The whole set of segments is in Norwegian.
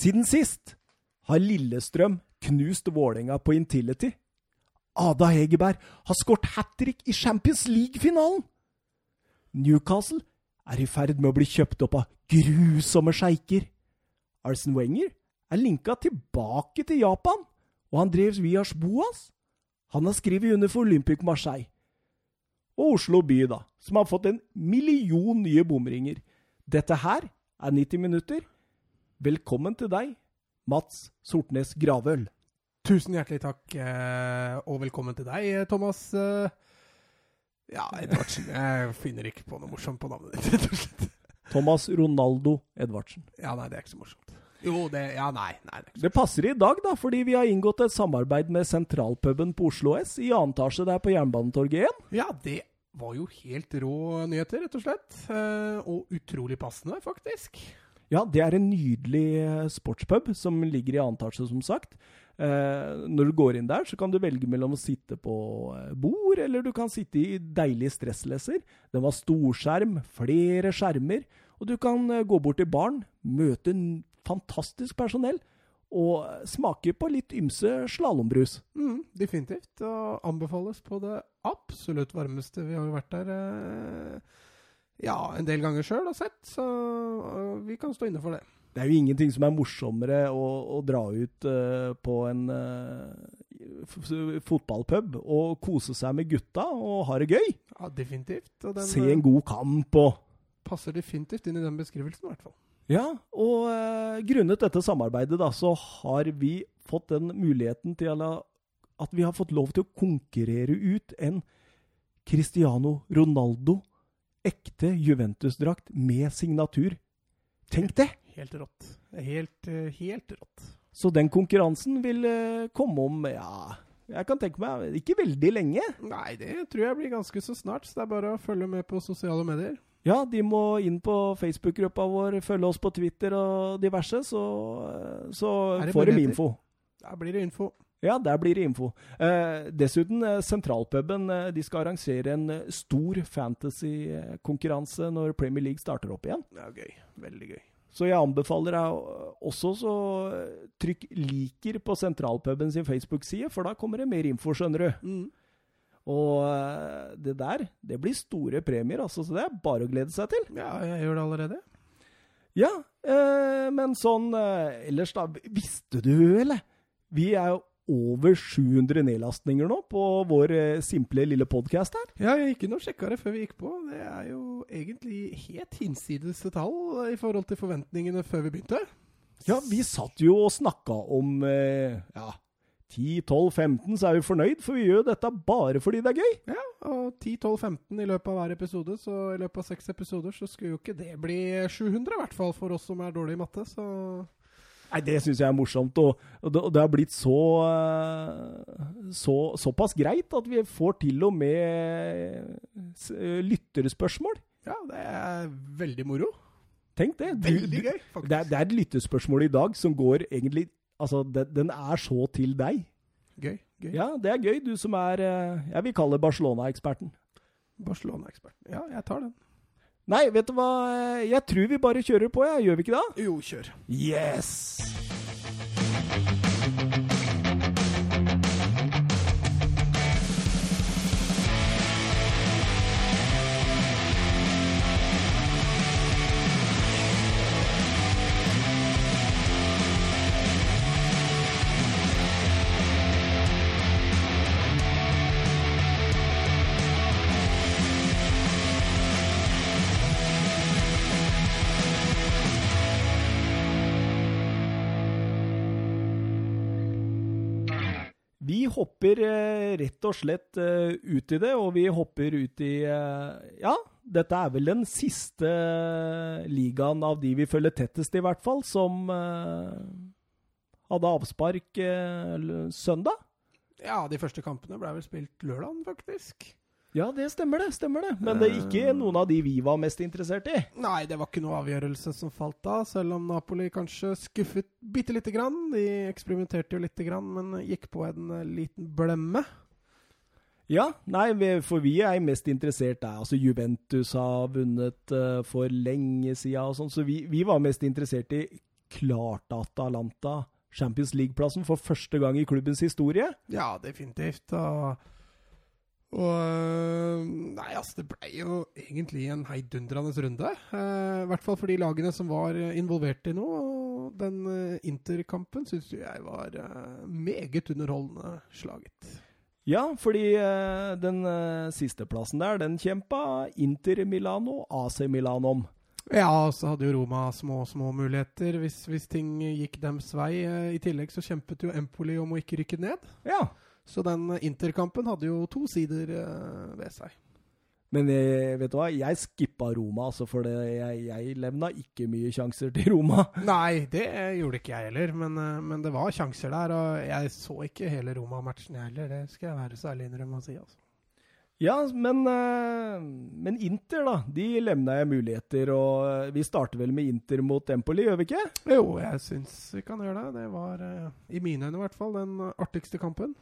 Siden sist har Lillestrøm knust Vålerenga på Intility. Ada Hegerberg har skåret hat trick i Champions League-finalen! Newcastle er i ferd med å bli kjøpt opp av grusomme sjeiker. Arsen Wenger er linka tilbake til Japan, og han drev Vias Boas. Han har skrevet under for Olympic Marseille. Og Oslo by, da, som har fått en million nye bomringer. Dette her er 90 minutter. Velkommen til deg, Mats Sortnes Gravøl. Tusen hjertelig takk, eh, og velkommen til deg, Thomas. eh, Ja, Edvardsen. Jeg finner ikke på noe morsomt på navnet ditt, rett og slett. Thomas Ronaldo Edvardsen. Ja, nei, det er ikke så morsomt. Jo, det Ja, nei. nei det Det passer i dag, da, fordi vi har inngått et samarbeid med Sentralpuben på Oslo S i annen etasje der på Jernbanetorget 1. Ja, det var jo helt rå nyheter, rett og slett. Eh, og utrolig passende, faktisk. Ja, det er en nydelig eh, sportspub som ligger i annen etasje, som sagt. Eh, når du går inn der, så kan du velge mellom å sitte på eh, bord, eller du kan sitte i deilig stressleser. Den var storskjerm, flere skjermer, og du kan eh, gå bort til baren, møte fantastisk personell, og smaker smake på litt ymse slalåmbrus. Mm, definitivt. Og anbefales på det absolutt varmeste. Vi har jo vært der eh, ja, en del ganger sjøl og sett, så eh, vi kan stå inne for det. Det er jo ingenting som er morsommere å, å dra ut uh, på en uh, fotballpub og kose seg med gutta og ha det gøy. Ja, definitivt. Den Se en god kamp og passer definitivt inn i den beskrivelsen, i hvert fall. Ja, og uh, grunnet dette samarbeidet da, så har vi fått den muligheten til at vi har fått lov til å konkurrere ut en Cristiano Ronaldo ekte Juventus-drakt med signatur. Tenk det! Helt rått. Helt, eh, helt rått. Så den konkurransen vil eh, komme om, ja Jeg kan tenke meg ikke veldig lenge. Nei, det tror jeg blir ganske så snart, så det er bare å følge med på sosiale medier. Ja, de må inn på Facebook-gruppa vår, følge oss på Twitter og diverse, så, så Er får de info. Der blir det info. Ja, der blir det info. Eh, dessuten, eh, Sentralpuben eh, de skal arrangere en eh, stor fantasy-konkurranse når Premier League starter opp igjen. Det er gøy. Veldig gøy. Så jeg anbefaler deg også så eh, trykk 'liker' på Sentralpuben sin Facebook-side, for da kommer det mer info, skjønner du. Mm. Og det der, det blir store premier, altså, så det er bare å glede seg til. Ja, jeg gjør det allerede. Ja, eh, men sånn ellers da, visste du, eller? Vi er jo over 700 nedlastninger nå på vår eh, simple lille podkast her. Ja, jeg gikk inn og sjekka det før vi gikk på. Det er jo egentlig helt hinsides tall i forhold til forventningene før vi begynte. Ja, vi satt jo og snakka om eh, ja, 10-12-15, så er vi fornøyd, for vi gjør dette bare fordi det er gøy. Ja, og 10-12-15 i løpet av hver episode, så i løpet av seks episoder så skulle jo ikke det bli 700, i hvert fall for oss som er dårlige i matte, så Nei, det syns jeg er morsomt, og, og, det, og det har blitt så, eh, så såpass greit at vi får til og med eh, lytterspørsmål. ja, det er veldig moro. Tenk det. Du- Veldig gøy, faktisk. Det er, det er et lyttespørsmål i dag som går egentlig Altså, den, den er så til deg. Gøy. gøy. Ja, det er gøy, du som er eh, Jeg vil kalle Barcelona-eksperten. Barcelona-eksperten. Ja, jeg tar den. Nei, vet du hva? Jeg tror vi bare kjører på, jeg. Gjør vi ikke det? Jo, kjør. Yes! Hopper eh, rett og slett eh, ut i det, og vi hopper ut i eh, Ja, dette er vel den siste ligaen av de vi følger tettest, i hvert fall, som hadde avspark søndag. Ja, de første kampene ble vel spilt lørdag, faktisk. Ja, det stemmer det. stemmer det. Men det er ikke noen av de vi var mest interessert i. Nei, det var ikke noe avgjørelse som falt da, selv om Napoli kanskje skuffet bitte lite grann. De eksperimenterte jo lite grann, men gikk på en eh, liten blemme. Ja, nei, for vi er mest interessert der. Altså, Juventus har vunnet eh, for lenge siden og sånn, så vi, vi var mest interessert i klart Atalanta Champions League-plassen for første gang i klubbens historie. Ja, definitivt. Og, og øh, Nei, altså, det ble jo egentlig en heidundrende runde. Eh, I hvert fall for de lagene som var involvert i noe. Og den interkampen syns jeg var meget underholdende slaget. Ja, fordi den siste sisteplassen der, den kjempa Inter Milano AC Milan om. Ja, og så hadde jo Roma små, små muligheter hvis, hvis ting gikk dems vei. I tillegg så kjempet jo Empoli om å ikke rykke ned. Ja. Så den Inter-kampen hadde jo to sider ved seg. Men jeg, vet du hva, jeg skippa Roma, altså, for det, jeg, jeg levna ikke mye sjanser til Roma. Nei, det gjorde ikke jeg heller, men, men, det var sjanser der. Og jeg så ikke hele Roma-matchen, heller. Det skal jeg være så ærlig innrømme å si. altså. Ja, men, men, Inter, da. De levna jeg muligheter. Og vi starter vel med Inter mot Empoli, gjør vi ikke? Jo, jeg syns vi kan gjøre det. Det var, i mine øyne i hvert fall, den artigste kampen.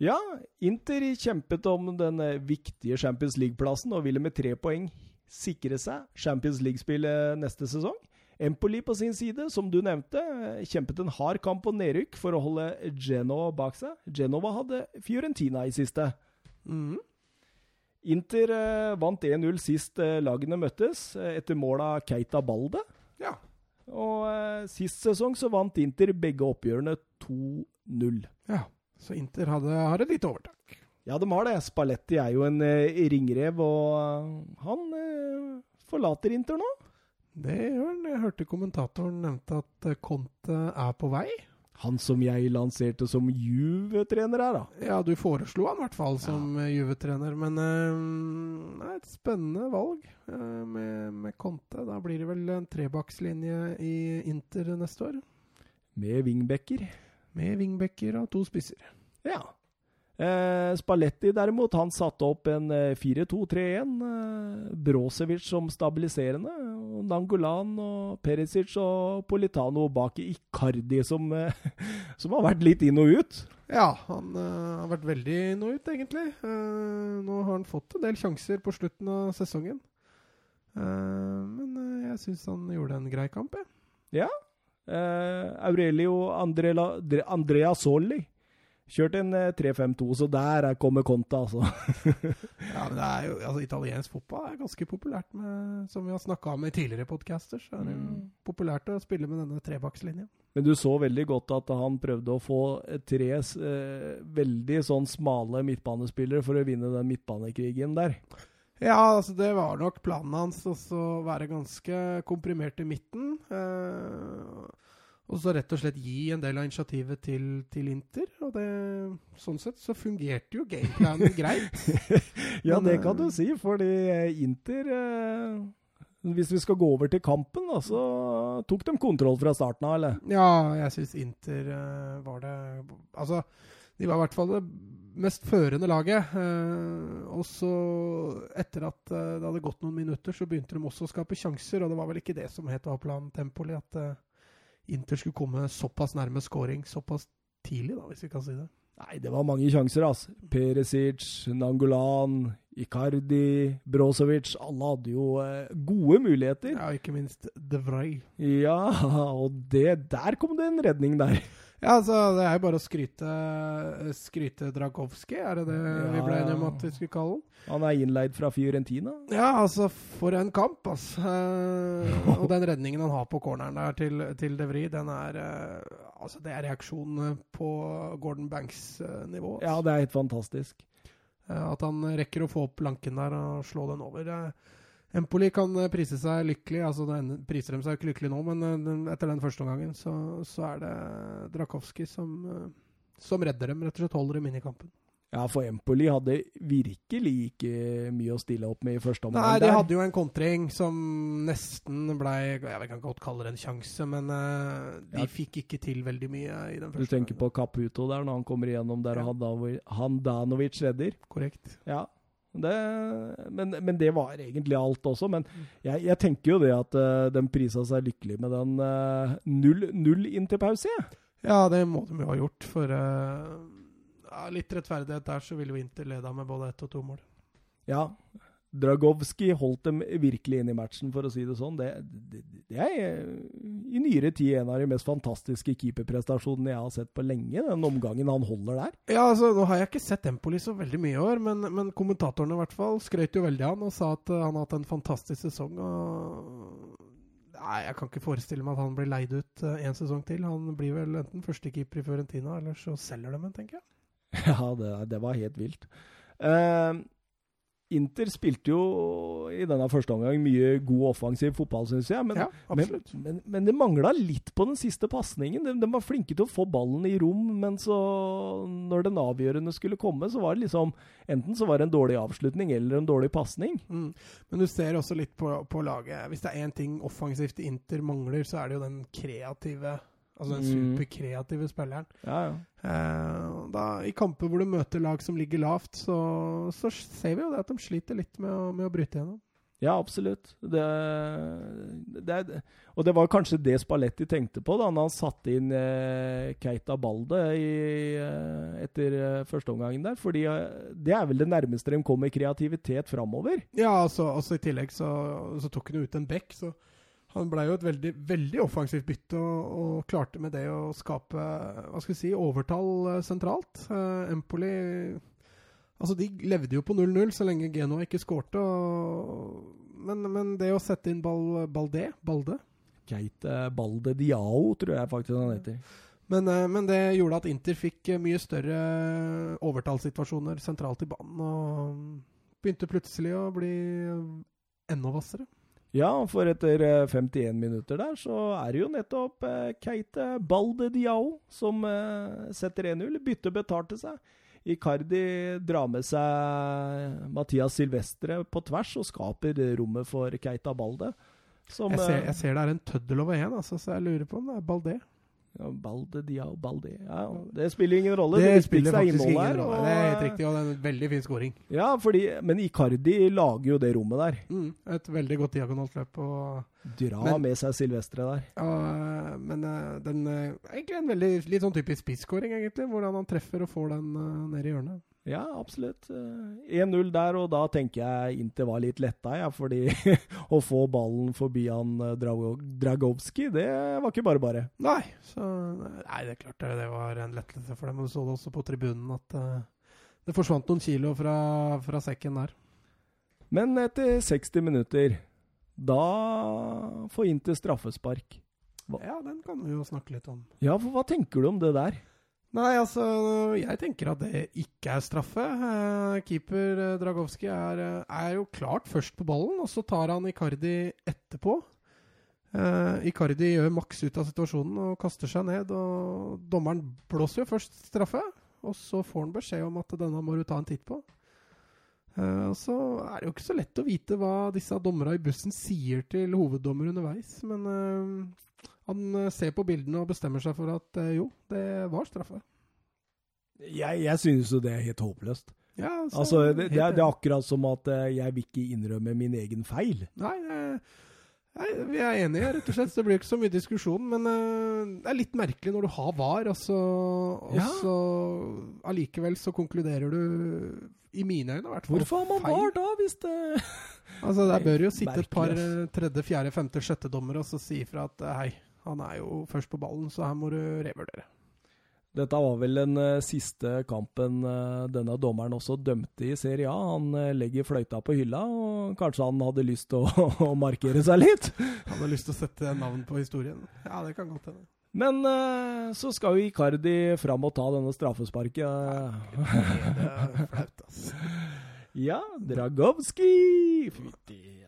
Ja, Inter kjempet om den viktige Champions League-plassen og ville med tre poeng sikre seg Champions League-spillet neste sesong. Empoli på sin side, som du nevnte, kjempet en hard kamp og nedrykk for å holde Genova bak seg. Genova hadde Fiorentina i siste. Mm. Inter eh, vant 1-0 sist eh, lagene møttes, eh, etter mål av Keita Balde. Ja. Og eh, sist sesong så vant Inter begge oppgjørene 2-0. Ja. Så Inter hadde, har et lite overtak. Ja, de har det. Spalletti er jo en eh, ringrev, og uh, han eh, forlater Inter nå. Det gjør han. Jeg hørte kommentatoren nevnte at Conte er på vei. Han som jeg lanserte som Juve-trener her, da. Ja, du foreslo han i hvert fall som ja. Juve-trener. Men det er et spennende valg med, med Conte. Da blir det vel en trebakslinje i Inter neste år. Med wingbacker. Med vingbekker og to spisser. Ja. Eh, Spalletti derimot, han satte opp en 4-2-3-1. Eh, Brosevic som stabiliserende. Og Nangolan og Perisic og Politano bak i Icardi, som, eh, som, har vært litt inn og ut. Ja, han uh, har vært veldig inn og ut, egentlig. Uh, nå har han fått en del sjanser på slutten av sesongen. Men jeg syns han gjorde en grei kamp, jeg. Ja, Aurelio Andrela, Andrea Solli kjørte en uh, 3-5-2, så der er, kommer Conta, altså. ja, men det er jo, altså, Italiensk fotball er ganske populært, med, som vi har snakka om i tidligere podcaster. Så er det mm. populært å spille med denne trebakslinja. Men du så veldig godt at han prøvde å få tre uh, veldig sånn smale midtbanespillere for å vinne den midtbanekrigen der. Ja, altså det var nok planen hans å være ganske komprimert i midten. Eh, og så rett og slett gi en del av initiativet til, til Inter. Og det, sånn sett så fungerte jo gameplanen greit. ja, Men, det kan du eh, si, fordi Inter eh, Hvis vi skal gå over til kampen, da, så tok de kontroll fra starten av, eller? Ja, jeg syns Inter uh, var det Altså, de var i hvert fall det mest førende laget. Eh, og så, etter at eh, det hadde gått noen minutter, så begynte de også å skape sjanser. Og det var vel ikke det som het A-plan Tempoli, at eh, Inter skulle komme såpass nærme scoring såpass tidlig, da, hvis vi kan si det. Nei, det var mange sjanser, altså. Peresic, Nangolan, Icardi, Brozovic. Alle hadde jo gode muligheter. Ja, ikke minst De Vrij. Ja, og det, der kom det en redning der. Ja, altså, Det er jo bare å skryte, skryte Dragovskij, er det det ja, vi ble enige om at vi skulle kalle han? Han er innleid fra Fiorentina? Ja, altså, for en kamp, altså. Og den redningen han har på corneren der til, til De Vries, den er uh, Altså, det er reaksjonen på Gordon Banks-nivå. Altså. ja, det er helt fantastisk. at han rekker å få opp planken der og slå den over. Uh, Empoli kan eh, prise seg lykkelig. altså den priser de seg ikke lykkelig nå, men eh, etter den første omgangen så, så er det Drakowski som, eh, som, redder dem. Rett og slett holder dem inn i kampen. Ja, for Empoli hadde virkelig ikke mye å stille opp med i første omgang. Nei, de hadde jo en kontring som nesten ble Jeg kan godt kalle det en sjanse, men uh, de ja. fikk ikke til veldig mye i den første. Du tenker på Caputo der, når han kommer igjennom der ja. og Handanovic redder? Korrekt. Ja, det, men, men, det var egentlig alt også. Men jeg, jeg tenker jo det at uh, de prisa seg lykkelig med den uh, null, null inn til pause. Ja, det må de jo ha gjort. For uh, ja, litt rettferdighet der, så ville jo Inter leda med både ett og to mål. Ja. Dragowski holdt dem virkelig inn i matchen, for å si det sånn. Det, det, det er i nyere tid en av de mest fantastiske keeperprestasjonene jeg har sett på lenge. Den omgangen han holder der. Ja, altså, Nå har jeg ikke sett Empoli så veldig mye i år, men, men kommentatorene i hvert fall skrøt jo veldig av han og sa at uh, han har hatt en fantastisk sesong. og... Nei, Jeg kan ikke forestille meg at han blir leid ut uh, en sesong til. Han blir vel enten førstekeeper i Fiorentina, eller så selger de ham, tenker jeg. Ja, det, det var helt vilt. Uh, Inter spilte jo i denne første omgang mye god offensiv fotball, syns jeg. Men, ja, men, men, men, det mangla litt på den siste pasningen. De, de, var flinke til å få ballen i rom, men så, når den avgjørende skulle komme, så var det liksom Enten så var det en dårlig avslutning eller en dårlig pasning. Mm. Men du ser også litt på, på laget. Hvis det er én ting offensivt Inter mangler, så er det jo den kreative Altså den mm. superkreative spilleren. Ja, ja. Eh, da, I kamper hvor du møter lag som ligger lavt, så, så ser vi jo det at de sliter litt med å, med å bryte gjennom. Ja, absolutt. Det, det, og det var kanskje det Spalletti tenkte på da når han satte inn eh, Keita Balde i, eh, etter eh, førsteomgangen der. fordi eh, det er vel det nærmeste de kommer kreativitet framover. Ja, altså, altså, i tillegg så, så tok han jo ut en bekk, så han ble jo et veldig, veldig offensivt bytte og, og, klarte med det å skape hva skal vi si, overtall uh, sentralt. Uh, Empoli Altså, de levde jo på 0-0 så lenge Genoa ikke skårte. Men, men, det å sette inn ball, Balde Balde Keite Balde Diao, tror jeg faktisk han heter. Men, uh, men, det gjorde at Inter fikk mye større overtallssituasjoner sentralt i banen. Og begynte plutselig å bli enda hvassere. Ja, for etter 51 eh, minutter der, så er det jo nettopp eh, Keite Balde Diao som eh, setter 1-0. Byttet betalte seg. Icardi drar med seg Mathias Silvestre på tvers og skaper rommet for Keita Balde. Som, jeg, ser, jeg, ser, det er en tøddel over én, altså, så jeg lurer på om det er Balde. Ja, Balde, Diao, Balde ja, Det spiller ingen rolle. Det, det spiller faktisk ingen her, rolle. Det er helt riktig, og det er en veldig fin scoring. Ja, fordi, men Icardi lager jo det rommet der. Mm, et veldig godt diagonalt løp. Dra men, med seg Silvestre der. Ja, men eh, den eh, Egentlig en veldig litt sånn typisk spisskåring, egentlig. Hvordan han treffer og får den uh, ned i hjørnet. Ja, absolutt. 1-0 eh, der, og da tenker jeg Inter var litt letta, ja, fordi å få ballen forbi han eh, Dragowski, det var ikke bare bare. Nei, så, nei, det er klart det, det var en lettelse for dem. Men du så det også på tribunen at uh, det forsvant noen kilo fra, fra sekken der. Men etter 60 minutter, da får Inter straffespark. Hva? Ja, den kan vi jo snakke litt om. Ja, for hva tenker du om det der? Nei, altså Jeg tenker at det ikke er straffe. Eh, keeper eh, Dragowski er, eh, er, jo klart først på ballen, og så tar han Icardi etterpå. Eh, Icardi gjør maks ut av situasjonen og kaster seg ned. og Dommeren blåser jo først straffe, og så får han beskjed om at denne må du ta en titt på. Eh, og Så er det jo ikke så lett å vite hva disse dommerne i bussen sier til hoveddommer underveis, men han eh, ser på bildene og bestemmer seg for at eh, jo, det var straffe. Jeg, jeg synes jo det er helt håpløst. Ja, altså, altså det, det, er, det, er, akkurat som at eh, jeg vil ikke innrømme min egen feil. Nei, nei vi er enige, rett og slett. Det blir ikke så mye diskusjon. Men det er litt merkelig når du har VAR, og så, og ja. så allikevel så konkluderer du i mine øyne, i hvert fall. Hvorfor har man. VAR da, hvis det Altså, Der bør jo sitte et par tredje, fjerde, femte, sjette dommere og så si ifra at hei, han er jo først på ballen, så her må du revurdere. Dette var vel den uh, siste kampen uh, denne dommeren også dømte i Serie A. Han uh, legger fløyta på hylla, og kanskje han hadde lyst til å, å, markere seg litt? Han hadde lyst til å sette navn på historien. Ja, det kan godt hende. Men så skal jo Icardi fram og ta denne straffesparket. Ja, det er flaut, altså. Ja, Dragowski! Fytti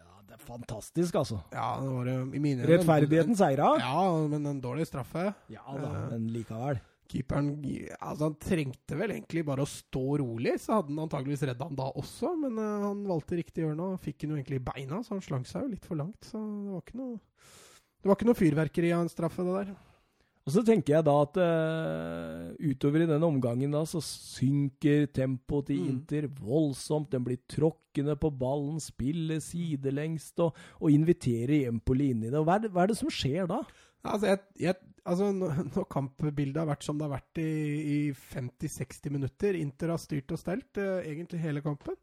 fantastisk, altså. Ja, det var i mine Rettferdigheten seira? Ja, men en dårlig straffe. Ja da, men likevel. Keeperen altså Han trengte vel egentlig bare å stå rolig, så hadde han antageligvis redda han da også. Men uh, han valgte riktig hjørne og fikk han jo egentlig i beina, så han slang seg jo litt for langt. Så det var ikke noe Det var ikke noe fyrverkeri av en straffe, det der. Og så tenker jeg da at uh, utover i den omgangen da, så synker tempoet til mm. Inter voldsomt. Den blir tråkkende på ballen, spiller sidelengst og, og inviterer Empoli inn i det. Hva er det, hva er det som skjer da? Altså, jeg, jeg, altså Når kampbildet har vært som det har vært i, i 50-60 minutter Inter har styrt og stelt uh, egentlig hele kampen.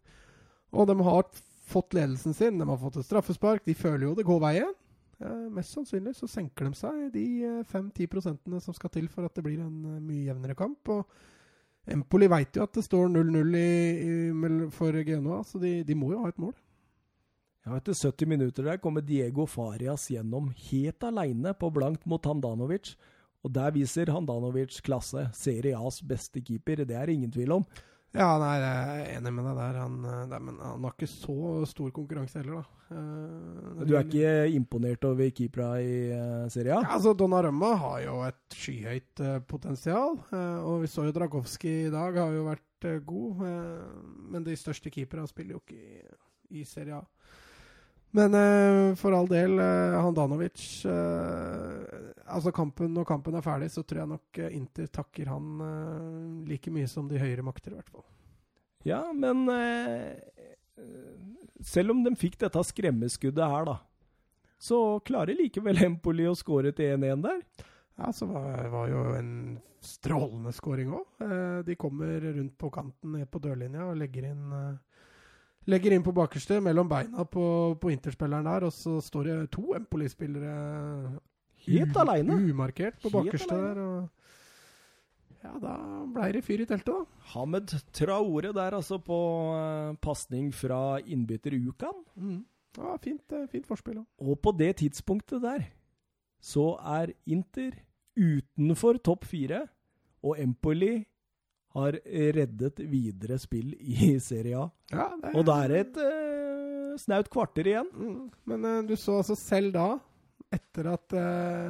Og de har fått ledelsen sin, de har fått et straffespark. De føler jo det går veien. Eh, mest sannsynlig så senker de seg de 5-10 prosentene som skal til for at det blir en eh, mye jevnere kamp. Og Empoli veit jo at det står 0-0 for Genoa, så de, de, må jo ha et mål. Ja, Etter 70 minutter der kommer Diego Farias gjennom helt aleine på blankt mot Handanovic. Og der viser Handanovic klasse. Serie A's beste keeper, det er det ingen tvil om. Ja, nei, jeg er enig med deg der. Han, nei, men han har ikke så stor konkurranse heller, da. Uh, du er ikke imponert over keepera i uh, Serie A? Ja, altså, Donnarumma har jo et skyhøyt uh, potensial. og vi så jo Dragowski i dag, har jo vært god. men de største keepera spiller jo ikke i, i Serie A. Men uh, for all del, uh, Handanovic uh, Altså kampen Når kampen er ferdig, så tror jeg nok Inter takker han like mye som de høyere makter, i hvert fall. Ja, men selv om de fikk dette skremmeskuddet her, da, så klarer likevel Empoli å skåre til 1-1 der? Ja, så var, var jo en strålende skåring òg. de kommer rundt på kanten ned på dørlinja og legger inn Legger inn på bakerste, mellom beina på, på interspilleren der, og så står det to Empoli-spillere Helt aleine. Umarkert på bakerste der. og ja, da blei det fyr i teltet, da. Hamed Traore der, altså, på uh, pasning fra innbytter Ukan. Mm. Ja, fint, uh, fint forspill. Også. Og på det tidspunktet der, så er Inter utenfor topp fire, og Empoli har reddet videre spill i Serie A. Ja, det... Og da er det et uh, snaut kvarter igjen. Mm. Men uh, du så altså selv da, etter at uh,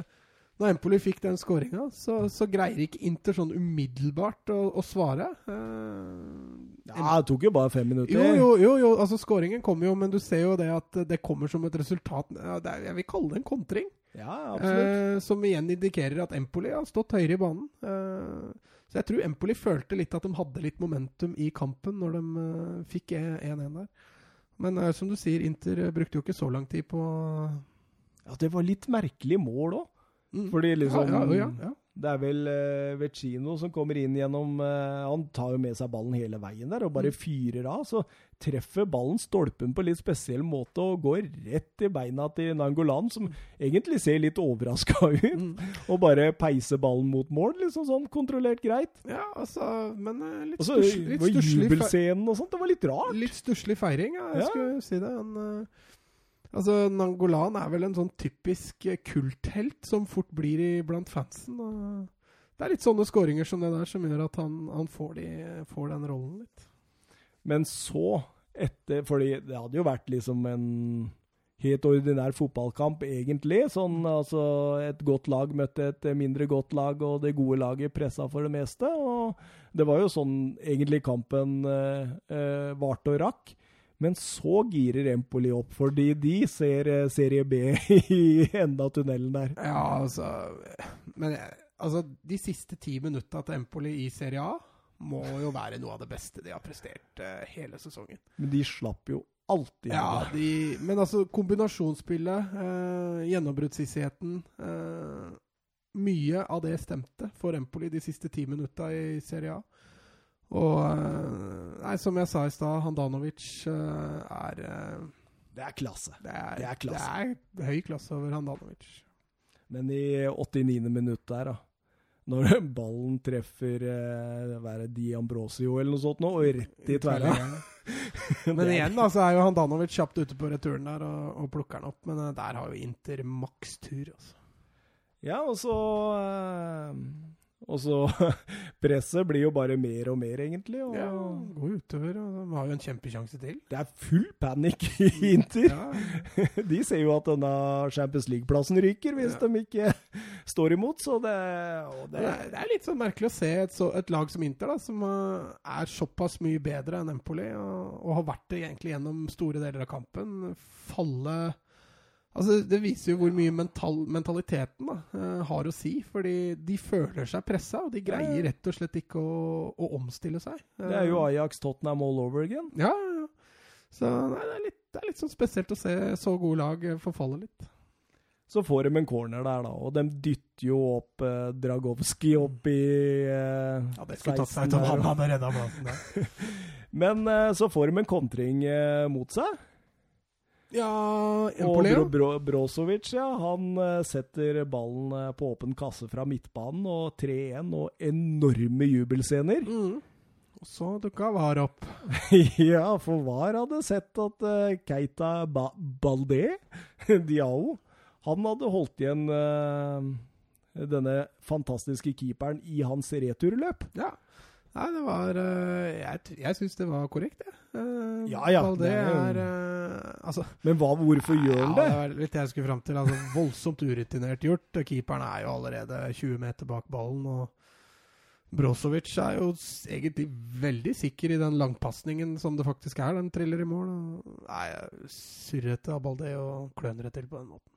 Når Empoli fikk den skåringa, så, så, greier ikke Inter sånn umiddelbart å, å svare. ja, det tok jo bare fem minutter. Jo, jo, jo, jo altså skåringen kommer jo, men du ser jo det at det kommer som et resultat ja, er, Jeg vil kalle det en kontring. Ja, absolutt. som igjen indikerer at Empoli har stått høyere i banen. Uh, så jeg tror Empoli følte litt at de hadde litt momentum i kampen når de uh, fikk 1-1 der. Men uh, som du sier, Inter uh, brukte jo ikke så lang tid på Ja, det var litt merkelig mål òg. Mm. Fordi liksom ja, ja, ja, det er vel uh, Vecino som kommer inn gjennom uh, Han tar jo med seg ballen hele veien der og bare mm. fyrer av. Så treffer ballen stolpen på litt spesiell måte og går rett i beina til Nangolan, som egentlig ser litt overraska ut. Mm. Og bare peiser ballen mot mål, liksom sånn kontrollert greit. Ja, altså, men uh, litt stusslig Jubelscenen og sånt, det var litt rart. Litt stusslig feiring, ja, jeg ja. skulle si det. Han Altså, Nangolan er vel en sånn typisk eh, kulthelt som fort blir i blant fansen. det er litt sånne skåringer som det der som gjør at han, han får, de, får, den rollen litt. Men så, etter Fordi det hadde jo vært liksom en helt ordinær fotballkamp, egentlig. Sånn altså Et godt lag møtte et mindre godt lag, og det gode laget pressa for det meste. Og det var jo sånn egentlig kampen eh, eh, varte og rakk. Men så girer Empoli opp, fordi de ser eh, Serie B i enden av tunnelen der. Ja, altså Men altså, de siste ti minutta til Empoli i Serie A må jo være noe av det beste de har prestert uh, hele sesongen. Men de slapp jo alltid Ja, de, men altså, kombinasjonsspillet, uh, gjennombruddshissigheten uh, Mye av det stemte for Empoli de siste ti minutta i Serie A. Og eh, nei, som jeg sa i stad, Handanovic uh, er uh, Det er klasse. Det er, det er, klasse. Det er høy klasse over Handanovic. Men i 89. minutt der, da når ballen treffer uh, være Di Ambrosio eller noe sånt nå, og rett i tverra. men igjen da, så er jo Handanovic kjapt ute på returen der og, og plukker den opp. Men der har jo Inter maks tur, altså. Ja, og så uh, og så Presset blir jo bare mer og mer, egentlig. Og ja, går utover. og De har jo en kjempesjanse til. Det er full panikk i Inter. Ja. De ser jo at denne Champions League-plassen ryker hvis ja. de ikke står imot, så det, det, det er litt sånn merkelig å se et, så, et lag som Inter, da, som uh, er såpass mye bedre enn Empoli, og, og har vært det egentlig gjennom store deler av kampen, falle Altså, det viser jo hvor mye mental, mentaliteten da, uh, har å si. Fordi de føler seg pressa, og de greier rett og slett ikke å, å omstille seg. Uh, det er jo eh, Ajax Tottenham all over again. Ja, ja. Så nei, det, er litt, det er litt sånn spesielt å se så gode lag forfalle litt. Så får de en corner der, da, og de dytter jo opp eh, Dragowski opp i eh, Ja, det skulle tatt seg ut om han hadde redda plassen der. Men eh, så får de en kontring mot seg. Ja, Og Empoli, Bro ja. Bro Brozovic, ja, han eh, setter ballen eh, på åpen kasse fra midtbanen, og 3-1, og enorme jubelscener. Mm. Og så dukka VAR opp. ja, for VAR hadde sett at eh, Keita ba Balde, Diao, han hadde holdt igjen uh, denne fantastiske keeperen i hans returløp. Ja. Nei, det var eh, Jeg, jeg syns det var korrekt, jeg. Eh, Ja, ja, Balde det er eh, Altså Men hva, hvorfor gjør han Ja, det? det var litt jeg skulle fram til. Altså, voldsomt urutinert gjort. Keeperen er jo allerede 20 meter bak ballen. og Brozovic er jo egentlig veldig sikker i den langpasningen som det faktisk er. Den triller i mål. Og, nei, Surrete av Balde og kløner det til på den måten.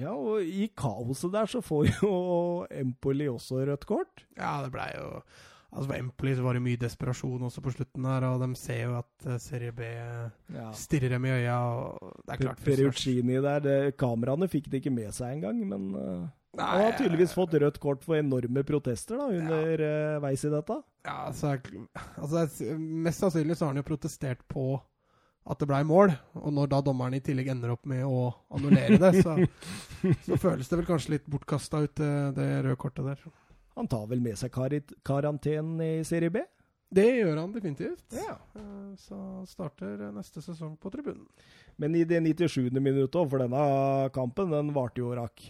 Ja, og i kaoset der så får jo Empoli også rødt kort. Ja, det blei jo Altså For Empoli så var det mye desperasjon også på slutten her, og de ser jo at eh, Serie B Ja. stirrer dem i øya. og det er klart Peruccini der, det, kameraene fikk det ikke med seg engang, men eh, Nei, han har tydeligvis fått rødt kort for enorme protester da, underveis i dette. Ja, altså, altså Mest sannsynlig så har han jo protestert på at det blei mål, og når da dommeren i tillegg ender opp med å annullere det, så, så føles det vel kanskje litt bortkasta ut, det, det røde kortet der. Han tar vel med seg kar karantenen i Serie B? Det gjør han definitivt. Ja. Eh, Så han starter neste sesong på tribunen. Men i det 97. minuttet, for denne kampen, den varte jo rakk,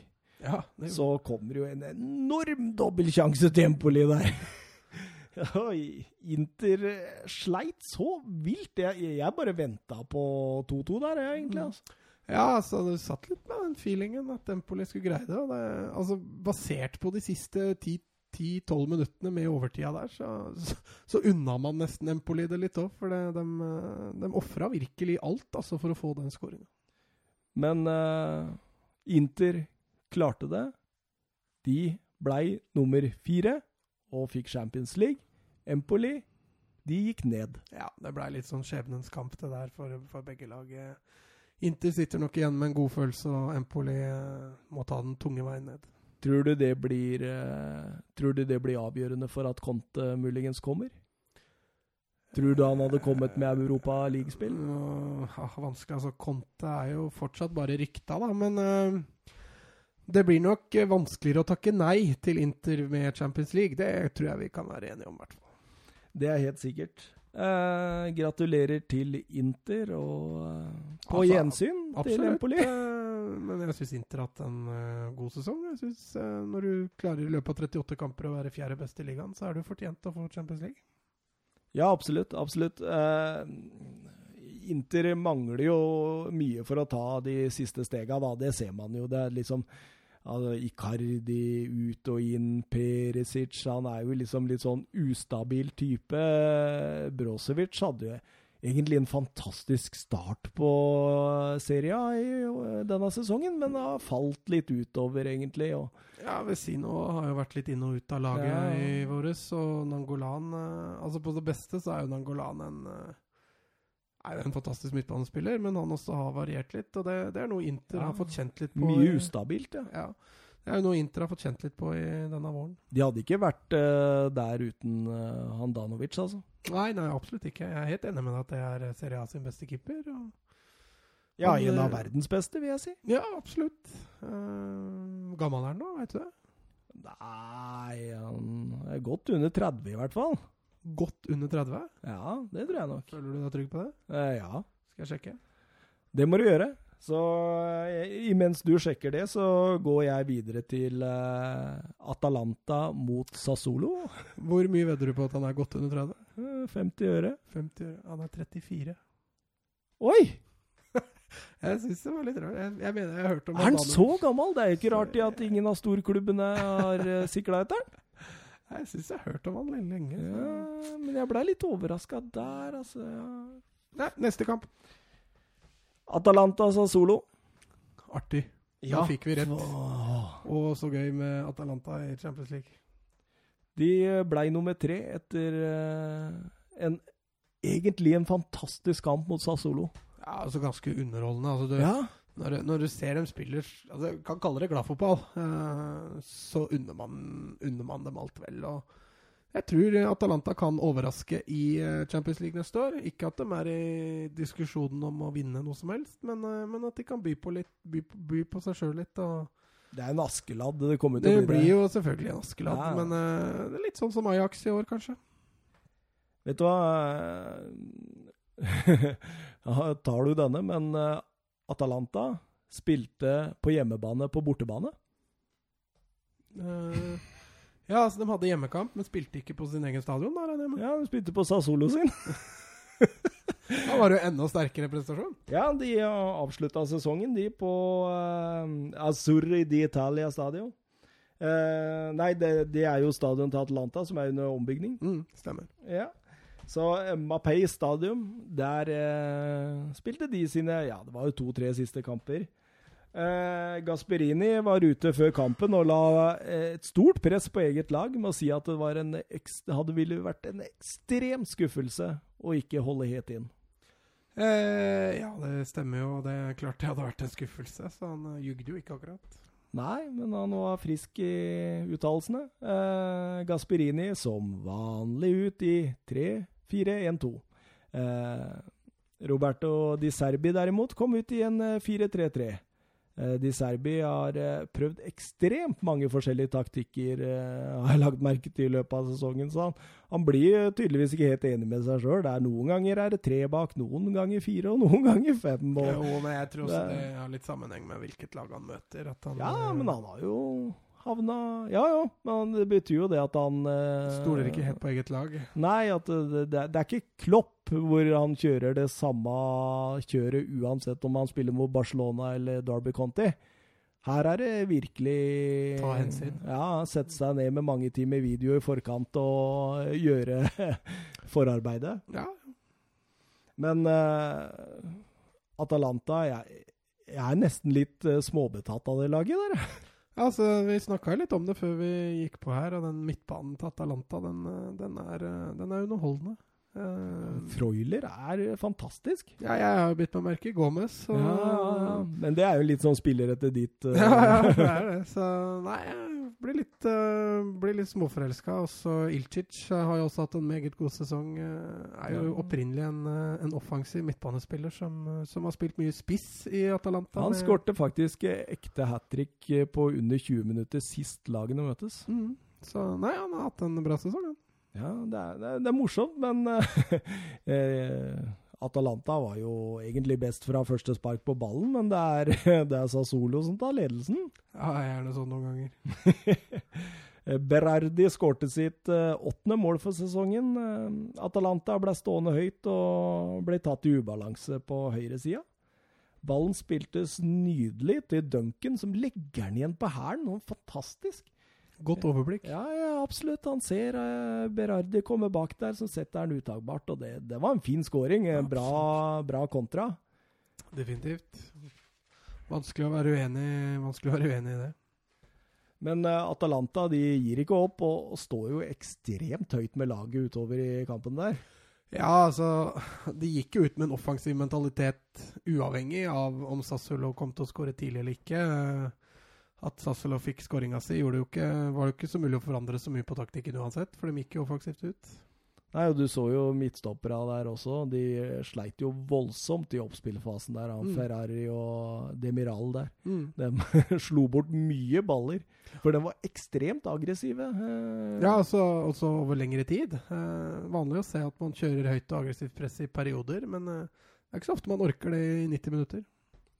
Ja, det så kommer jo en enorm dobbeltsjanse til Empoli der. Oi, Inter sleit så vilt. Jeg, jeg bare venta på 2-2 der, jeg, egentlig. Altså. Ja, altså du satt litt med den feelingen at Empoli skulle greie det. Det altså, basert på de siste 10-12 minuttene med overtida der, så, så, så unna man nesten Empoli det litt òg. For det, de, eh, de ofra virkelig alt altså, for å få den skåringa. Men uh, Inter klarte det. De blei nummer fire og fikk Champions League. Empoli, de gikk ned. Ja, det blei litt sånn skjebnens kamp, det der, for, for begge lag. Inter sitter nok igjen med en god følelse, og Empoli uh, må ta den tunge veien ned. Tror du det blir, eh, tror du det blir avgjørende for at Conte muligens kommer? Tror du han hadde kommet med Europa League-spill? Ja, vanskelig. Altså, Conte er jo fortsatt bare rykta, da. Men uh, det blir nok øh, vanskeligere å takke nei til Inter med Champions League. Det tror jeg vi kan være enige om, i hvert fall. Det er helt sikkert. Eh, gratulerer til Inter, og eh, på Altså, gjensyn til. Empoli. Eh, men jeg syns Inter har hatt en øh, god sesong. Jeg synes, øh, Når du klarer i løpet av 38 kamper å være fjerde best i ligaen, så er du fortjent å få Champions League. Ja, absolutt. Absolutt. Eh, Inter mangler jo mye for å ta de siste stega, da. Det ser man jo. Det er liksom altså, Icardi ut og inn, Perisic Han er jo liksom litt sånn ustabil type. Brosevic hadde jo egentlig en fantastisk start på serien i eh, denne sesongen, men har falt litt utover, egentlig. og Ja, Vesino har jo vært litt inn og ut av laget Ja. i våres, og Nangolan øh, Altså, på det beste så er jo Nangolan en øh, er jo en fantastisk midtbanespiller, men han også har variert litt. Og det, det er noe Inter Ja. har fått kjent litt på. Mye ustabilt, ja. Ja. Det er jo noe Inter har fått kjent litt på i denne våren. De hadde ikke vært uh, der uten uh, Handanovic, altså. Nei, nei, absolutt ikke. Jeg er helt enig med deg at det er eh, Serie A sin beste keeper. Ja, en av verdens beste, vil jeg si. ja, absolutt. Uh, gammel er han nå, veit du det? Nei, han er godt under 30 i hvert fall. Godt under 30? Ja, det tror jeg nok. Føler du deg trygg på det? Eh, ja, Skal jeg sjekke? det må du gjøre. Så eh, imens du sjekker det, så går jeg videre til eh, Atalanta mot Sassolo. Hvor mye vedder du på at han er godt under 30? Eh, 50 øre. 50 øre. Han er 34. Oi! Jeg syns det var litt rart. Jeg, jeg mener jeg har hørt om Er han så gammel? Det er jo ikke rart at ingen av storklubbene har uh, sikla etter han. Jeg syns jeg har hørt om han lenge. lenge. så- Ja, men jeg blei litt overraska der, altså. Ja. Nei, neste kamp. Atalanta Sassolo. Artig. Da fikk vi rett. Og så gøy med Atalanta i Champions League. De blei nummer tre etter eh, en egentlig en fantastisk kamp mot Sassolo. Ja, altså ganske underholdende. Altså, du, Ja, når, når du ser dem spille altså, Jeg kan kalle det gladfotball. Uh, så unner man, unner man dem alt vel. Og Jeg tror Atalanta kan overraske i eh, Champions League neste år. Ikke at de er i diskusjonen om å vinne noe som helst, men, eh, men at de kan by på, litt, by, by på seg sjøl litt. Og Det er en Askeladd. Det kommer til det å bli blir det. jo selvfølgelig en Askeladd, Ja, men uh, det er litt sånn som Ajax i år, kanskje. Vet du hva Tar du denne, men eh, Atalanta spilte på hjemmebane på bortebane. Uh, ja, altså de hadde hjemmekamp, men spilte ikke på sin egen stadion. da, regner jeg med. Ja, de spilte på Sassolo sin. Da var det jo enda sterkere prestasjon. Ja, de avslutta sesongen, de, på uh, Azzurri di Italia stadion. Uh, nei, det, det er jo stadion til Atlanta, som er under ombygning. Mm, stemmer. Ja. Så eh, Mapei stadium, der eh, spilte de sine Ja, det var jo to-tre siste kamper. Eh, Gasperini var ute før kampen og la eh, et stort press på eget lag med å si at det, var en hadde ville vært en ekstrem skuffelse å ikke holde helt inn. Eh, ja, det stemmer jo. Det er klart det hadde vært en skuffelse, så han uh, jugde jo ikke akkurat. Nei, men han var frisk i uttalelsene. Eh, Gasperini som vanlig ut i 3-4-1-2. Eh, Roberto Di Serbi derimot kom ut i en eh, 4-3-3. Eh, Di Serbi har eh, prøvd ekstremt mange forskjellige taktikker, eh, har jeg lagt merke til i løpet av sesongen. Så han, han blir eh, tydeligvis ikke helt enig med seg sjøl. Noen ganger er det tre bak, noen ganger fire og noen ganger fem. Og, Jo, men jeg tror også det- det har litt sammenheng med hvilket lag han møter. Han Ja, eh, men han har jo havna Ja ja, men det betyr jo det at han eh, stoler ikke helt på eget lag. Nei, at det, det, er- det er ikke Klopp hvor han kjører det samme kjøret uansett om han spiller mot Barcelona eller Derby County. Her er det virkelig Ta hensyn. Ja, sette seg ned med mange timer video i forkant og gjøre forarbeidet. Ja, Men eh, Atalanta jeg, jeg er nesten litt eh, småbetatt av det laget der. Altså Vi snakka litt om det før vi gikk på her, og den midtbanen til Atalanta, den, eh, den, er, eh, den er underholdende. Eh, Freuler er fantastisk. ja, jeg har bitt meg merke i Gomez. Så, Ja, ja. Men det er jo litt sånn spiller etter ditt uh... ja, ja, det er det. Så nei, jeg blir litt, uh, blir litt småforelska. Også Ilcic eh, har jo også hatt en meget god sesong. er jo opprinnelig en, en offensiv midtbanespiller som, som har spilt mye spiss i Atalanta. Han med- skårte faktisk ekte hat trick på under 20 minutter sist lagene møtes. Mm. Så nei, han har hatt en bra sesong, han. Ja, det er, det er, det er morsomt, men eh, eh, Atalanta var jo egentlig best fra første spark på ballen, men det er, det er Sassolo som tar ledelsen. Ja, jeg er det sånn noen ganger. Berardi skårte sitt eh, åttende mål for sesongen. Atalanta ble stående høyt og ble tatt i ubalanse på høyresida. Ballen spiltes nydelig til Duncan, som legger den igjen på hælen. Fantastisk. Godt overblikk. Ja, ja, absolutt. Han ser eh, Berardi komme bak der, så setter han uttagbart. Og det, det var en fin scoring. En bra, bra kontra. Definitivt. Vanskelig å være uenig, vanskelig å være uenig i det. Men uh, Atalanta de gir ikke opp, og, og står jo ekstremt høyt med laget utover i kampen der. Ja, altså De gikk jo ut med en offensiv mentalitet uavhengig av om Sassuolo kom til å skåre tidlig eller ikke. At Sassuolo fikk skåringa si, gjorde det jo ikke, var det jo ikke så mulig å forandre så mye på taktikken uansett, for de gikk jo offensivt ut. Nei, og Du så jo midtstoppera der også. De sleit jo voldsomt i oppspillfasen der. Han Mm. Ferrari og Demiral der. Mm. De slo bort mye baller. For de var ekstremt aggressive. eh. Ja, altså også over lengre tid. Eh, vanlig å se at man kjører høyt og aggressivt press i perioder, men eh, det er ikke så ofte man orker det i 90 minutter.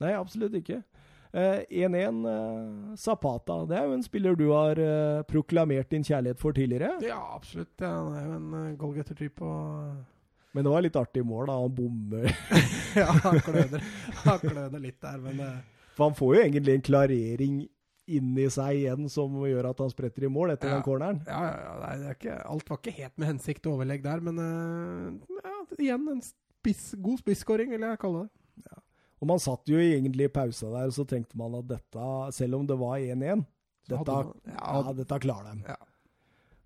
Nei, absolutt ikke. Eh, 1-1 eh, Zapata. Det er jo en spiller du har eh, proklamert din kjærlighet for tidligere. Ja, absolutt. Ja, han er jo en goalgetter-type. og Men det var litt artig mål, da. Han bommer. Ja, han kløner, han kløner litt der, men eh, For han får jo egentlig en klarering inni seg igjen som gjør at han spretter i mål etter Ja. den corneren. Ja, ja, ja nei, det er ikke, alt var ikke helt med hensikt og overlegg der, men uh, ja, igjen en spiss, god spisskåring, vil jeg kalle det. Og man satt jo egentlig i pausa der, og så tenkte man at dette, selv om det var 1-1 dette, ja, dette klarer de. Ja.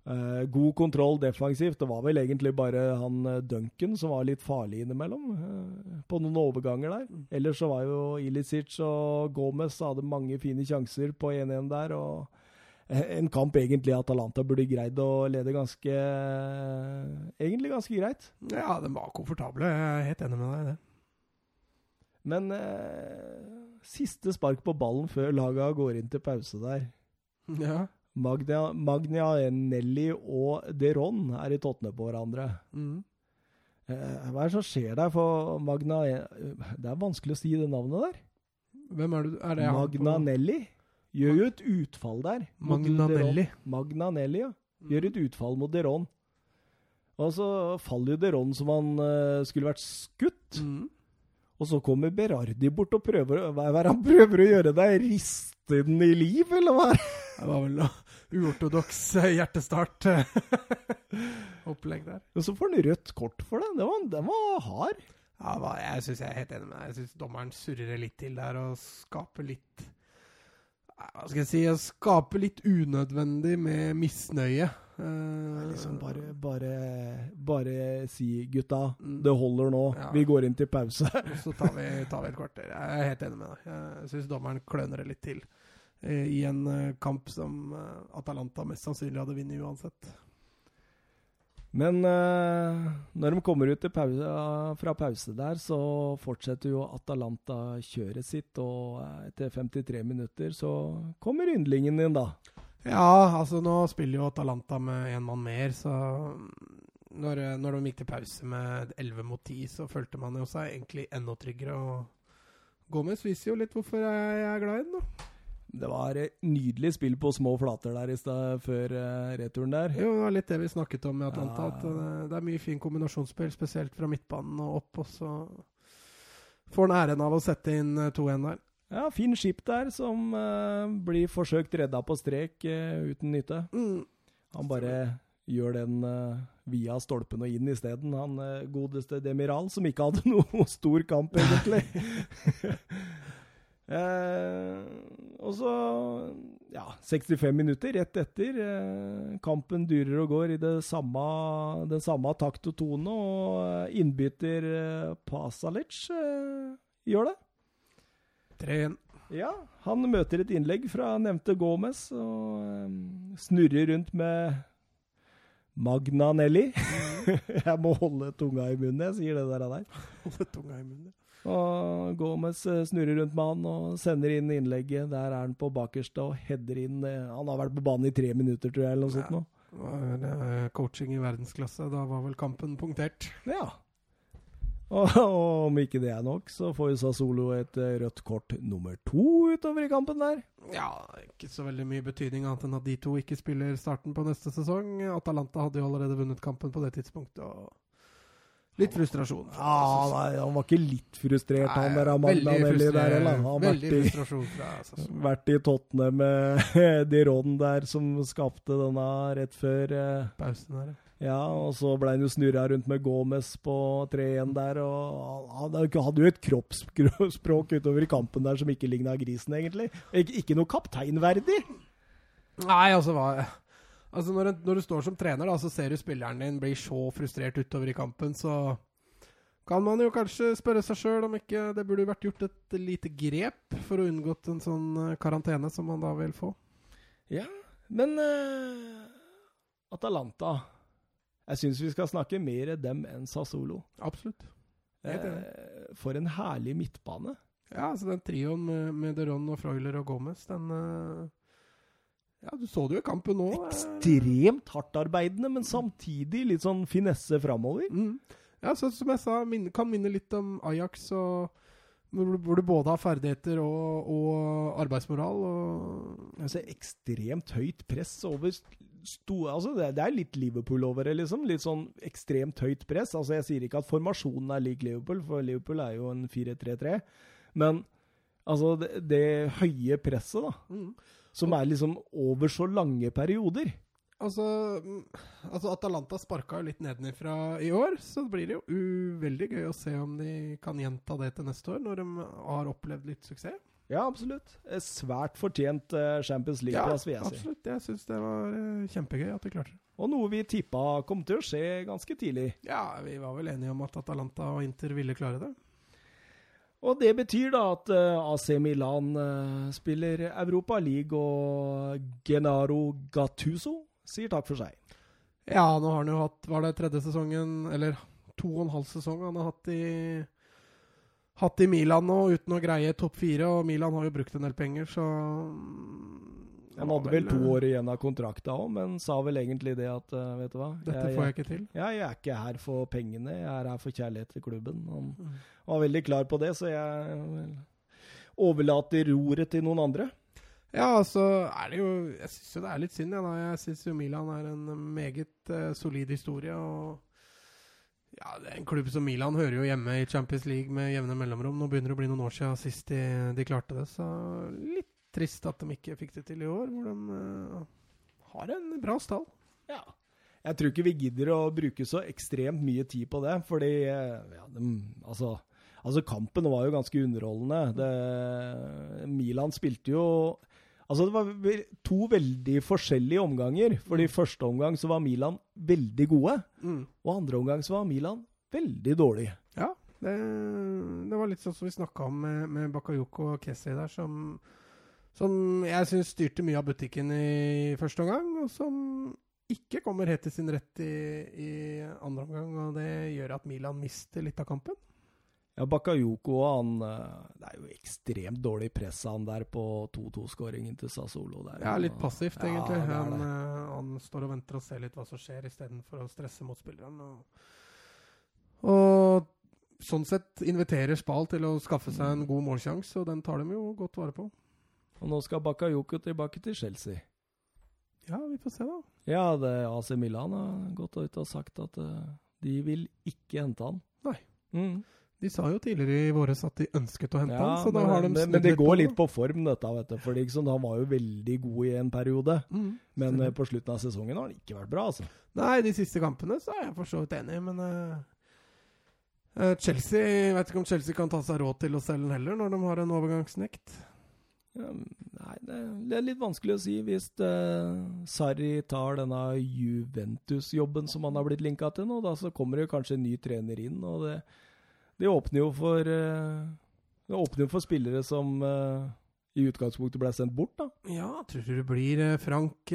Uh, god kontroll defensivt. Det var vel egentlig bare han eh, Duncan som var litt farlig innimellom, uh, på noen overganger der. Mm. Ellers så var jo Ilicic og Gomez hadde mange fine sjanser på 1-1 der. og en kamp egentlig Atalanta burde greid å lede ganske Egentlig ganske greit. Ja, de var komfortable. Jeg er helt enig med deg i det. Men eh, siste spark på ballen før laga går inn til pause der. Ja. Magna, Nelly og Deron er i tottene på hverandre. Mm. Eh, hva er det som skjer der? For Magna Det er vanskelig å si det navnet der. Hvem er det? Er det Magnanelli gjør jo et utfall der. Magna Magnanelli. Magna Magnanelli, ja. Gjør et utfall mot Deron. Og så faller jo Deron som han uh, skulle vært skutt. Mm. Og så kommer Berardi bort og prøver Hva er det han prøver å gjøre deg? Riste den i liv, eller hva? Det var vel uortodoks eh, hjertestart-opplegg der. Og så får han rødt kort for det. Den var, den var hard. Ja, jeg syns jeg er helt enig med deg. Jeg syns dommeren surrer litt til der og skaper litt Hva skal jeg si? å Skaper litt unødvendig med misnøye. Eh, Liksom bare, bare, bare si 'gutta, Mm. det holder nå. Ja. Vi går inn til pause'. Så tar vi, tar vi et kvarter. Jeg er helt enig med deg. Jeg syns dommeren kløner det litt til. eh, I en eh, kamp som eh, Atalanta mest sannsynlig hadde vunnet uansett. Men eh, når de kommer ut pause, fra pause der, så fortsetter jo Atalanta kjøret sitt. Og eh, etter 53 minutter så kommer yndlingen din, da. Ja, altså nå spiller jo Atalanta med én mann mer, så når, eh, når de gikk til pause med 11 mot 10, så følte man jo seg egentlig enda tryggere. Og Gomez viser jo litt hvorfor jeg er glad i den. da. Det var et nydelig spill på små flater der i stad før eh, returen der. Jo, det var litt det vi snakket om i Atlanta. Ja. At eh, det er mye fin kombinasjonsspill, spesielt fra midtbanen og opp. Og så får han æren av å sette inn to 2-1 der. Ja, fin skip der som uh, blir forsøkt redda på strek uh, uten nytte. Mm. Han bare gjør den uh, via stolpen og inn isteden. Han eh, godeste Demiral, som ikke hadde noe stor kamp, egentlig. eh, og så ja, 65 minutter rett etter. Eh, kampen durer og går i det samme, den samme takt og tone, og innbytter eh, Pasalic eh, gjør det. 3-1. Ja, han møter et innlegg fra nevnte Gomez og eh, snurrer rundt med Magnanelli. jeg må holde tunga i munnen, jeg sier det der. Holde tunga i munnen. Og Gomez snurrer rundt med han og sender inn innlegget. Der er han på bakerste og header inn. eh, Han har vært på banen i tre minutter, tror jeg, eller noe sånt. nå. Det var coaching i verdensklasse. Da var vel kampen punktert. Ja. Og, og om ikke det er nok, så får jo Sassolo et eh, rødt kort nummer to utover i kampen der. Ja, ikke så veldig mye betydning annet enn at de to ikke spiller starten på neste sesong. Atalanta hadde jo allerede vunnet kampen på det tidspunktet. og Litt frustrasjon. Ja, Sassuolo. nei, han var ikke litt frustrert, han der av Magnanelli der, frustrer- eller? Han har vært i, fra vært i tottene med de råden der, som skapte denne rett før eh, Pausen der, Ja, og så ble han jo snurra rundt med Gomez på 3-1 der, og han hadde jo et kroppsspråk utover i kampen der som ikke ligna grisen, egentlig. Ikke, ikke noe kapteinverdig. Nei, altså hva Altså når, en, når du står som trener, da, så ser du spilleren din bli så frustrert utover i kampen, så kan man jo kanskje spørre seg sjøl om ikke det burde vært gjort et lite grep for å unngått en sånn eh, karantene som man da vil få. Ja, men uh, Atalanta Jeg syns vi skal snakke mer dem enn Sassolo. Absolutt. Uh. For en herlig midtbane. Ja, altså den trioen med, med Deron og Freuler og Gomez, den eh, Ja, du så det jo i kampen nå. Ekstremt hardtarbeidende, men samtidig litt sånn finesse framover. Mm. Ja, så, som jeg sa, minne, kan minne litt om Ajax, og, hvor, du- hvor du både har ferdigheter og, og arbeidsmoral. Og Altså, ekstremt høyt press over sto, altså det, det er litt Liverpool over det, liksom. Litt sånn ekstremt høyt press. Altså, jeg sier ikke at formasjonen er lik Liverpool, for Liverpool er jo en 4-3-3. Men altså, det, det høye presset, da, mm. Som er liksom over så lange perioder. Altså, mm, altså Atalanta sparka jo litt nedenifra i år, så blir det jo u veldig gøy å se om de kan gjenta det til neste år, når de har opplevd litt suksess. Ja, absolutt. Eh, Svært fortjent eh, Champions League-plass, vil jeg si. absolutt. Jeg syns det var eh, kjempegøy at de klarte det. Og noe vi tippa kom til å skje ganske tidlig. Ja, vi var vel enige om at Atalanta og Inter ville klare det. Og det betyr da at uh, AC Milan uh, spiller Europa League, og Genaro Gattuso sier takk for seg. Ja, nå har han jo hatt Var det tredje sesongen, eller to og en halv sesong han har hatt i Hatt i Milan nå, uten å greie topp fire, og Milan har jo brukt en del penger, så Han hadde vel to år igjen av kontrakta òg, men sa vel egentlig det at uh, Vet du hva Dette jeg, får jeg ikke til. Ja, jeg er ikke her for pengene, jeg er her for kjærlighet til klubben. Han mm. var veldig klar på det, så jeg overlater roret til noen andre. Ja, altså er det jo Jeg syns jo det er litt synd, ja, da. Jeg syns jo Milan er en meget uh, solid historie. og ja, det er En klubb som Milan hører jo hjemme i Champions League med jevne mellomrom. Nå begynner det å bli noen år siden sist de, de klarte det, så litt trist at de ikke fikk det til i år, hvor de uh, har en bra stall. Ja. Jeg tror ikke vi gidder å bruke så ekstremt mye tid på det, fordi ja, de, altså Altså, kampen var jo ganske underholdende. Det, Milan spilte jo Altså, det var to veldig forskjellige omganger. For i mm. første omgang så var Milan veldig gode, mm. og andre omgang så var Milan veldig dårlig. Ja, det, det var litt sånn som vi snakka om med, med Bakayoko og Kessie der, som, som jeg syns styrte mye av butikken i første omgang, og som ikke kommer helt til sin rett i, i andre omgang. Og det gjør at Milan mister litt av kampen. Ja, Bakayoko han eh, Det er jo ekstremt dårlig press han der på 2-2-skåringen til Sassolo. Der. Ja, litt passivt, egentlig. Ja, det det. Han, han, står og venter og ser litt hva som skjer, istedenfor å stresse motspilleren. Og, og, sånn sett inviterer Spal til å skaffe seg en god målsjanse, og den tar de jo godt vare på. Og nå skal Bakayoko tilbake til Chelsea. Ja, vi får se, da. Ja, det AC Milan har gått ut og sagt at uh, de vil ikke hente han. Nei. Mm. De sa jo tidligere i våres at de ønsket å hente ja, han, så da men, har de men, men det går litt på form, dette. vet du. For liksom, Han var jo veldig god i en periode, mm, men uh, på slutten av sesongen har han ikke vært bra. altså. Nei, de siste kampene så er jeg for så vidt enig, men uh, Chelsea Jeg vet ikke om Chelsea kan ta seg råd til å selge den heller, når de har en overgangsnekt. Ja, nei, det er litt vanskelig å si. Hvis Sarri tar denne Juventus-jobben som han har blitt linka til nå, da så kommer det kanskje en ny trener inn. og det det åpner jo for uh, Det åpner jo for spillere som uh, i utgangspunktet ble sendt bort, da. Ja, tror du det blir Frank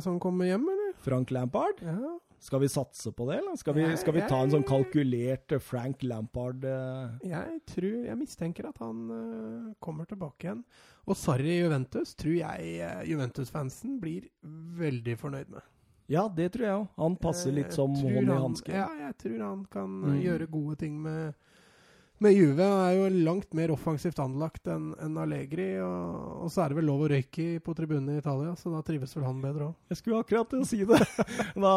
som kommer hjem? Frank Lampard? Ja. Skal vi satse på det, eller? Skal vi, skal vi ta en sånn kalkulert Frank Lampard Jeg tror Jeg mistenker at han uh, kommer tilbake igjen. Og Sarri Juventus tror jeg uh, Juventus-fansen blir veldig fornøyd med. Ja, det tror jeg òg. Han passer litt som hånd i hanske. Ja, jeg tror han kan mm. gjøre gode ting med med Juve er jo langt mer offensivt anlagt enn en Allegri. Og, og, så er det vel lov å røyke på tribunen i Italia, så da trives vel han bedre òg. Jeg skulle akkurat til å si det. Da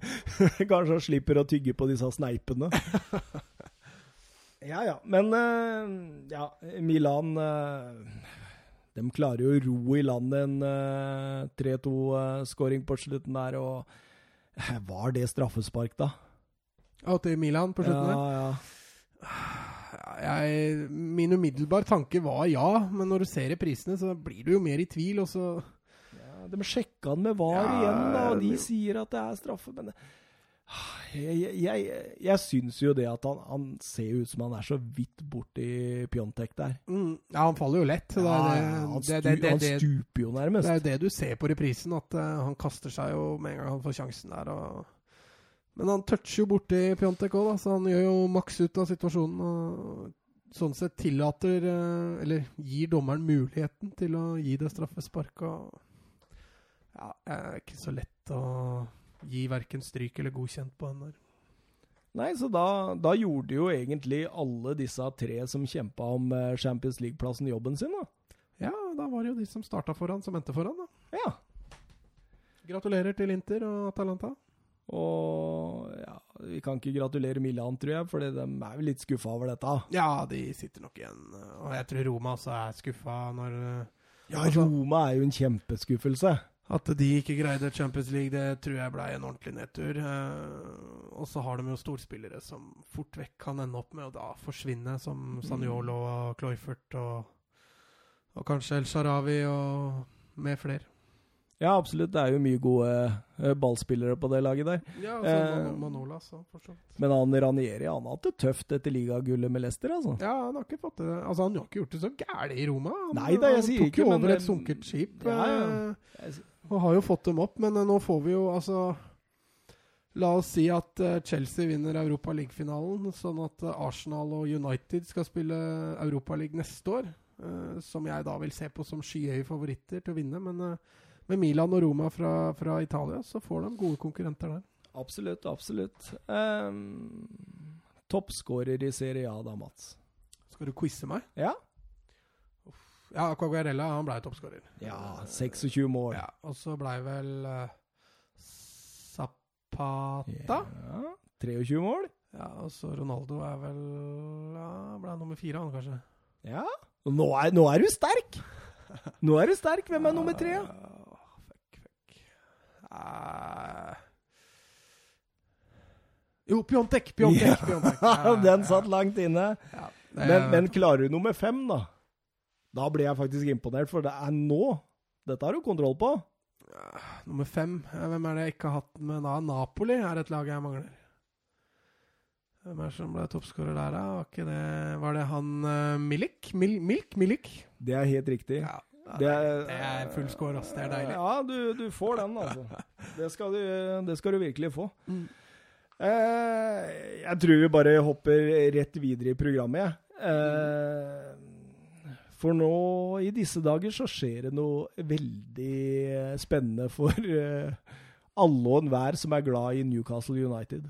kanskje han slipper å tygge på disse sneipene. Ja ja. Men uh, ja, Milan uh, De klarer jo å ro i land en uh, 3-2-skåring på slutten der, og var det straffespark, da? Ja, til Milan på slutten der? Ja, ja jeg, min umiddelbare tanke var ja, men når du ser reprisene, så blir du jo mer i tvil, og så ja, De sjekka den med VAR ja, igjen, da, og de det, sier at det er straffe, men jeg, jeg, jeg, jeg syns jo det at han, han, ser ut som han er så vidt borti Pjontek der. Mm, ja, han faller jo lett. Ja, det, han, stu, det, han, stuper jo nærmest. Det er jo det du ser på reprisen, at uh, han kaster seg jo med en gang han får sjansen der. og men han toucher jo borti Pjontek òg, så han gjør jo maks ut av situasjonen. Og sånn sett tillater eh, Eller gir dommeren muligheten til å gi det straffesparket. Ja, det er ikke så lett å gi verken stryk eller godkjent på den der. Nei, så da, da, gjorde jo egentlig alle disse tre som kjempa om eh, Champions League-plassen, jobben sin, da. Ja, da var det jo de som starta foran, som endte foran, da. Ja. Gratulerer til Inter og Atalanta. Og ja, vi kan ikke gratulere Milan, tror jeg, for de er vel litt skuffa over dette. Ja, de sitter nok igjen. Og jeg tror Roma også er skuffa når Ja, altså, Roma er jo en kjempeskuffelse. At de ikke greide Champions League, det tror jeg ble en ordentlig nedtur. Uh, og så har de jo storspillere som fort vekk kan ende opp med å da forsvinne, som Sanjolo og Cloyfert og, og kanskje El Sharawi og med flere. Ja, absolutt. Det er jo mye gode eh, ballspillere på det laget der. Ja, altså eh, Manola, så vidt. Men han Ranieri han har hatt det tøft etter ligagullet med Leicester, altså. Ja, han har ikke fått det Altså, han har ikke gjort det så gærent i Roma. Han, Nei da, jeg han sier tok ikke, jo over men, et sunket skip. Ja, ja. eh, Og har jo fått dem opp, men eh, nå får vi jo altså La oss si at Chelsea vinner Europa League-finalen, sånn at Arsenal og United skal spille Europa League neste år. som jeg da vil se på som skyhøye favoritter til å vinne. Men med Milan og Roma fra, fra Italia så får de gode konkurrenter der. Absolutt, absolutt. Um, Toppskårer i Serie A da, Mats. Skal du quize meg? Ja? Ja, Quagliarella han ble toppskårer. Ja, 26 mål. Ja, og så blei vel uh, Zapata. Ja, 23 mål. Ja, og så Ronaldo er vel Ja, ble han nummer fire, han kanskje? Ja. Nå er, nå er du sterk! Nå er du sterk. Hvem er nummer tre? Ja? Eh, jo, Pjontek! Pjontek! Pjontek. Ja, Den satt langt inne. ja. Men, men klarer du nummer fem, da? Da blir jeg faktisk imponert, for det er nå. Dette har du kontroll på. Nummer fem. Hvem er det jeg ikke har hatt med da? Napoli er et lag jeg mangler. Hvem er det som ble toppskårer der, da? Var, det, var det han uh, Milik? Mil, Milk? Milik? Det er helt riktig. Ja, Det er, er, det er full score, ass. Det er deilig. Ja, du, du får den, altså. Det skal du, det skal du virkelig få. Mm. Eh, jeg tror vi bare hopper rett videre i programmet, jeg. Eh, for nå, i disse dager, så skjer det noe veldig spennende for eh, alle og enhver som er glad i Newcastle United.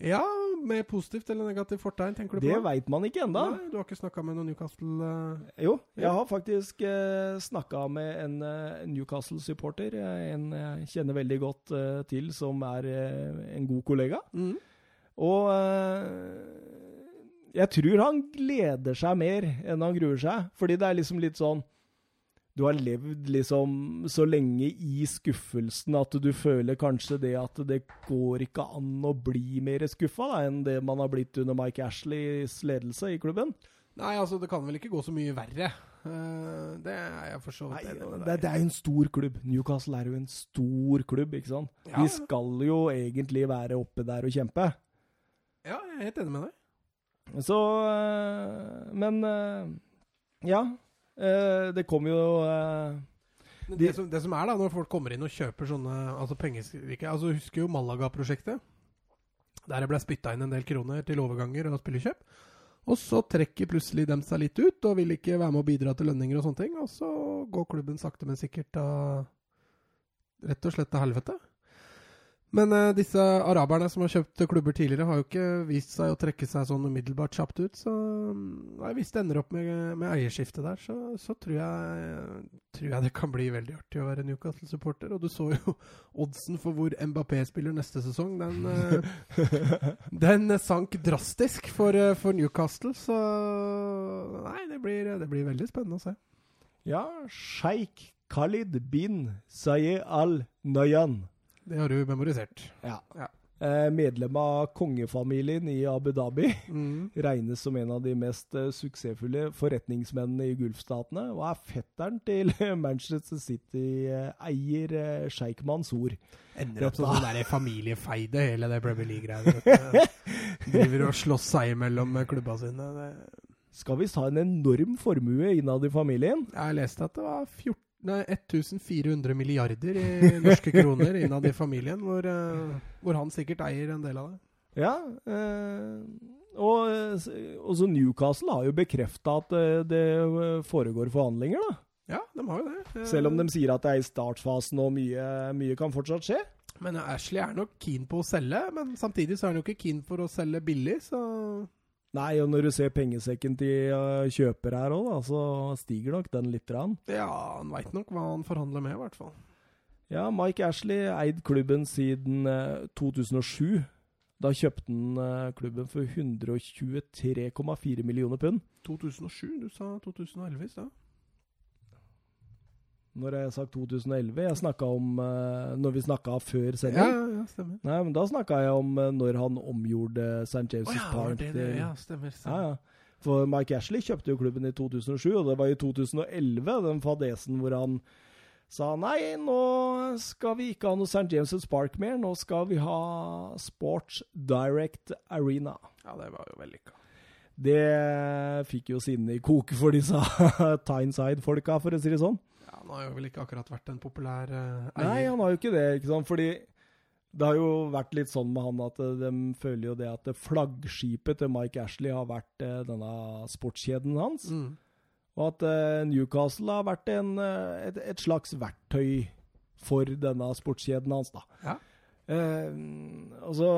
Ja, med positivt eller negativt fortegn, tenker du Det på? veit man ikke ennå. Du har ikke snakka med noen Newcastle uh... Jo, jeg har faktisk uh, snakka med en uh, Newcastle-supporter. eh, En jeg kjenner veldig godt uh, til, som er eh, en god kollega. mm. Og eh, jeg tror han gleder seg mer enn han gruer seg. Fordi det er liksom litt sånn Du har levd liksom så lenge i skuffelsen at du føler kanskje det at det går ikke an å bli mer skuffa da, enn det man har blitt under Mike Ashleys ledelse i klubben. Nei, altså, det kan vel ikke gå så mye verre. Eh, det er jeg for så vidt enig med det, deg det er jo en stor klubb. Newcastle er jo en stor klubb, ikke sant? Ja. De skal jo egentlig være oppe der og kjempe. Ja, jeg er helt enig med deg. Så øh, Men øh, ja. Øh, det kommer jo øh, De- det, som, det som er da, når folk kommer inn og kjøper sånne altså pengeskriker altså Husker jo Malaga-prosjektet? Der det ble spytta inn en del kroner til overganger og spillekjøp. Og så trekker plutselig dem seg litt ut og vil ikke være med å bidra til lønninger og sånne ting. Og så går klubben sakte, men sikkert da rett og slett til helvete. Men uh, disse araberne som har kjøpt klubber tidligere, har jo ikke vist seg å trekke seg sånn umiddelbart kjapt ut. Så mm, nei, hvis det ender opp med, med eierskifte der, så, så tror, jeg, tror jeg det kan bli veldig artig å være Newcastle-supporter. Og du så jo oddsen for hvor Mbappé spiller neste sesong. Den, uh, den sank drastisk for, uh, for Newcastle, så Nei, det blir, det blir veldig spennende å se. Ja, sjeik Khalid bin Sayed al-Nayan. Det har du memorisert. Ja. Ja. Eh, medlem av kongefamilien i Abu Dhabi. Mm. Regnes som en av de mest eh, suksessfulle forretningsmennene i Gulfstatene. Og er fetteren til Manchester City-eier eh, sjeik Mansour. Ender opp som sånn familiefeide, hele det Premier League-greiene. Driver og slåss seg imellom klubba sine. Det. Skal visst ha en enorm formue innad i familien. Jeg leste at det var 14, nei, 1400 milliarder i norske kroner innad i familien, hvor, eh, hvor han sikkert eier en del av det. Ja, eh, og så også Newcastle har jo bekrefta at eh, det eh, foregår forhandlinger, da. Ja, de har jo det. Eh, Selv om de sier at det er i startfasen og mye, mye kan fortsatt skje. Men Ashley er nok keen på å selge, men samtidig så er han jo ikke keen for å selge billig, så Nei, og når du ser pengesekken til eh, kjøper her òg, så stiger nok den litt. Rann. ja, han veit nok hva han forhandler med, i hvert fall. Ja, Mike Ashley eid klubben siden eh, 2007. Da kjøpte han eh, klubben for 123,4 millioner pund. 2007? Du sa 2011 i stad. Når har jeg sagt 2011? Jeg snakka om uh, Når vi snakka før sending. ja, ja, stemmer. Nei, men da snakka jeg om uh, når han omgjorde St. James' James' ja, Park det det? Ja, stemmer. Ja, ja. For Mike Ashley kjøpte jo klubben i 2007, og det var i 2011 den fadesen hvor han sa nei, nå skal vi ikke ha noe St. James' Park mer, nå skal vi ha Sports Direct Arena. Ja, det var jo vellykka. Det fikk jo sinnet i koke for disse Tyneside-folka, for å si det sånn. Ja, Han har jo vel ikke akkurat vært en populær eh, eier. Nei, han har jo ikke det, ikke sant? Fordi det har jo vært litt sånn med han at eh, de føler jo det at flaggskipet til Mike Ashley har vært eh, denne sportskjeden hans. Mm. Og at Newcastle har vært en, et, et slags verktøy for denne sportskjeden hans, da. Ja. Altså,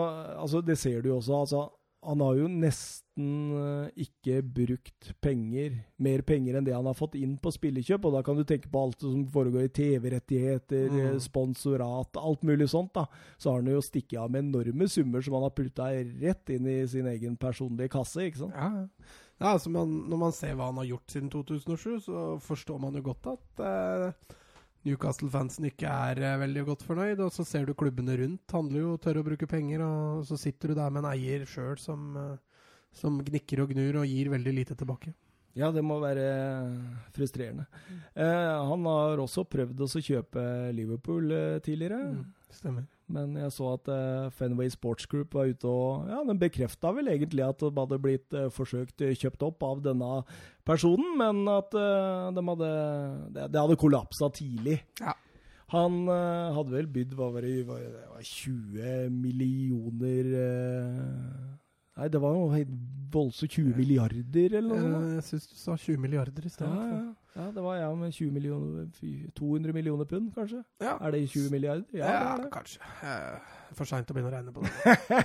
altså, det ser du jo også. Altså, han har jo nesten eh, ikke brukt penger, mer penger enn det han har fått inn på spillekjøp. Og da kan du tenke på alt som foregår i TV-rettigheter, Mm. eh, sponsorat, alt mulig sånt. da. Så har han jo stikket av med enorme summer som han har putta rett inn i sin egen personlige kasse. ikke sant? Ja. ja altså man, Når man ser hva han har gjort siden 2007, så forstår man jo godt at eh, Newcastle-fansen ikke er eh, veldig godt fornøyd. Og så ser du klubbene rundt handler jo tør å bruke penger, og så sitter du der med en eier sjøl som, eh, som gnikker og gnur og gir veldig lite tilbake. Ja, det må være frustrerende. Eh, han har også prøvd å kjøpe Liverpool eh, tidligere. Mm, stemmer. Men jeg så at eh, Fenway Sports Group var ute og Ja, den bekrefta vel egentlig at det hadde blitt eh, forsøkt eh, kjøpt opp av denne personen, men at de hadde Det, det hadde kollapsa tidlig. Ja. Han hadde vel bydd hva var det, hva, det var 20 millioner Nei, det var jo helt voldsomt 20 milliarder, eller noe sånt. Jeg syns du sa 20 milliarder i stedet. ja. ja, det var jeg med 20 millioner 200 millioner pund, kanskje? Ja. Er det 20 milliarder? Ja, Ja, det det. kanskje. Eh, For seint å begynne å regne på det.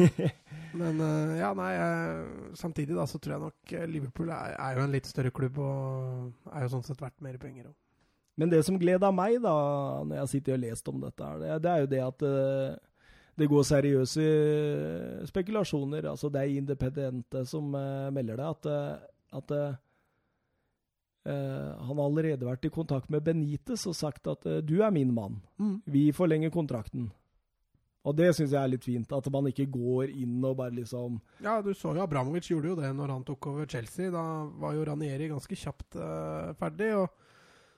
Men eh, ja, nei eh, Samtidig da, så tror jeg nok Liverpool er, er jo en litt større klubb og er jo sånn sett verdt mer penger òg. Men det som gleda meg, da, når jeg sitter og lest om dette, det, det er jo det at det går seriøse spekulasjoner. Altså det er independente som uh, melder det, at, eh, at eh, eh, han har allerede vært i kontakt med Benitez og sagt at uh, du er min mann. Vi forlenger kontrakten. Og det syns jeg er litt fint. At man ikke går inn og bare liksom Ja, du så jo Abramovic gjorde jo det når han tok over Chelsea. Da var jo Ranieri ganske kjapt eh, ferdig. og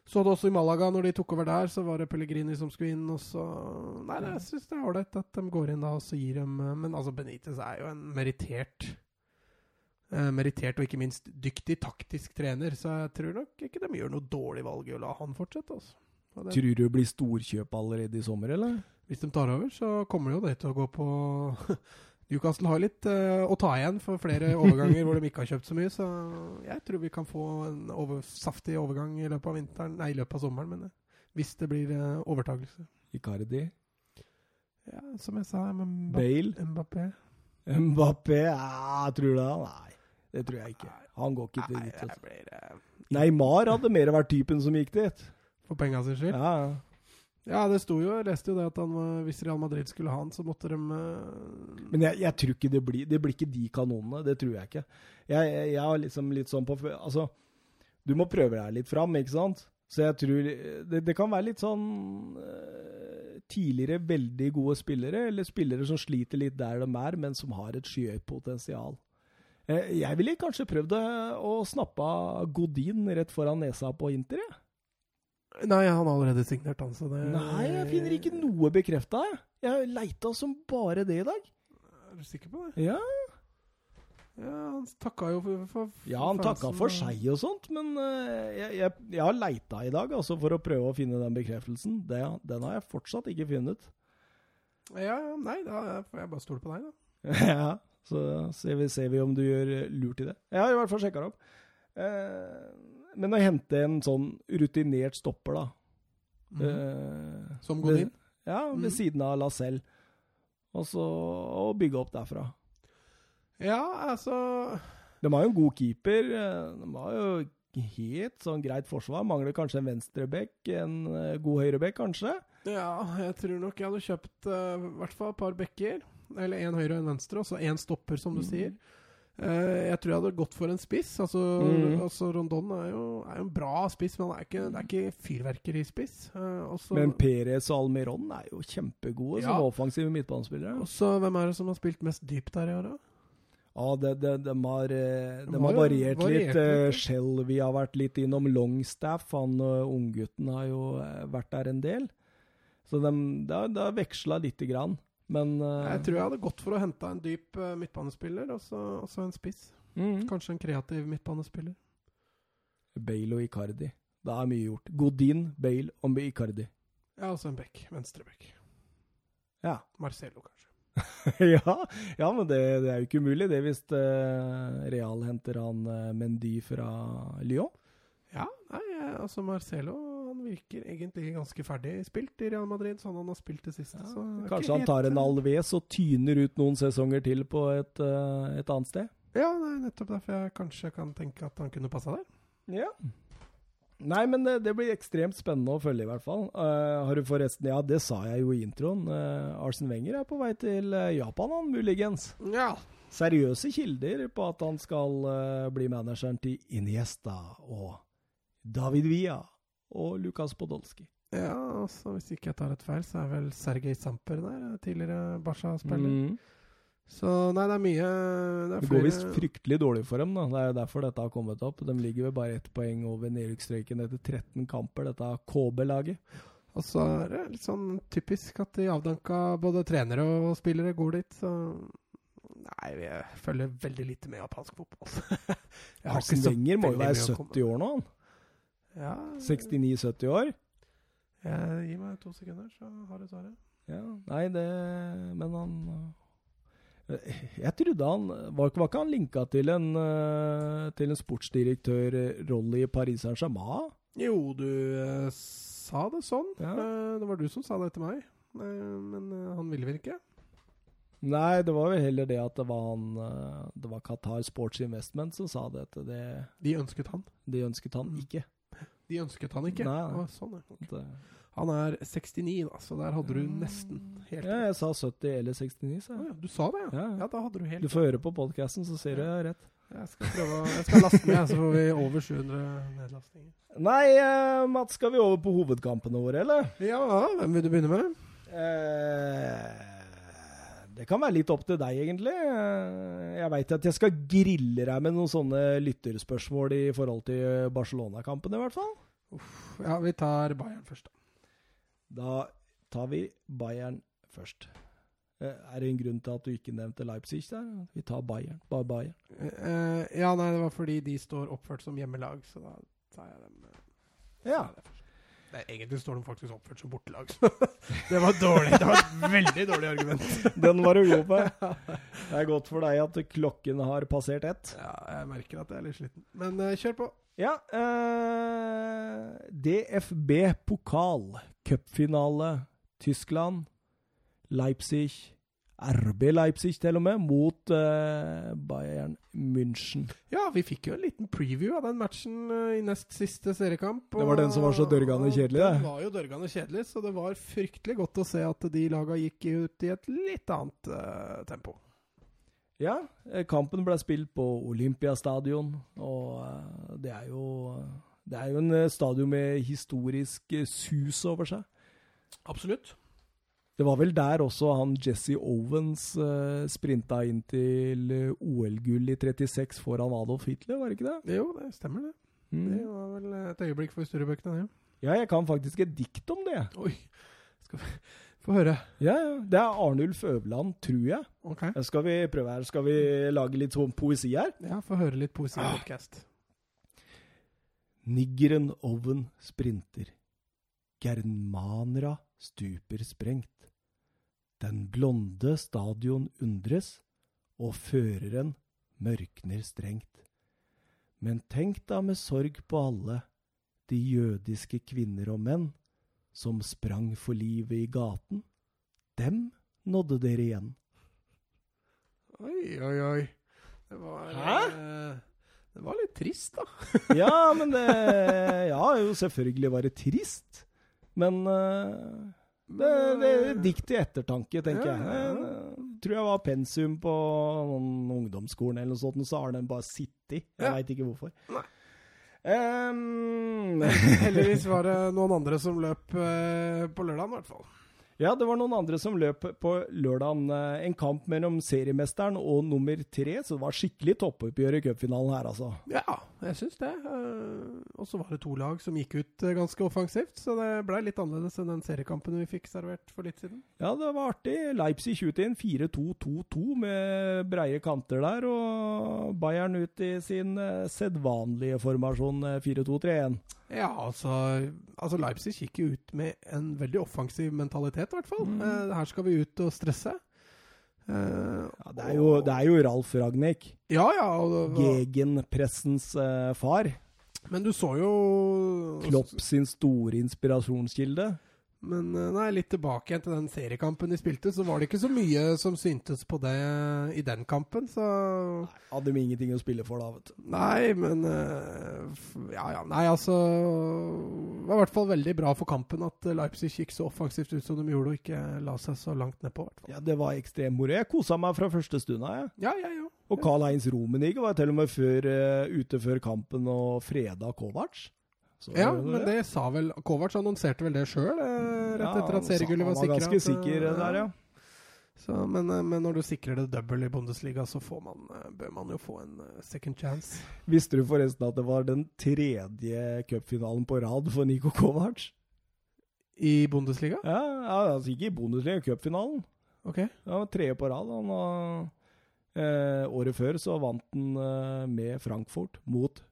så det også i Malaga, når de tok over der, så var det Pellegrini som skulle inn. og så... Nei, nei, jeg syns det er ålreit at de går inn da og så gir dem eh, Men altså, Benitez er jo en merittert eh, Merittert og ikke minst dyktig taktisk trener, så jeg tror nok ikke de gjør noe dårlig valg i å la han fortsette. altså. Det, Tror du det blir storkjøp allerede i sommer, eller? hvis de tar over, så kommer jo det til å gå på Newcastle har litt uh, å ta igjen for flere overganger hvor de ikke har kjøpt så mye, så jeg tror vi kan få en over, saftig overgang i løpet av vinteren, nei, i løpet av sommeren, men uh, hvis det blir uh, overtakelse. Icardi? Ja, som jeg sa, med Mbappé. Bale? Mbappé. Mbappé? Ja, tror du det? Nei, det tror jeg ikke. Han går ikke Nei, dit. Altså. eh, Neymar hadde mer vært typen som gikk dit. for penga sin skyld. Ja, ja. Ja, det sto jo, jeg leste jo det at han, hvis Real Madrid skulle ha han, så måtte de eh, Men jeg, jeg tror ikke det blir Det blir ikke de kanonene. Det tror jeg ikke. Jeg, jeg, jeg har liksom litt sånn på Altså, du må prøve deg litt fram, ikke sant? Så jeg tror Det, det kan være litt sånn eh, Tidligere veldig gode spillere, eller spillere som sliter litt der de er, men som har et skyhøyt potensial. Eh, Jeg ville kanskje prøvd å snappe Godin rett foran nesa på Inter, jeg. Nei, han har allerede signert, han, så det Nei, jeg finner ikke noe bekrefta. Jeg har leita som bare det i dag. Er du sikker på det? Ja, Ja, han takka jo for, for ja han takka for seg og sånt, men uh, jeg, jeg, jeg har leita i dag altså, for å prøve å finne den bekreftelsen. Det, den har jeg fortsatt ikke funnet. Ja, nei, da får jeg bare stole på deg, da. ja, så ser vi, ser vi om du gjør lurt i det. Jeg har i hvert fall sjekka det opp. Eh, men å hente en sånn rutinert stopper, da eh, Som Godin? ved- Ja, ved mm. siden av Lacelle. Og så og bygge opp derfra. Ja, altså De har jo en god keeper. eh, De har jo helt sånn greit forsvar. Mangler kanskje en venstreback, en eh, god høyreback kanskje. Ja, jeg tror nok jeg hadde kjøpt eh, i hvert fall et par bekker. Eller én høyre og en venstre, og så én stopper, som du mm. sier. Eh, jeg tror jeg hadde gått for en spiss. Altså, mm. altså Rondon er jo, er jo en bra spiss, men han er ikke, det er ikke fyrverkerispiss. Uh, også, Men Perez og Almiron er jo kjempegode Ja. som offensive midtbanespillere. også, hvem er det som har spilt mest dypt der i år, da? Ja, det, de, de har, eh, de De har har variert, litt. eh. Shelby har vært litt innom Longstaff. Han unggutten har jo eh, vært der en del. Så de, har, har veksla lite grann. Men uh, Jeg tror jeg hadde gått for å hente en dyp uh, midtbanespiller, og så og så en spiss. mm, Kanskje en kreativ midtbanespiller. Bale og Icardi. Det er mye gjort. Godin, Bale og Icardi. Ja, også en bekk. Venstrebekk. Ja. Marcelo, kanskje. ja, ja, men det, det er jo ikke umulig, det hvis uh, Real henter han Mendy fra Lyon. Ja, nei, altså Marcelo han virker egentlig ganske ferdig spilt i Real Madrid, sånn han har spilt det siste. så er Kanskje han tar en eh, Alves og tyner ut noen sesonger til på et, eh, et annet sted. Ja, det er nettopp derfor jeg kanskje kan tenke at han kunne passa der. Ja. Nei, men det, det blir ekstremt spennende å følge, i hvert fall. Uh, har du forresten Ja, det sa jeg jo i introen. Uh, Arsen Wenger er på vei til eh, Japan, han muligens. Ja. Seriøse kilder på at han skal uh, bli manageren til Iniesta og David Villa og Lukas Podolski. Ja, altså Hvis ikke jeg tar et feil, så er vel Sergej Samper der, tidligere Barca-spiller. Mm. Så nei, det er mye Det, er Det går visst fryktelig dårlig for dem. da. Det er jo derfor dette har kommet opp. De ligger vel bare ett poeng over nedrykksstreken etter 13 kamper, dette KB-laget. Og så er det litt sånn typisk at de avdanka både trenere og spillere går dit, så Nei, jeg følger veldig lite med japansk fotball. Arsen Wenger må jo være mye å komme- 70 år nå, han. Ja, 69-70 år. Gi meg to sekunder, så har du svaret. Ja, nei, det Men han Jeg trodde han Var, var ikke han linka til en, øh, til en sportsdirektørrolle i Paris Saint-Germain? Jo, du eh, sa det sånn. Ja. Eh, det var du som sa det til meg. Eh, men eh, han ville vel ikke? Nei, det var vel heller det at det var han Det var Qatar Sports Investment som sa det. Det De ønsket han. de ønsket han ikke. De ønsket han ikke? Nei. Å, sånn, ja. Det, Han er 69, da, så der hadde du nesten helt ja, jeg sa 70 eller 69, sa jeg. jeg. ja, Du sa det, ja? Ja, Ja, da hadde du helt Du får høre på podkasten, så ser du rett. Jeg skal prøve å Jeg skal laste ned, så får vi over 700 nedlastninger. Nei, eh, Mats, skal vi over på hovedkampene våre, eller? Ja, hvem vil du begynne med? Eh, det kan være litt opp til deg, egentlig. Eh, Jeg veit at jeg skal grille deg med noen sånne lytterspørsmål i forhold til Barcelona-kampen, i hvert fall. Ja, vi tar Bayern først, da. Da tar vi Bayern først. Eh, Er det en grunn til at du ikke nevnte Leipzig der? Vi tar Bayern. Bare Bayern. Uh, ja, nei, det var fordi de står oppført som hjemmelag, så da tar jeg dem. Ja. tar jeg det først. Nei, egentlig står de faktisk oppført som bortelag, så det var dårlig. Det var et veldig dårlig argument. Den var du god på. Det er godt for deg at klokken har passert ett. Ja, jeg merker at jeg er litt sliten. Men uh, kjør på. Ja, Uh, DFB pokal, cupfinale, Tyskland, Leipzig, RB Leipzig til og med, mot uh, Bayern München. Ja, vi fikk jo en liten preview av den matchen uh, i nest siste seriekamp. Det var den som var så dørgende kjedelig, det. Den var jo dørgende kjedelig, så det var fryktelig godt å se at de laga gikk ut i et litt annet uh, tempo. Ja, kampen ble spilt på Olympiastadion, og det er jo det er jo en stadion med historisk sus over seg. Absolutt. Det var vel der også han Jesse Owens uh, sprinta inn til eh, OL-gull i 36 foran Adolf Hitler, var det ikke det? Jo, det stemmer, det. Mm. Det var vel et øyeblikk for historiebøkene, det. Ja, jeg kan faktisk et dikt om det. Oi. Skal vi få høre. Ja, ja. Det er Arnulf Øverland, tror jeg. Ok. Eh, Skal vi prøve her? Skal vi lage litt sånn poesi her? Ja, få høre litt poesi i Ah. podcast. Niggeren Owen sprinter. Germanera stuper sprengt. Den blonde stadion undres, og føreren mørkner strengt. Men tenk da med sorg på alle, de jødiske kvinner og menn, som sprang for livet i gaten. Dem nådde dere igjen. Oi, oi, oi. Det var Hæ? eh, det var litt trist, da. Ja, men det Ja, jo, selvfølgelig var det trist. Men eh, det, det er dikt til ettertanke, tenker Ja, ja, ja. Jeg tror jeg var pensum på noen ungdomsskolen eller noe sånt, og så har den bare sittet. Jeg veit ikke hvorfor. Nei. Um, Heldigvis var det noen andre som løp uh, på lørdag, i hvert fall. Ja, det var noen andre som løp på lørdagen. eh, En kamp mellom seriemesteren og nummer tre, så det var skikkelig toppoppgjør i cupfinalen her, altså. Ja, jeg syns det. Eh, og så var det to lag som gikk ut eh, ganske offensivt, så det ble litt annerledes enn den seriekampen vi fikk servert for litt siden. Ja, det var artig. Leipzig ut i en 4-2-2-2 med breie kanter der, og Bayern ut i sin sedvanlige formasjon eh, 4-2-3-1. Ja, altså, altså Leipzig gikk jo ut med en veldig offensiv mentalitet, i hvert fall. Mm. Eh, her skal vi ut og stresse. Eh, Ja, det, er jo, det er jo Ralf Ragnhild, ja, ja. Og, gegenpressens eh, far. men du så jo Klopp sin store inspirasjonskilde. Men eh, nei, litt tilbake igjen til den seriekampen de spilte, så var det ikke så mye som syntes på det i den kampen, så Hadde de ingenting å spille for da, vet du. Nei, men eh, Ja, ja. Nei, altså Det var i hvert fall veldig bra for kampen at Leipzig gikk så offensivt ut som de gjorde, og ikke la seg så langt nedpå, i hvert fall. Ja, det var ekstremt moro. Jeg kosa meg fra første stund av, jeg. Ja, ja, ja. Og Karl-Heinz Romenig var til og med før, eh, ute før kampen og freda Kovac. Så Ja, men det sa vel Kovac annonserte vel det sjøl, rett ja, etter at seriegullet var Han var sikra. ganske sikker eh, der, ja. Så, men, eh, men når du sikrer det double i Bundesliga, så får man, eh, bør man jo få en eh, second chance. Visste du forresten at det var den tredje cupfinalen på rad for Niko Kovac? I Bundesliga? Ja, ja, altså ikke i Bundesliga, cupfinalen. Okay. Ja, tredje på rad. Han var, eh, året før så vant han eh, med Frankfurt mot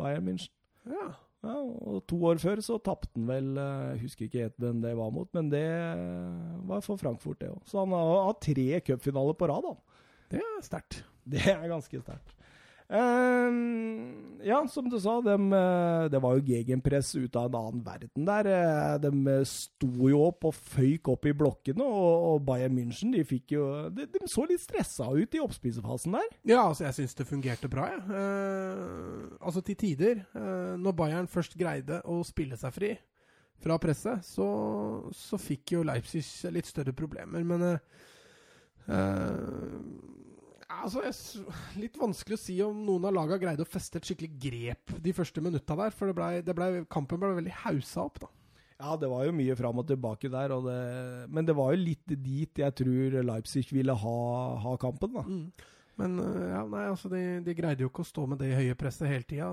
Bayern München. Ja. Ja, og to år før så tapte han vel eh, Jeg husker ikke helt hvem det var mot, men det eh, var for Frankfurt, det òg. Så han har hatt tre cupfinaler på rad, han. Det er sterkt. Det er ganske sterkt. Ehm, ja, som du sa, eh, det var jo gegenpress ut av en annen verden der. Eh, De eh, sto jo opp og føyk opp i blokkene, og, og Bayern München de fikk jo de, de så litt stressa ut i oppspisefasen der. Ja, altså jeg syns det fungerte bra, jeg. Eh, altså til tider, uh, når Bayern først greide å spille seg fri fra presset, så, så fikk jo Leipzig litt større problemer, men uh, Altså, jeg, Litt vanskelig å si om noen av lagene greide å feste et skikkelig grep de første minutta der. For det ble, det ble, kampen ble veldig haussa opp, da. Ja, det var jo mye fram og tilbake der, og det, men det var jo litt dit jeg tror Leipzig ville ha, ha kampen, da. Men øh, ja, nei, altså de, de greide jo ikke å stå med det høye presset hele tida.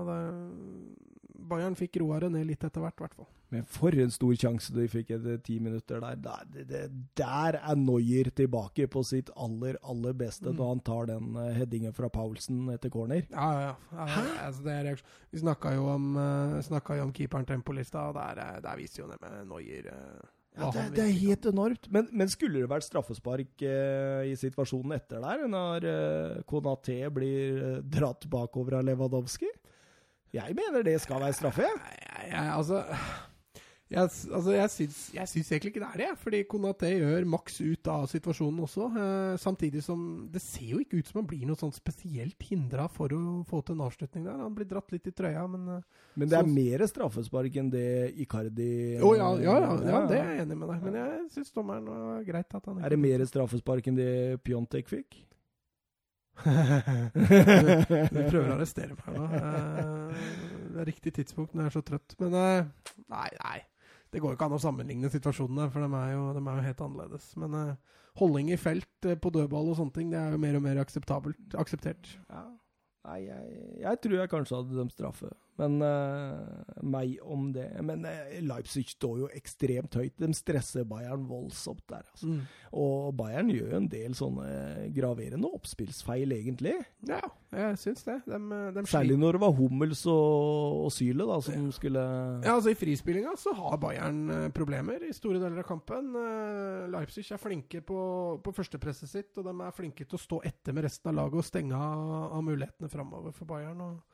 Bayern fikk roa det ned litt etter hvert, i hvert fall. Men for en stor sjanse de fikk etter ti minutter der. Der, det, det, der er Noyer tilbake på sitt aller, aller beste Mm. da han tar den uh, headingen fra Paulsen etter corner. Ja, ja. ja. Hæ? altså, det er reaksjon. Vi snakka jo om, uh, jo om keeperen Tempolista, og der, eh, der viser jo det med Neuer eh, Ja, det, det er helt enormt. Men, men skulle det vært straffespark eh, i situasjonen etter der, når eh, Konaté blir eh, dratt bakover av Lewandowski? Jeg mener det skal være straffe. Ja, altså jeg, altså, jeg syns, jeg syns egentlig ikke det er det, fordi Konaté gjør maks ut av situasjonen også. Eh, samtidig som det ser jo ikke ut som han blir noe sånn spesielt hindra for å få til en avslutning der. Han blir dratt litt i trøya, men eh, Men det er mer straffespark enn det Icardi Å ja, ja, ja, ja, det er jeg enig med deg Men jeg syns dommeren var greit at han Er det mer straffespark enn det Pjontek fikk? Du prøver å arrestere meg nå. Eh, Det er riktig tidspunkt når jeg er så trøtt. Men eh, nei, nei. Det går jo ikke an å sammenligne situasjonene, for de er jo, de er jo helt annerledes. Men uh, holding i felt uh, på dødball og sånne ting, det er jo mer og mer akseptabelt, akseptert. Ja. Nei, jeg, jeg tror jeg kanskje hadde dømt straffe. Men uh, meg om det. Men uh, Leipzig står jo ekstremt høyt. De stresser Bayern voldsomt der. Altså. Mm. Og Bayern gjør jo en del sånne graverende oppspillsfeil, egentlig. Ja, jeg syns det. De, de Særlig når det var Hummels og, og Syle da, som skulle Ja, altså I frispillinga så har Bayern eh, problemer i store deler av kampen. Eh, Leipzig er flinke på, på førstepresset sitt, og de er flinke til å stå etter med resten av laget og stenge av, av mulighetene framover for Bayern. Og, eh,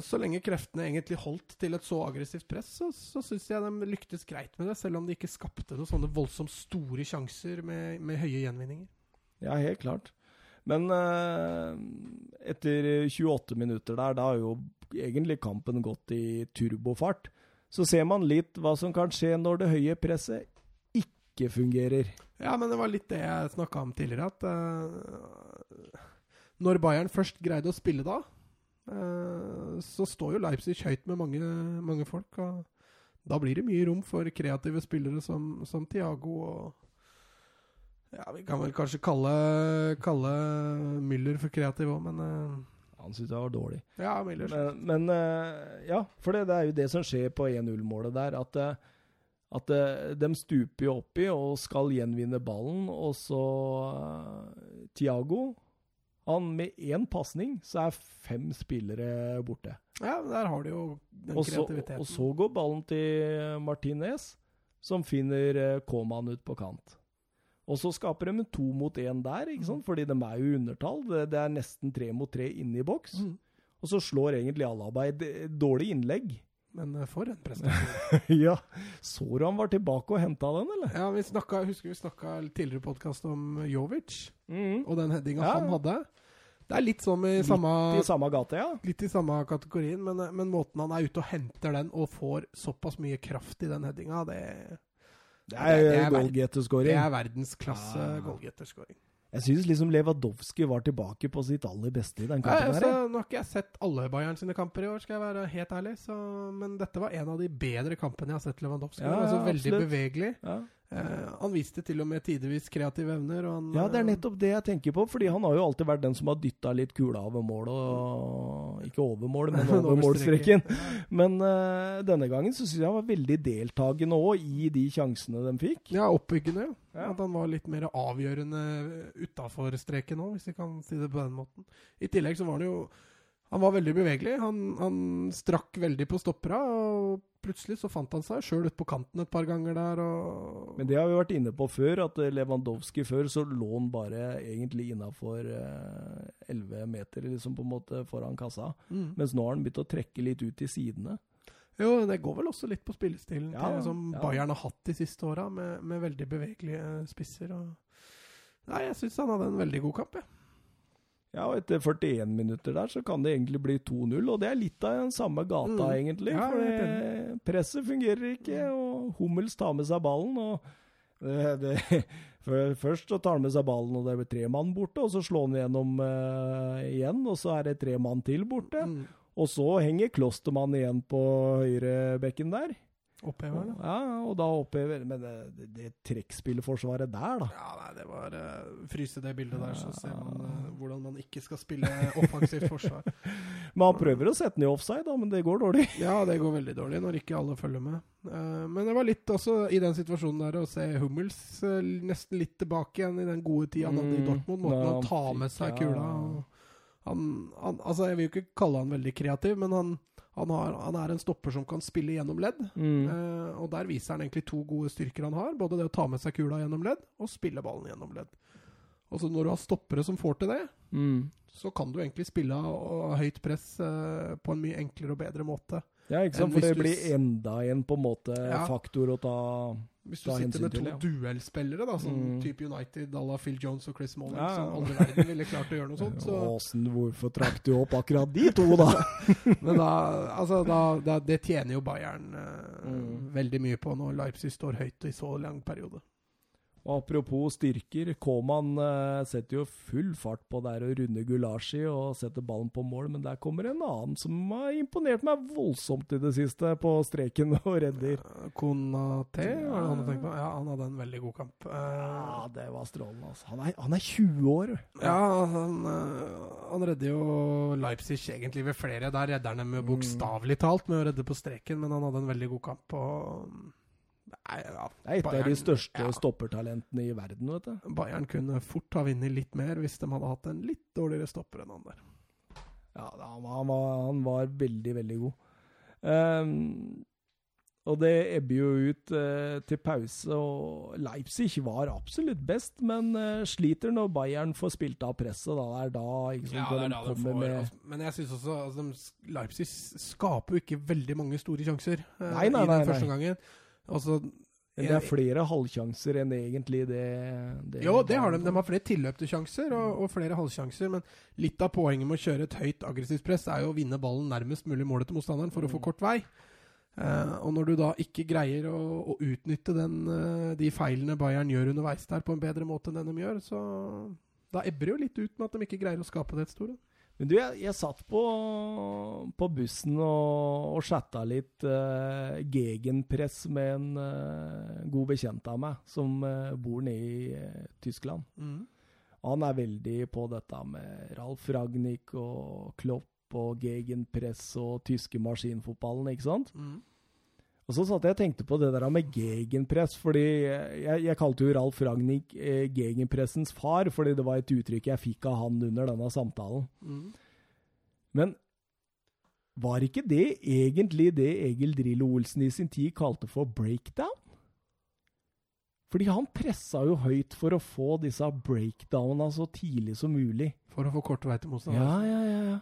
så lenge kreftene egentlig holdt til et så aggressivt press, så, så syns jeg de lyktes greit med det, selv om de ikke skapte noen sånne voldsomt store sjanser med, med høye gjenvinninger. Ja, helt klart. Men eh, etter 28 minutter der, da har jo egentlig kampen gått i turbofart. Så ser man litt hva som kan skje når det høye presset ikke fungerer. Ja, men det var litt det jeg snakka om tidligere, at eh, når Bayern først greide å spille da, eh, så står jo Leipzig høyt med mange, mange folk. og da blir det mye rom for kreative spillere som, som Tiago og Ja, vi kan vel kanskje kalle, kalle Müller for kreativ òg, men eh, Han syntes jeg var dårlig. Ja, Müller. Men, men eh, ja, for det, det er jo det som skjer på 1-0-målet der. At, eh, at eh, de stuper jo oppi og skal gjenvinne ballen, og så eh, Thiago han Med én pasning så er fem spillere borte. Ja, der har de jo den Og så, kreativiteten. og så går ballen til Martinez, som finner eh, Koman ut på kant. Og så skaper de en to mot én der, ikke sant? fordi de er jo undertall. Det, det er nesten tre mot tre inne i boks. Mm. Og så slår egentlig Alaba et dårlig innlegg. Men eh, for en prestasjon. ja. Så du han var tilbake og henta den, eller? ja, vi snakka, husker vi snakka tidligere podkast om Jovic Mm. og den headinga Ja. han hadde. Det er litt sånn i Litt samme I samme gate, ja. Litt i samme kategorien, men, men måten han er ute og henter den og får såpass mye kraft i den headinga, det, Det det er, er er goalgetter-scoring. det er verdensklasse Ja. goalgetterscoring. Jeg syns liksom Lewandowski var tilbake på sitt aller beste i den Ja, kampen. altså, her. nå har ikke jeg sett alle Bayern sine kamper i år, skal jeg være helt ærlig, så, men dette var en av de bedre kampene jeg har sett Lewandowski. Ja, altså, veldig absolutt. bevegelig. Ja. Eh, han viste til og med tidvis kreative evner. Han, ja, det er eh, nettopp det jeg tenker på. Fordi han har jo alltid vært den som har dytta litt kula over målet. Og, ikke over målet, men over målstreken. Men uh, denne gangen så syns jeg han var veldig deltakende òg i de sjansene de fikk. Ja, oppbyggende. Ja. Ja. At han var litt mer avgjørende utafor streken òg, hvis vi kan si det på den måten. I tillegg så var han jo Han var veldig bevegelig. Han, han strakk veldig på stoppera, og plutselig så fant han seg sjøl ute på kanten et par ganger der, og Men det har vi vært inne på før, at eh, Lewandowski før så lå han bare egentlig innafor elleve meter, liksom på en måte foran kassa. mm. Mens nå har han begynt å trekke litt ut til sidene. Jo, det går vel også litt på spillestilen Ja, til, som ja. Bayern har hatt de siste åra, med, med veldig bevegelige spisser. Og... Nei, jeg syns han hadde en veldig god kamp, jeg. Ja, og etter 41 minutter der så kan det egentlig bli 2-0, og det er litt av den samme gata, Mm. egentlig. Ja, for det- presset fungerer ikke, og Hummels tar med seg ballen, og det, det, for Først så tar han med seg ballen, og det blir tre mann borte, og så slår han gjennom uh, igjen, og så er det tre mann til borte. Mm. Og så henger Klostermann igjen på høyrebekken der. Opphever da. Ja, og da opphever Men det, det, det trekkspillforsvaret der, da. Ja, nei, det var uh, Fryse det bildet der, så ser man uh, hvordan man ikke skal spille offensivt forsvar. Men han prøver å sette den i offside, da, men det går dårlig. Ja, det går veldig dårlig når ikke alle følger med. Uh, men det var litt også i den situasjonen der å se Hummels nesten litt tilbake igjen i den gode tida han hadde i Mm, Dortmund. Måten ja, han tar med seg kula. Og han, han, altså, jeg vil jo ikke kalle han veldig kreativ, men han, han, har, han er en stopper som kan spille gjennom ledd. Mm. Eh, og der viser han egentlig to gode styrker han har. Både det å ta med seg kula gjennom ledd, og spille ballen gjennom ledd. Og så når du har stoppere som får til det, Mm. så kan du egentlig spille av høyt press eh, på en mye enklere og bedre måte. Ja, ikke sant? For det blir enda en på en måte Ja. faktor å ta Hvis du sitter med to ja. duellspillere, da, som Mm. type United à la Phil Jones og Chris Smalling, Ja, ja. som aldri verden ville klart å gjøre noe sånt, så Åsen, hvorfor trakk du opp akkurat de to, da? Men da, altså, da, da Det tjener jo Bayern eh, Mm. veldig mye på når Leipzig står høyt i så lang periode. Og apropos styrker, Koman eh, setter jo full fart på der å runde Gulashi og setter ballen på mål, men der kommer en annen som har imponert meg voldsomt i det siste, på streken og redder. Eh, Konate, var det han du tenkte på? Ja, han hadde en veldig god kamp. Eh, Ja, det var strålende, altså. Han er, han er 20 år. Ja, han, øh, han redder jo Leipzig egentlig ved flere. Der redder han dem jo bokstavelig talt med å redde på streken, men han hadde en veldig god kamp. Og Nei, ja, Det er et av de største ja. stoppertalentene i verden, vet du. Bayern kunne fort ha vunnet litt mer hvis de hadde hatt en litt dårligere stopper enn han der. Ja, han var, han var, han var veldig, veldig god. Um, og det ebber jo ut eh, til pause, og Leipzig var absolutt best, men eh, sliter når Bayern får spilt av presset. Da. Det er da ikke sant, når de kommer med altså, Men jeg syns også altså, de- Leipzig skaper jo ikke veldig mange store sjanser eh, Nei, nei, i den første nei. Altså, Men det er flere halvsjanser enn egentlig det, det Jo, det har de. De har flere tilløpte sjanser og, og flere halvsjanser. Men litt av poenget med å kjøre et høyt aggressivt press er jo å vinne ballen nærmest mulig målet til motstanderen for å få Mm. kort vei. Eh, og når du da ikke greier å, å utnytte den, eh, de feilene Bayern gjør underveis der på en bedre måte enn den de gjør, så da ebber det jo litt ut med at de ikke greier å skape det et store. Men du, jeg, jeg satt på, på bussen og, og chatta litt uh, gegenpress med en uh, god bekjent av meg som uh, bor nede i uh, Tyskland. Mm. Han er veldig på dette med Ralf Ragnhild og Klopp og gegenpress og tyske maskinfotballen, ikke sant? Mm. Og så satt jeg og tenkte på det der med gegenpress, fordi jeg, jeg kalte jo Ralf Ragnhild eh, gegenpressens far, fordi det var et uttrykk jeg fikk av han under denne samtalen. Mm. Men var ikke det egentlig det Egil Drillo Olsen i sin tid kalte for breakdown? Fordi han pressa jo høyt for å få disse breakdownene så tidlig som mulig. For å få kort vei til motstander. Ja, ja, ja. ja.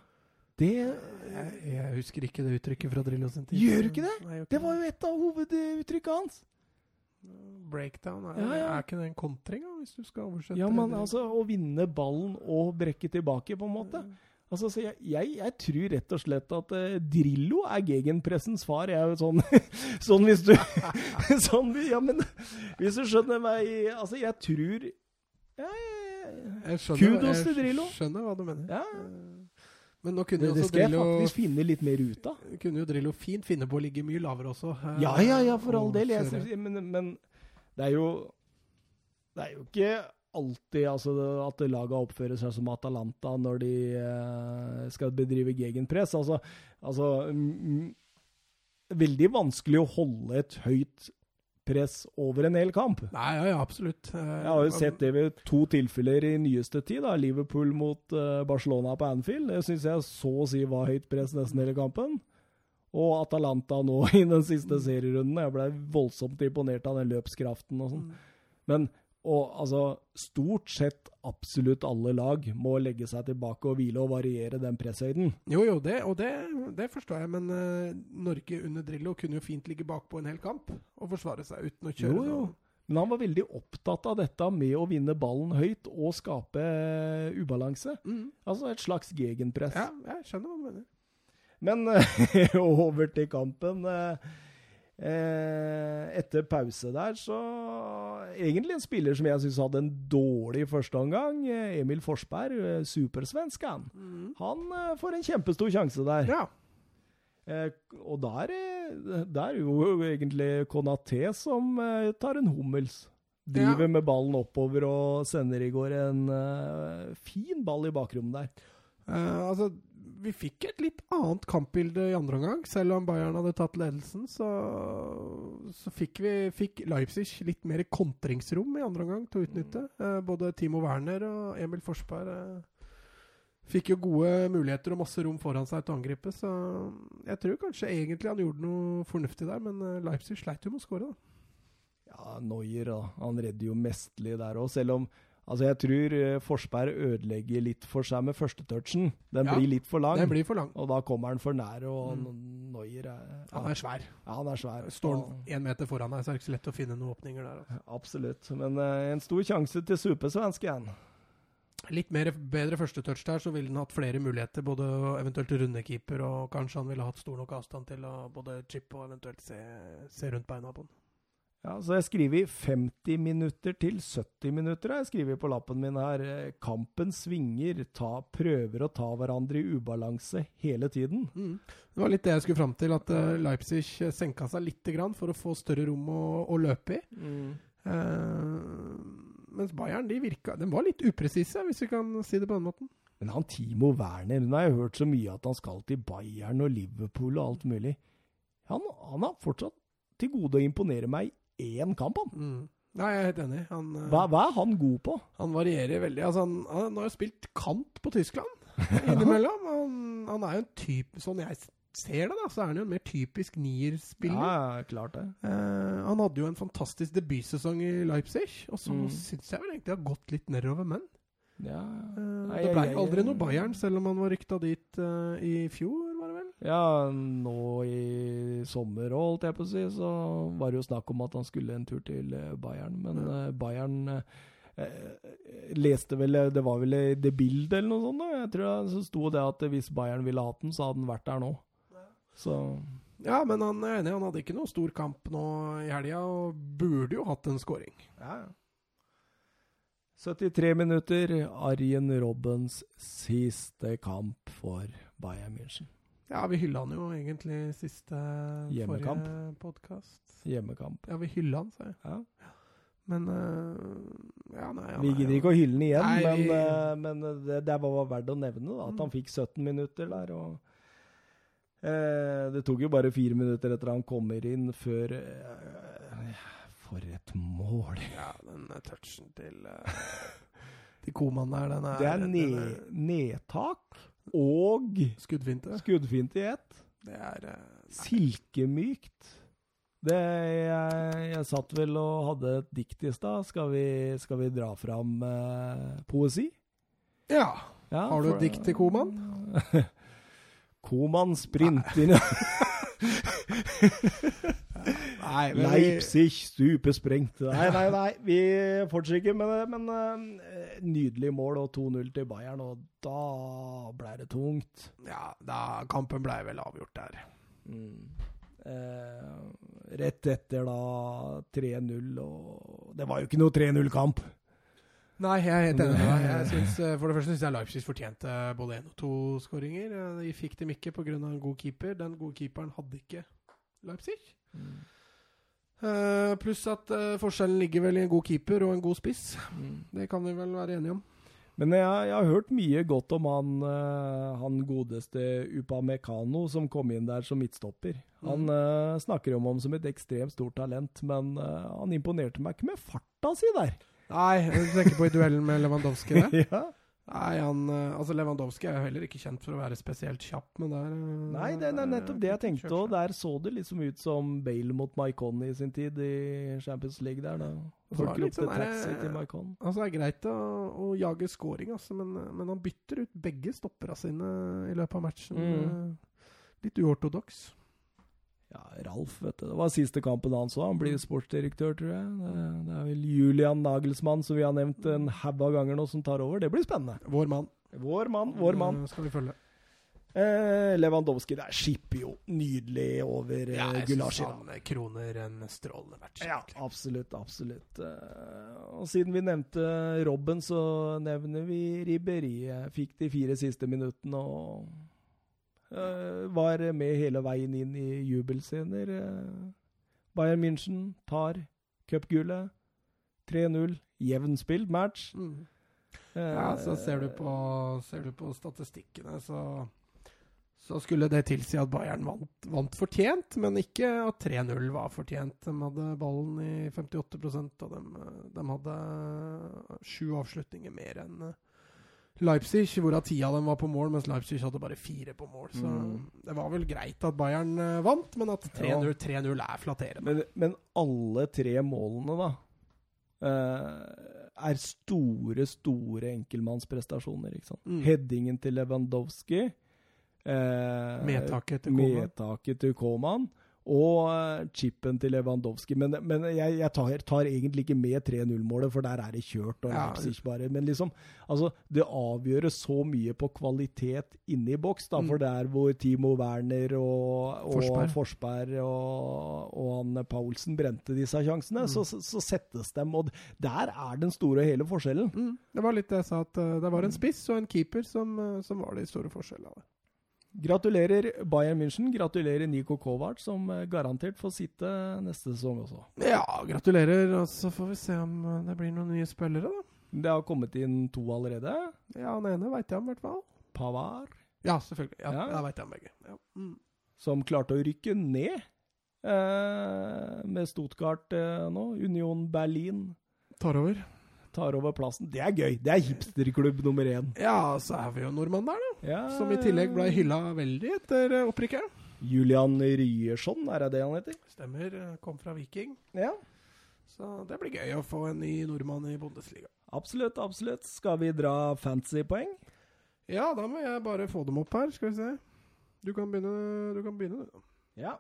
Det Jeg, jeg husker ikke det uttrykket fra Drillo sin tid. Gjør du ikke det? Nei, jeg Det var jo et av hoveduttrykkene hans. Breakdown, er, Ja, ja. er ikke det en kontring, hvis du skal oversette Ja, men det? altså, Å vinne ballen og brekke tilbake, på en måte. Altså, så jeg, jeg, jeg tror rett og slett at uh, Drillo er gegenpressens far. Jeg er jo sånn, sånn hvis du sånn, Ja, men hvis du skjønner meg Altså, jeg tror ja, Jeg Kudos til Drillo. jeg skjønner hva du mener. ja, Men nå kunne det, det skal jeg Drillo, faktisk finne litt mer ut av. kunne jo Drillo fint finne på å ligge mye lavere også. eh, Ja, ja, ja, for all del. Jeg, men, men det er jo Det er jo ikke alltid altså, at laga oppfører seg som Atalanta når de eh, skal bedrive gegenpress. Altså, altså Veldig vanskelig å holde et høyt press over en hel kamp. Nei, ja, ja, absolutt. Eh, Jeg har jo sett det ved to tilfeller i nyeste tid. da, Liverpool mot eh, Barcelona på Anfield. Det syns jeg så å si var høyt press nesten hele kampen. Og Atalanta nå i den siste serierunden. Jeg ble voldsomt imponert av den løpskraften og sånn. Men og, altså, stort sett absolutt alle lag må legge seg tilbake og hvile og variere den presshøyden. Jo, jo, det, og det, det forstår jeg, men uh, Norge under Drillo kunne jo fint ligge bakpå en hel kamp og forsvare seg uten å kjøre Jo, jo. Men han var veldig opptatt av dette med å vinne ballen høyt og skape eh, ubalanse. Mm. Altså et slags gegenpress. Ja, jeg skjønner hva du mener. Men over til kampen. eh, eh, etter pause der, så Egentlig en spiller som jeg syns hadde en dårlig førsteomgang. eh, Emil Forsberg, eh, Mm. Han eh, får en kjempestor sjanse der. Ja. Eh, og der, eh, der er jo egentlig Konaté som tar en hummels. Driver Ja. med ballen oppover og sender i går en fin ball i bakrommet der. Eh, altså, vi fikk et litt annet kampbilde i andre omgang. Selv om Bayern hadde tatt ledelsen, så, så fikk, vi, fikk Leipzig litt mer kontringsrom i andre omgang til å utnytte. Eh, både Timo Werner og Emil Forsberg eh, fikk jo gode muligheter og masse rom foran seg til å angripe. Så jeg tror kanskje egentlig han gjorde noe fornuftig der, men eh, Leipzig sleit jo med å skåre, da. Ja, Neuer, da. Han redder jo mestlig der òg, selv om Altså, jeg tror eh, Forsberg ødelegger litt for seg med førstetouchen. Den Ja, blir litt for lang. Den blir for lang. Og da kommer han for nære, og Mm. Noyer er Han er svær. Ja, han er svær. Står han én meter foran deg, så er det ikke så lett å finne noen åpninger der. Altså. Absolutt. Men uh, en stor sjanse til supersvensken. Litt mer, bedre første touch der, så ville han hatt flere muligheter. Både eventuelt rundekeeper, og kanskje han ville hatt stor nok avstand til å både chippe og eventuelt se, se rundt beina på den. Ja, så jeg skriver 50 minutter til 70 minutter, jeg skriver på lappen min her. Eh, Kampen svinger, ta, prøver å ta hverandre i ubalanse hele tiden. Det var litt det jeg skulle fram til, at eh, Leipzig senka seg litt grann for å få større rom å, å løpe i. Eh, mens Bayern de virka De var litt upresise, hvis vi kan si det på den måten. Men han Timo Werner, nå har jeg hørt så mye at han skal til Bayern og Liverpool og alt mulig. Han, han har fortsatt til gode å imponere meg én kamp, han. Nei, jeg er helt enig. Han, eh, Hva, hva er han god på? han varierer veldig. Altså, han, han har jo spilt kant på Tyskland innimellom. Han, han er jo en type Sånn jeg ser det, da, så er han jo en mer typisk nierspiller. Ja, klart det. Eh, han hadde jo en fantastisk debutsesong i Leipzig, og så Mm. syns jeg vel egentlig det har gått litt nedover, men Ja, eh, det ble aldri noe Bayern, selv om han var rykta dit eh, i fjor? Ja nå i sommer, holdt jeg på å si, så var det jo snakk om at han skulle en tur til eh, Bayern. Men Ja. eh, Bayern eh, eh, leste vel Det var vel i det bildet eller noe sånt? Da. Jeg tror det så sto det at hvis Bayern ville hatt den, så hadde den vært der nå. Så Ja, men han er enig, han hadde ikke noe stor kamp nå i helga, og burde jo hatt en scoring. Ja, ja. 73 minutter. Arjen Robbens siste kamp for Bayern München. Ja, vi hylla han jo egentlig siste Hjemmekamp. forrige podkast. Hjemmekamp. Ja, vi hylla han, sa jeg. Ja. Men uh, ja, nei, han Vi er gidder ikke å hylle han igjen, Nei, men, vi- eh, men det, det var verdt å nevne da, at Mm. han fikk 17 minutter der. og eh, Det tok jo bare fire minutter etter han kommer inn, før eh, For et mål! Ja, den eh, touchen til uh, Til komaen der, den er Det er den ned, nedtak og Skuddfinte. Skuddfinte i ett. Det er eh. Silkemykt. Det, jeg, jeg satt vel og hadde et dikt i stad. Skal, vi- skal vi dra fram eh, poesi? Ja. Ja, Har du et dikt til Koman? Koman sprinter inn Nei, vi- Leipzig stupesprengt. Nei, nei, nei, vi fortsetter ikke med det. Men eh, nydelig mål og 2-0 til Bayern, og da ble det tungt. Ja, da kampen ble vel avgjort der. Mm. Eh, rett etter da 3-0, og det var jo ikke noe 3-0-kamp. Nei, jeg er helt enig med deg. Jeg synes, eh, for det første syns jeg Leipzig fortjente både én og to skåringer. Eh, De fikk dem ikke pga. en god keeper. Den gode keeperen hadde ikke Leipzig. Eh, pluss at uh, forskjellen ligger vel i en god keeper og en god spiss. Mm. Det kan vi vel være enige om. Men jeg, jeg har hørt mye godt om han, uh, han godeste Upamecano som kom inn der som midtstopper. Han Mm. snakker om ham som et ekstremt stort talent, men han imponerte meg ikke med farta si der. Nei, du tenker på i duellen med Lewandowski der? ja. Nei, han eh, Altså, Lewandowski er jo heller ikke kjent for å være spesielt kjapp, men der eh, Nei, det er nettopp det jeg tenkte, og der så det liksom ut som Bale mot Maikon i sin tid i Champions League der. da. Folk ropte sånn taxi til Maikon. Altså, det er greit å, å jage scoring, altså, men, men han bytter ut begge stoppera sine i løpet av matchen. Mm. Eh, Litt uortodoks. Ja, Ralf, vet du. Det var siste kampen han så. Han blir sportsdirektør, tror jeg. Det, det er vel Julian Nagelsmann, som vi har nevnt en haug av ganger nå, som tar over. Det blir spennende. Vår mann. Vår mann, vår mann. Det Skal vi følge. Eh, Lewandowski der skipper jo nydelig over Ja, eh, jeg syns Gulasji. han kroner en strålende match. Ja, absolutt, absolutt. Eh, og siden vi nevnte Robben, så nevner vi Ribberi. Fikk de fire siste minuttene og eh, var med hele veien inn i jubelscener. Eh, Bayern München tar cupgullet. 3-0. Jevn spilt match. Mm. Eh, Ja, så ser du på, ser du på statistikkene, så så skulle det tilsi at Bayern vant, vant fortjent, men ikke at 3-0 var fortjent. De hadde ballen i 58% og de, de hadde sju avslutninger mer enn eh, Leipzig, hvorav ti av dem var på mål, mens Leipzig hadde bare fire på mål. Så Mm. det var vel greit at Bayern eh, vant, men at 3-0 3-0 er flatterende. Men, men alle tre målene, da, eh, er store, store enkeltmannsprestasjoner. ikke sant? Mm. Headingen til Lewandowski. Eh, Medtaket til Koman. Medtaket til Koman. Og eh, chipen til Lewandowski. Men, men jeg, jeg tar, tar egentlig ikke med 3-0-målet, for der er det kjørt. og Ja. Bare. Men liksom, altså, det avgjøres så mye på kvalitet inne i boks. da, Mm. For der hvor Timo Werner og, og Forsberg. Forsberg og, og han Paulsen brente disse sjansene, Mm. så, så, så settes dem. Og der er den store og hele forskjellen. Mm. Det var litt det jeg sa, at eh, det var en spiss og en keeper som, eh, som var de store forskjellene. Gratulerer Bayern München. Gratulerer Niko Kovac, som eh, garantert får sitte neste sesong også. Ja, gratulerer. Og så får vi se om eh, det blir noen nye spillere, da. Det har kommet inn to allerede. Ja, han ene veit jeg om, i hvert fall. Pavar, Ja, selvfølgelig. Ja, Ja. ja. veit jeg om begge. Ja. Mm. som klarte å rykke ned eh, med Stuttgart eh, nå. Union Berlin Tar over. Tar over plassen. Det er gøy. Det er hipsterklubb nummer én. Ja, så er vi jo nordmann der, da. Ja, Som i tillegg ble hylla veldig etter eh, opprykket. Julian Ryerson, er det det han heter? Stemmer. Kom fra Viking. Ja. Så det blir gøy å få en ny nordmann i Bundesliga. Absolutt, absolutt. Skal vi dra fancy poeng? Ja, da må jeg bare få dem opp her. Skal vi se. Du kan begynne, du. Kan begynne, du. Ja,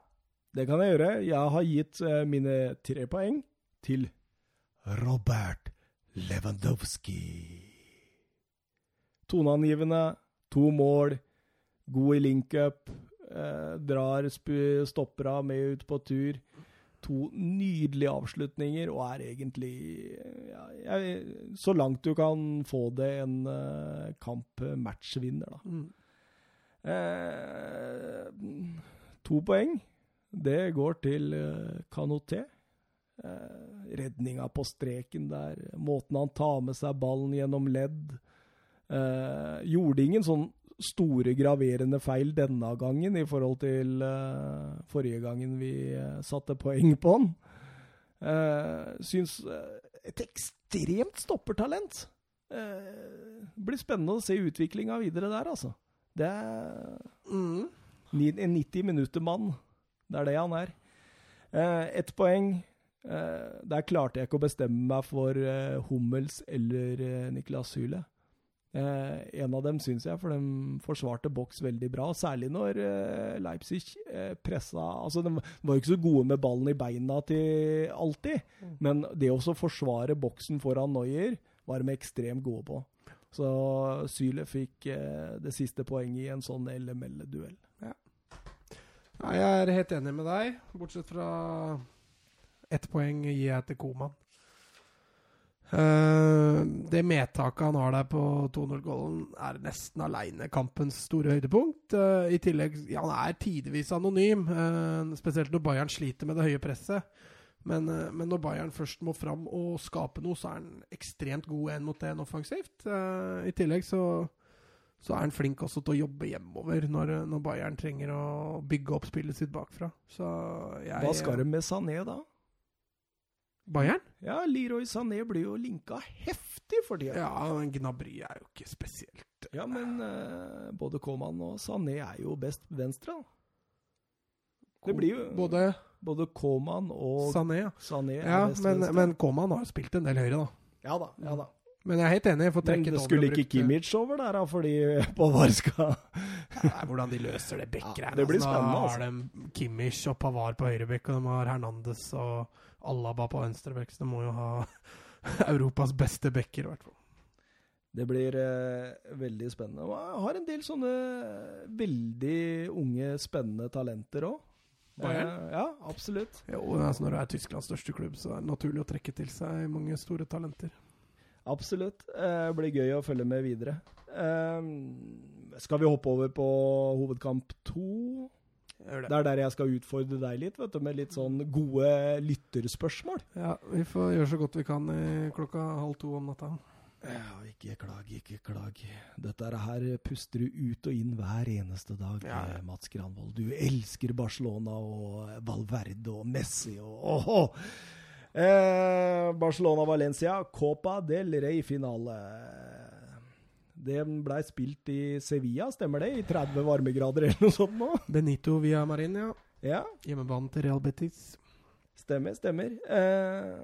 det kan jeg gjøre. Jeg har gitt eh, mine tre poeng til Robert Lewandowski. Toneangivende, to mål, god i link-up, eh, drar stoppera med ut på tur. To nydelige avslutninger, og er egentlig ja, jeg, Så langt du kan få det, en eh, kamp-matchvinner, da. Mm. Eh, to poeng. Det går til uh, Kanoté. Eh, redninga på streken der, måten han tar med seg ballen gjennom ledd. Eh, gjorde ingen sånn store, graverende feil denne gangen i forhold til eh, forrige gangen vi eh, satte poeng på han. Eh, syns et ekstremt stoppertalent. Det blir spennende å se utviklinga videre der, altså. Det er mm. en 90 minutter-mann. Det er det han er. Ett poeng. Der klarte jeg ikke å bestemme meg for Hummels eller Niklas Hyle. Eh, en av dem syns jeg, for de forsvarte boks veldig bra. Særlig når eh, Leipzig eh, pressa Altså, de var jo ikke så gode med ballen i beina til alltid, mm. men det å forsvare boksen foran Neuer var de ekstremt gode på. Så Syle fikk eh, det siste poenget i en sånn LML-duell. Ja. jeg er helt enig med deg, bortsett fra ett poeng gir jeg til Koman. Uh, det medtaket han har der på 2-0-gålen, er nesten aleine kampens store høydepunkt. Uh, I tillegg ja, Han er tidvis anonym, uh, spesielt når Bayern sliter med det høye presset. Men, men, når Bayern først må fram og skape noe, så er han ekstremt god én mot én offensivt. I tillegg så, så, er han flink også til å jobbe hjemover når, når Bayern trenger å bygge opp spillet sitt bakfra. Jeg, Hva skal de med Sané, da? Bayern? Ja, Leroy Sané blir jo linka heftig for tida. Ja, men Gnabry er jo ikke spesielt Ja, men uh, både Koman og Sané er jo best venstre. da. Det blir jo Både Både Koman og Sané. Sané ja men, men, Koman har spilt en del høyre, da. Ja da. ja da. Men jeg er helt enig. Men det skulle ikke Kimmich over der, da, fordi Pavar skal ja, Hvordan de løser det bekkgreiene. Ja, det blir spennende. Nå har de Kimmich og Pavar på høyrebekk, og de har Hernandez og Alaba på venstrebekk. Så de må jo ha Europas beste bekker, i hvert fall. Det blir eh, veldig spennende. Og har en del sånne veldig unge, spennende talenter òg. Eh, ja, absolutt. Jo, altså når du er Tysklands største klubb, så er det naturlig å trekke til seg mange store talenter. Absolutt. Det eh, blir gøy å følge med videre. Eh, skal vi hoppe over på hovedkamp to? Det. det. er der jeg skal utfordre deg litt, vet du, med litt sånn gode lytterspørsmål. Ja, vi får gjøre så godt vi kan i klokka halv to om natta. Ja, ikke klag, ikke klag. Dette her puster du ut og inn hver eneste dag, ja. Mats Granvold. Du elsker Barcelona og Valverde og Messi og åhå! Eh, Barcelona-Valencia, Copa del Rey-finale. Den blei spilt i Sevilla, stemmer det? I 30 varmegrader eller noe sånt nå? Benito via Marin, ja. ja. Hjemmebanen til Real Betis. Stemmer, stemmer. Eh,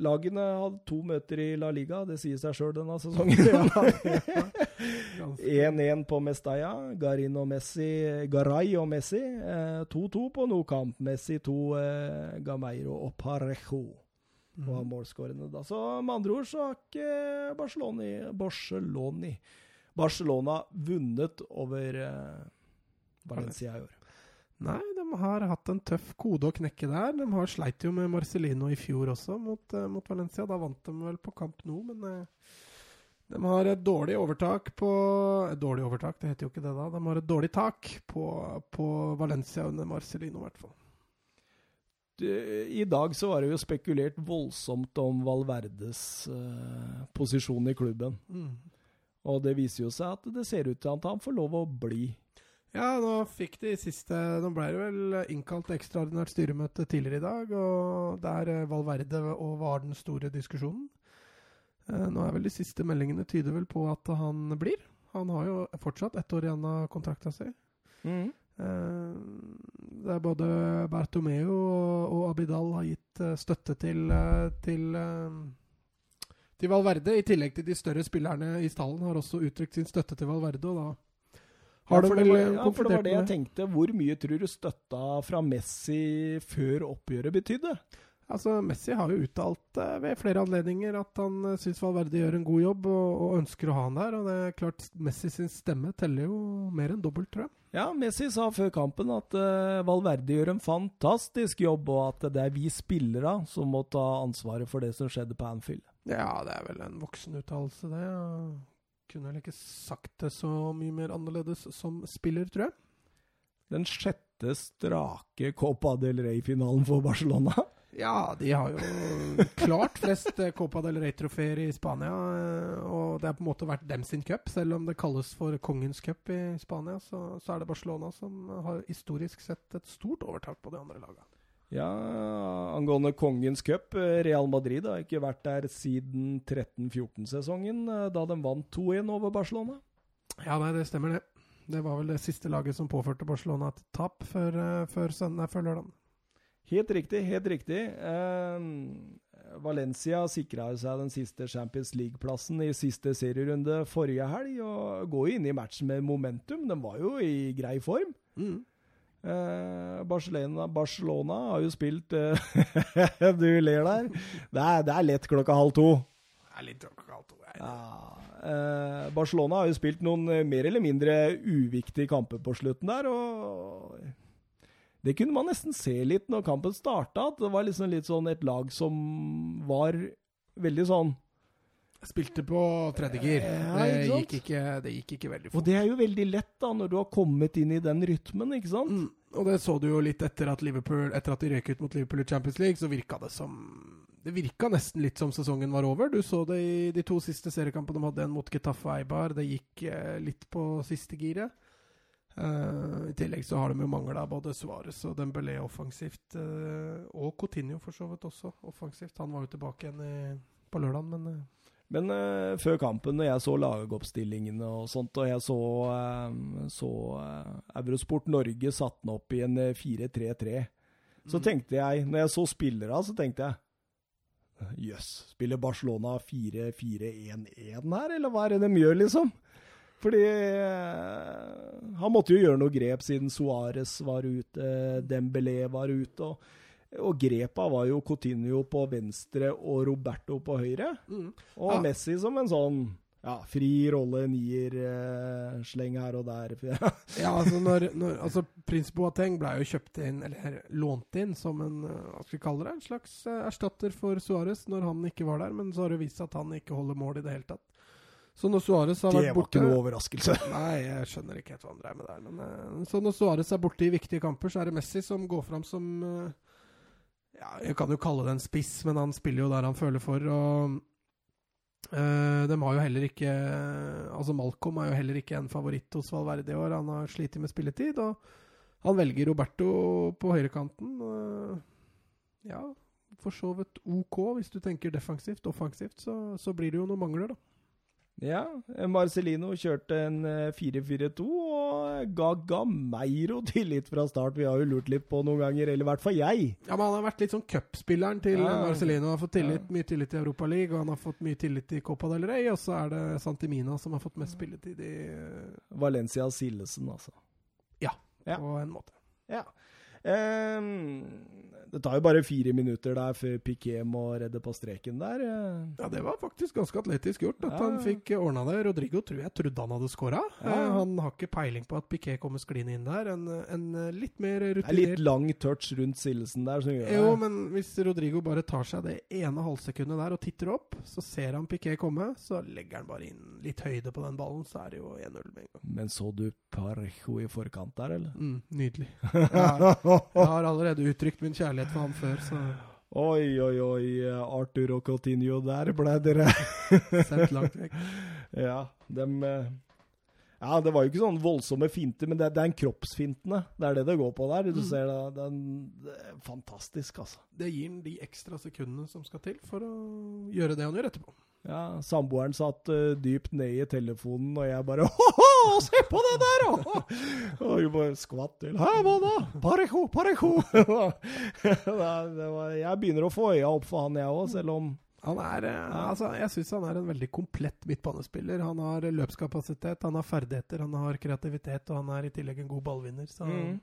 lagene hadde to møter i La Liga, det sier seg sjøl denne sesongen. 1-1 på Mestalla. Garin og Messi, Garay og Messi. 2-2 eh, på nokamp, Camp. Messi 2, eh, Gameiro og Parejo var mm. målskårende. Da. Så med andre ord så har ikke Barcelona, Barcelona, Barcelona vunnet over eh, Valencia i år. Nei, de har hatt en tøff kode å knekke der. De har sleit jo med Marcelino i fjor også, mot, eh, mot Valencia. Da vant de vel på kamp nå, men eh, de har et dårlig overtak på Et dårlig overtak, det heter jo ikke det da. De har et dårlig tak på, på Valencia under Marcelino, i hvert fall. I dag så var det jo spekulert voldsomt om Valverdes uh, posisjon i klubben. Mm. Og det viser jo seg at det ser ut til at han får lov å bli ja, nå fikk de siste Nå ble det vel innkalt ekstraordinært styremøte tidligere i dag, og der eh, Valverde og var den store diskusjonen. Eh, nå er vel de siste meldingene tyder vel på at han blir. Han har jo fortsatt ett år igjen av kontrakta si. Mm. Eh, det er både Bertomeo og Abidal har gitt støtte til, til til Valverde, i tillegg til de større spillerne i stallen, har også uttrykt sin støtte til Valverde. og da har ja, for, det var, ja, for det var det jeg tenkte. Hvor mye tror du støtta fra Messi før oppgjøret betydde? Altså, Messi har jo uttalt eh, ved flere anledninger at han eh, syns Valverde gjør en god jobb og, og, ønsker å ha han der. Og det er klart, Messi sin stemme teller jo mer enn dobbelt, tror jeg. Ja, Messi sa før kampen at uh, Valverde gjør en fantastisk jobb, og at det er vi spillere som må ta ansvaret for det som skjedde på Anfield. Ja, det er vel en voksenuttalelse, det. Jeg kunne vel ikke sagt det så mye mer annerledes som spiller, tror jeg. Den sjette strake Copa del Rey-finalen for Barcelona. Ja, de har jo klart flest eh, Copa del Rey-trofeer i Spania. eh, Og det har på en måte vært dem sin cup. Selv om det kalles for kongens cup i Spania, så, så er det Barcelona som har historisk sett et stort overtak på de andre lagene. Ja, angående Kongens cup. eh, Real Madrid har ikke vært der siden 13-14-sesongen, eh, da de vant 2-1 over Barcelona. Ja, nei, det stemmer det. Det var vel det siste laget som påførte Barcelona et tap før, før, søndag, før lørdag. Helt riktig, helt riktig. Eh, Valencia sikra seg den siste Champions League-plassen i siste serierunde forrige helg, og går jo inn i matchen med momentum. De var jo i grei form. Mm. Eh, Barcelona, Barcelona har jo spilt eh, Du ler der. Det er, det er lett klokka halv to. Det er litt kaldt. Ja, eh, Barcelona har jo spilt noen mer eller mindre uviktige kamper på slutten der, og det kunne man nesten se litt når kampen starta, at det var liksom litt sånn et lag som var veldig sånn Spilte på tredje gir. Ja, det, gikk ikke, det gikk ikke veldig Og det er jo veldig lett, da, når du har kommet inn i den rytmen, ikke sant? Mm. Og det så du jo litt etter at Liverpool Etter at de røyk ut mot Liverpool i Champions League, så virka det som Det virka nesten litt som sesongen var over. Du så det i de to siste seriekampene de hadde, en mot Getafe Eibar. Det gikk eh, litt på siste giret. Eh, I tillegg så har de jo mangla både Suárez og Dembélé offensivt. Uh, og Coutinho for så vidt også offensivt. Han var jo tilbake igjen i, på lørdag, men uh. Men før kampen, når jeg så lagoppstillingene og sånt, og jeg så, så Eurosport Norge satte den opp i en eh, 4-3-3, så Mm. tenkte jeg, når jeg så spillere, så tenkte jeg Jøss, spiller Barcelona 4-4-1-1 her, eller hva er det de gjør, liksom? Fordi eh, han måtte jo gjøre noe grep siden Suárez var ute, Dembélé var ute. og og grepa var jo Coutinho på venstre og Roberto på høyre. mm. Og Ja. Messi som en sånn ja, fri rolle, nier-sleng her og der. Ja, altså når, når altså Prins Boateng ble jo kjøpt inn, eller lånt inn, som en eh, hva skal vi kalle det, en slags eh, erstatter for Suárez når han ikke var der. Men så har det vist seg at han ikke holder mål i det hele tatt. Så når Suárez har det var ikke noe overraskelse. Nei, jeg skjønner ikke helt hva han dreier med der. Men, eh, så når Suárez er borte i viktige kamper, så er det Messi som går fram som eh, Ja, jeg kan jo kalle det en spiss, men han spiller jo der han føler for. Og Uh, de har jo heller ikke Altså Malcolm er jo heller ikke en favoritt hos Valverde i år. Han har slitt med spilletid, og han velger Roberto på høyrekanten. Uh, ja, for så vidt OK hvis du tenker defensivt. Offensivt så, så blir det jo noen mangler, da. Ja, Marcelino kjørte en eh, 4-4-2 og ga Gameiro tillit fra start. Vi har jo lurt litt på noen ganger, eller i hvert fall jeg. Ja, men Han har vært litt sånn cupspilleren til Ja. Marcelino. Han har fått tillit, mye tillit i Europa League, og han har fått mye tillit i Copa del Rey. Og så er det Santimina som har fått mest spilletid i, Valencia Sillesen, altså. Ja. på en måte. Ja. Ehm, det tar jo bare fire minutter der før Piquet må redde på streken der. eh. Ja, det var faktisk ganske atletisk gjort at Ja. han fikk ordna det. Rodrigo tror jeg trodde han hadde skåra. Ja. han har ikke peiling på at Piquet kommer skliende inn der. En, en litt mer er litt lang touch rundt Sillesen der som gjør det. Jo, men hvis Rodrigo bare tar seg det ene halvsekundet der og titter opp, så ser han Piquet komme, så legger han bare inn litt høyde på den ballen, så er det jo 1-0 med en gang. Men så du Parejo i forkant der, eller? Mm, nydelig. Jeg, jeg har allerede uttrykt min kjærlighet for ham før, så Oi, oi, oi. Arthur og Coutinho, der ble dere sendt langt vekk. Ja, dem eh, Ja, det var jo ikke sånn voldsomme finter, men det, det er en kroppsfintene. Det er det det går på der. Du Mm. ser det, det, er det er fantastisk, altså. Det gir han de ekstra sekundene som skal til for å gjøre det han gjør etterpå. Ja, Samboeren satt uh, dypt ned i telefonen, og jeg bare Ho-ho, se på det der! Og, og hun bare skvatt til. Hæ, hva da? Parejo, parejo! jeg begynner å få øya opp for han, jeg òg, selv om Han er, eh, altså, jeg syns han er en veldig komplett midtbanespiller. Han har løpskapasitet, han har ferdigheter, han har kreativitet, og han er i tillegg en god ballvinner. Så Mm.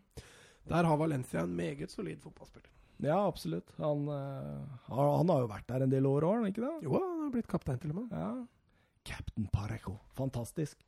der har Valencia en meget solid fotballspiller. Ja, absolutt. Han, uh, han har jo vært der en del år òg, ikke det? Jo, han har blitt kaptein til og med. Ja. Captain Parejo. Fantastisk.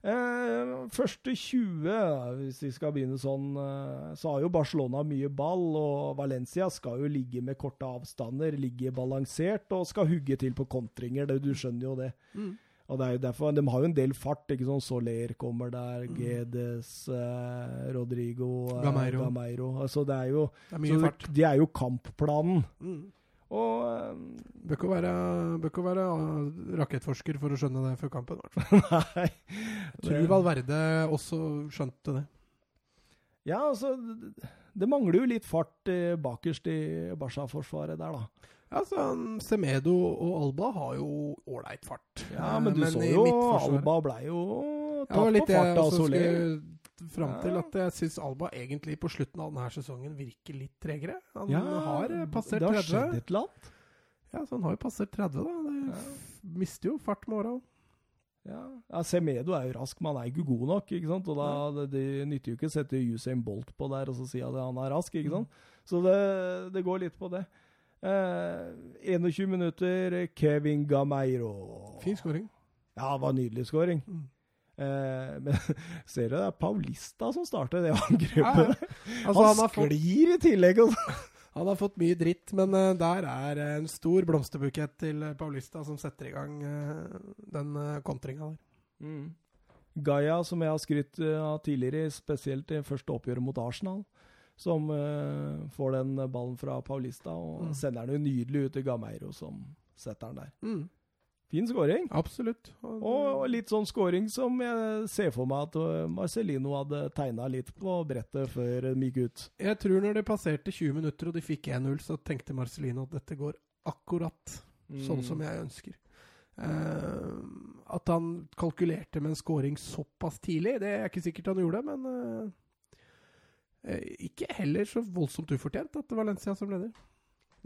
Eh, første 20, hvis vi skal begynne sånn, eh, så har jo Barcelona mye ball, og Valencia skal jo ligge med korte avstander, ligge balansert og skal hugge til på kontringer. Det, du skjønner jo det. Mm. Og det er jo derfor, De har jo en del fart. ikke sånn Soler kommer der, Gedes, eh, Rodrigo eh, Gameiro. Gameiro. Altså, det er jo, Det er mye så fart. De er jo kampplanen. Mm. Og um, Bør ikke være, bør være ah, rakettforsker for å skjønne det før kampen. i hvert fall. Nei. Jeg tror Valverde også skjønte det. Ja, altså det- mangler jo litt fart eh, bakerst i Barca-forsvaret der, da. Ja, så Semedo og Alba har jo ålreit fart. Ja, Eh, men du så jo Alba blei jo tatt ja, på farta av Soler. Fram til. At jeg syns Alba egentlig på slutten av denne sesongen virker litt tregere. Han Ja, har passert 30. det har 30. skjedd et eller annet. Ja, så han har jo passert 30, da. Det Ja. mister jo fart med åra. Ja. ja, Semedo er jo rask, men han er ikke god nok. ikke sant? Og da, det, det nytter jo ikke å sette Usain Bolt på der og så si at han er rask. ikke sant? Så det, det går litt på det. Eh, 21 minutter, Kevin Gameiro. Fin skåring. Ja, det var en nydelig skåring. Mm. Eh, men ser du det er Paulista som starter det angrepet? ja. Altså, han, han, sklir fått, i tillegg. Også. han har fått mye dritt, men uh, der er en stor blomsterbukett til Paulista som setter i gang uh, den uh, kontringa der. Mm. Gaia, som jeg har skrytt av tidligere, spesielt i første oppgjøret mot Arsenal, som får den ballen fra Paulista og Mm. sender den nydelig ut til Gameiro, som setter den der. Mm. Fin skåring. Absolutt. Og, Og litt sånn skåring som jeg ser for meg at Marcellino Marcelino hadde tegna litt på brettet før de gikk ut. jeg tror når det passerte 20 minutter og de fikk 1-0, så tenkte Marcelino at dette går akkurat Mm. sånn som jeg ønsker. Uh, at han kalkulerte med en scoring såpass tidlig, det er ikke sikkert han gjorde, men eh, ikke heller så voldsomt ufortjent at det var Valencia som leder.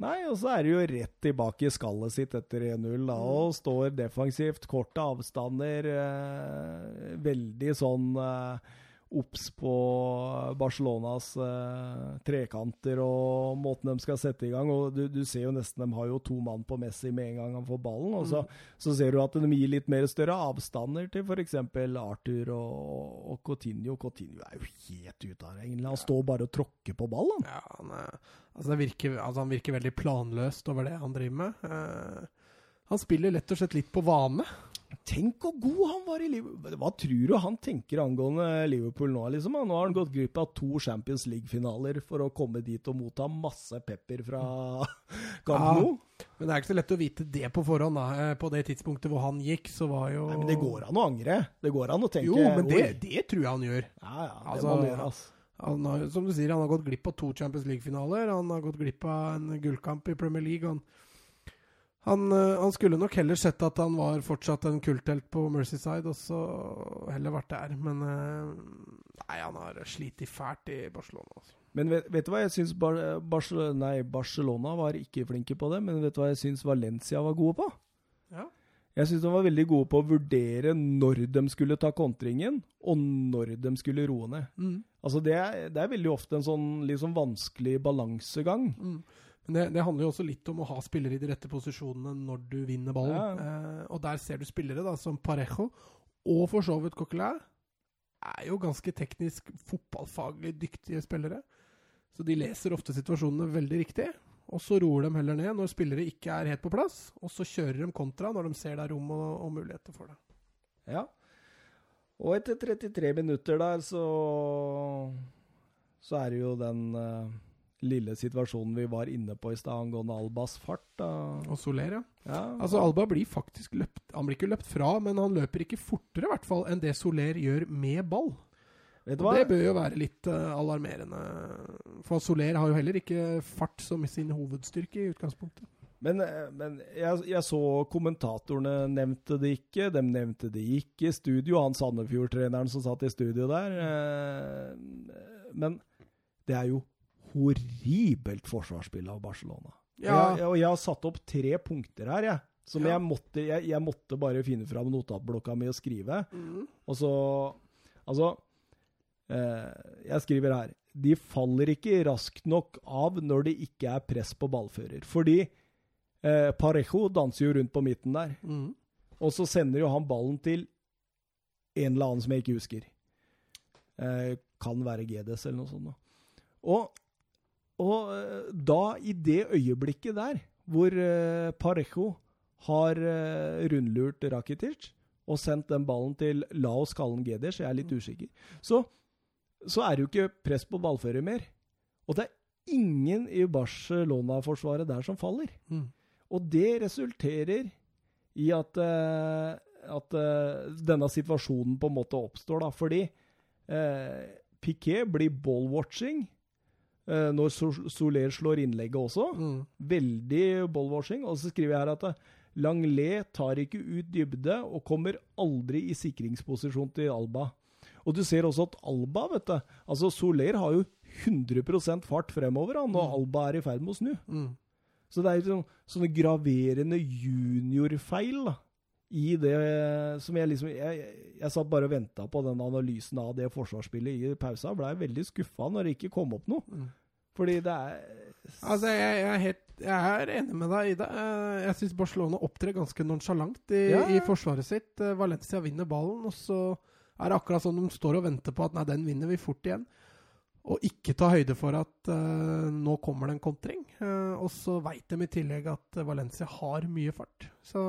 Nei, og så er det jo rett tilbake i skallet sitt etter 1-0, da, og står defensivt. Korte avstander. Eh, veldig sånn eh, obs på Barcelonas eh, trekanter og måten de skal sette i gang. og Du, du ser jo nesten de har jo to mann på Messi med en gang han får ballen. og så, så ser du at de gir litt mer større avstander til f.eks. Arthur og, og Coutinho. Coutinho er jo helt ute av det, egentlig. Han står bare og tråkker på ballen. Ja, han, er, altså det virker, altså han virker veldig planløst over det han driver med. Uh, han spiller lett og slett litt på vane. Tenk hvor god han var i Liverpool. Hva tror du han tenker angående Liverpool nå? liksom? Nå har han gått glipp av to Champions League-finaler for å komme dit og motta masse pepper fra Camp Ja. Men det er ikke så lett å vite det på forhånd. da. Eh, På det tidspunktet hvor han gikk, så var jo Nei, men det går an å angre. Det går an å tenke Jo, men det, det tror jeg han gjør. Ja, ja, det Altså, må han gjøre, altså. Han har, som du sier, han har gått glipp av to Champions League-finaler. Han har gått glipp av en gullkamp i Premier League. Han, han, eh, han skulle nok heller sett at han var fortsatt en kulthelt på Mercyside, og så heller vært der. Men eh, nei, han har slitt fælt i Barcelona. Altså. Men vet, vet du hva jeg syns Bar Barcelona, nei, Barcelona var ikke flinke på det, men vet du hva jeg syns Valencia var gode på? Ja. Jeg syns de var veldig gode på å vurdere når de skulle ta kontringen, og når de skulle roe ned. Mm. Altså det er, det er veldig ofte en sånn sånn vanskelig balansegang. Mm. Men det, det handler jo også litt om å ha spillere i de rette posisjonene når du vinner ballen. Ja. Eh, og der ser du spillere da, som Parejo, og for så vidt Coquelin, er jo ganske teknisk fotballfaglig dyktige spillere. Så de leser ofte situasjonene veldig riktig. Og så roer de heller ned når spillere ikke er helt på plass. Og så kjører de kontra når de ser det er rom og, og muligheter for det. Ja. Og etter 33 minutter der, så Så er det jo den eh, lille situasjonen vi var inne på i stad angående Albas fart. Da. Og Soler, ja. Ja, Altså Alba blir faktisk løpt Han blir ikke løpt fra, men han løper ikke fortere i hvert fall enn det Soler gjør med ball. vet du hva? det bør jo være litt uh, alarmerende. For Soler har jo heller ikke fart som sin hovedstyrke i utgangspunktet. Men, eh, men jeg, jeg så kommentatorene nevnte det ikke. De nevnte det ikke i studio. Han Sandefjord-treneren som satt i studio der. eh, Men det er jo horribelt forsvarsspill av Barcelona. Ja. Og, jeg, og jeg har satt opp tre punkter her, jeg. Som Ja. jeg, måtte, jeg, jeg måtte bare finne fram notatblokka mi og skrive. Og så Altså eh, Jeg skriver her De faller ikke raskt nok av når det ikke er press på ballfører. Fordi eh, Parejo danser jo rundt på midten der. Mm. Og så sender jo han ballen til en eller annen som jeg ikke husker. Eh, kan være GDS eller noe sånt. Da. Og, og eh, da, i det øyeblikket der, hvor eh, Parejo har eh, rundlurt Rakitic og sendt den ballen til Laos Skallen Geders, jeg er litt usikker, så, så er det jo ikke press på ballfører mer. Og det er ingen i Barcelona-forsvaret der som faller. Mm. Og det resulterer i at, at denne situasjonen på en måte oppstår, da. Fordi eh, Piquet blir ballwatching når Soler slår innlegget også. Mm. Veldig ballwashing. Og så skriver jeg her at Langlet Langlais tar ikke ut dybde og kommer aldri i sikringsposisjon til Alba. Og du ser også at Alba, vet du Altså Soler har jo 100% fart fremover han, når Mm. Alba er i ferd med å snu. Mm. Så det er jo sånn, sånne graverende juniorfeil da, i det som jeg liksom Jeg, jeg, satt bare og venta på den analysen av det forsvarsspillet i pausa. Blei veldig skuffa når det ikke kom opp noe. Mm. Fordi det er Altså, jeg, jeg, er helt, jeg er enig med deg i det. Eh, Jeg syns Barcelona opptrer ganske nonsjalant i, Ja. i forsvaret sitt. Eh, Valencia vinner ballen, og så er det akkurat sånn de står og venter på at nei, den vinner vi fort igjen. Og ikke ta høyde for at uh, nå kommer det en kontring. Uh, og så veit de i tillegg at Valencia har mye fart. Så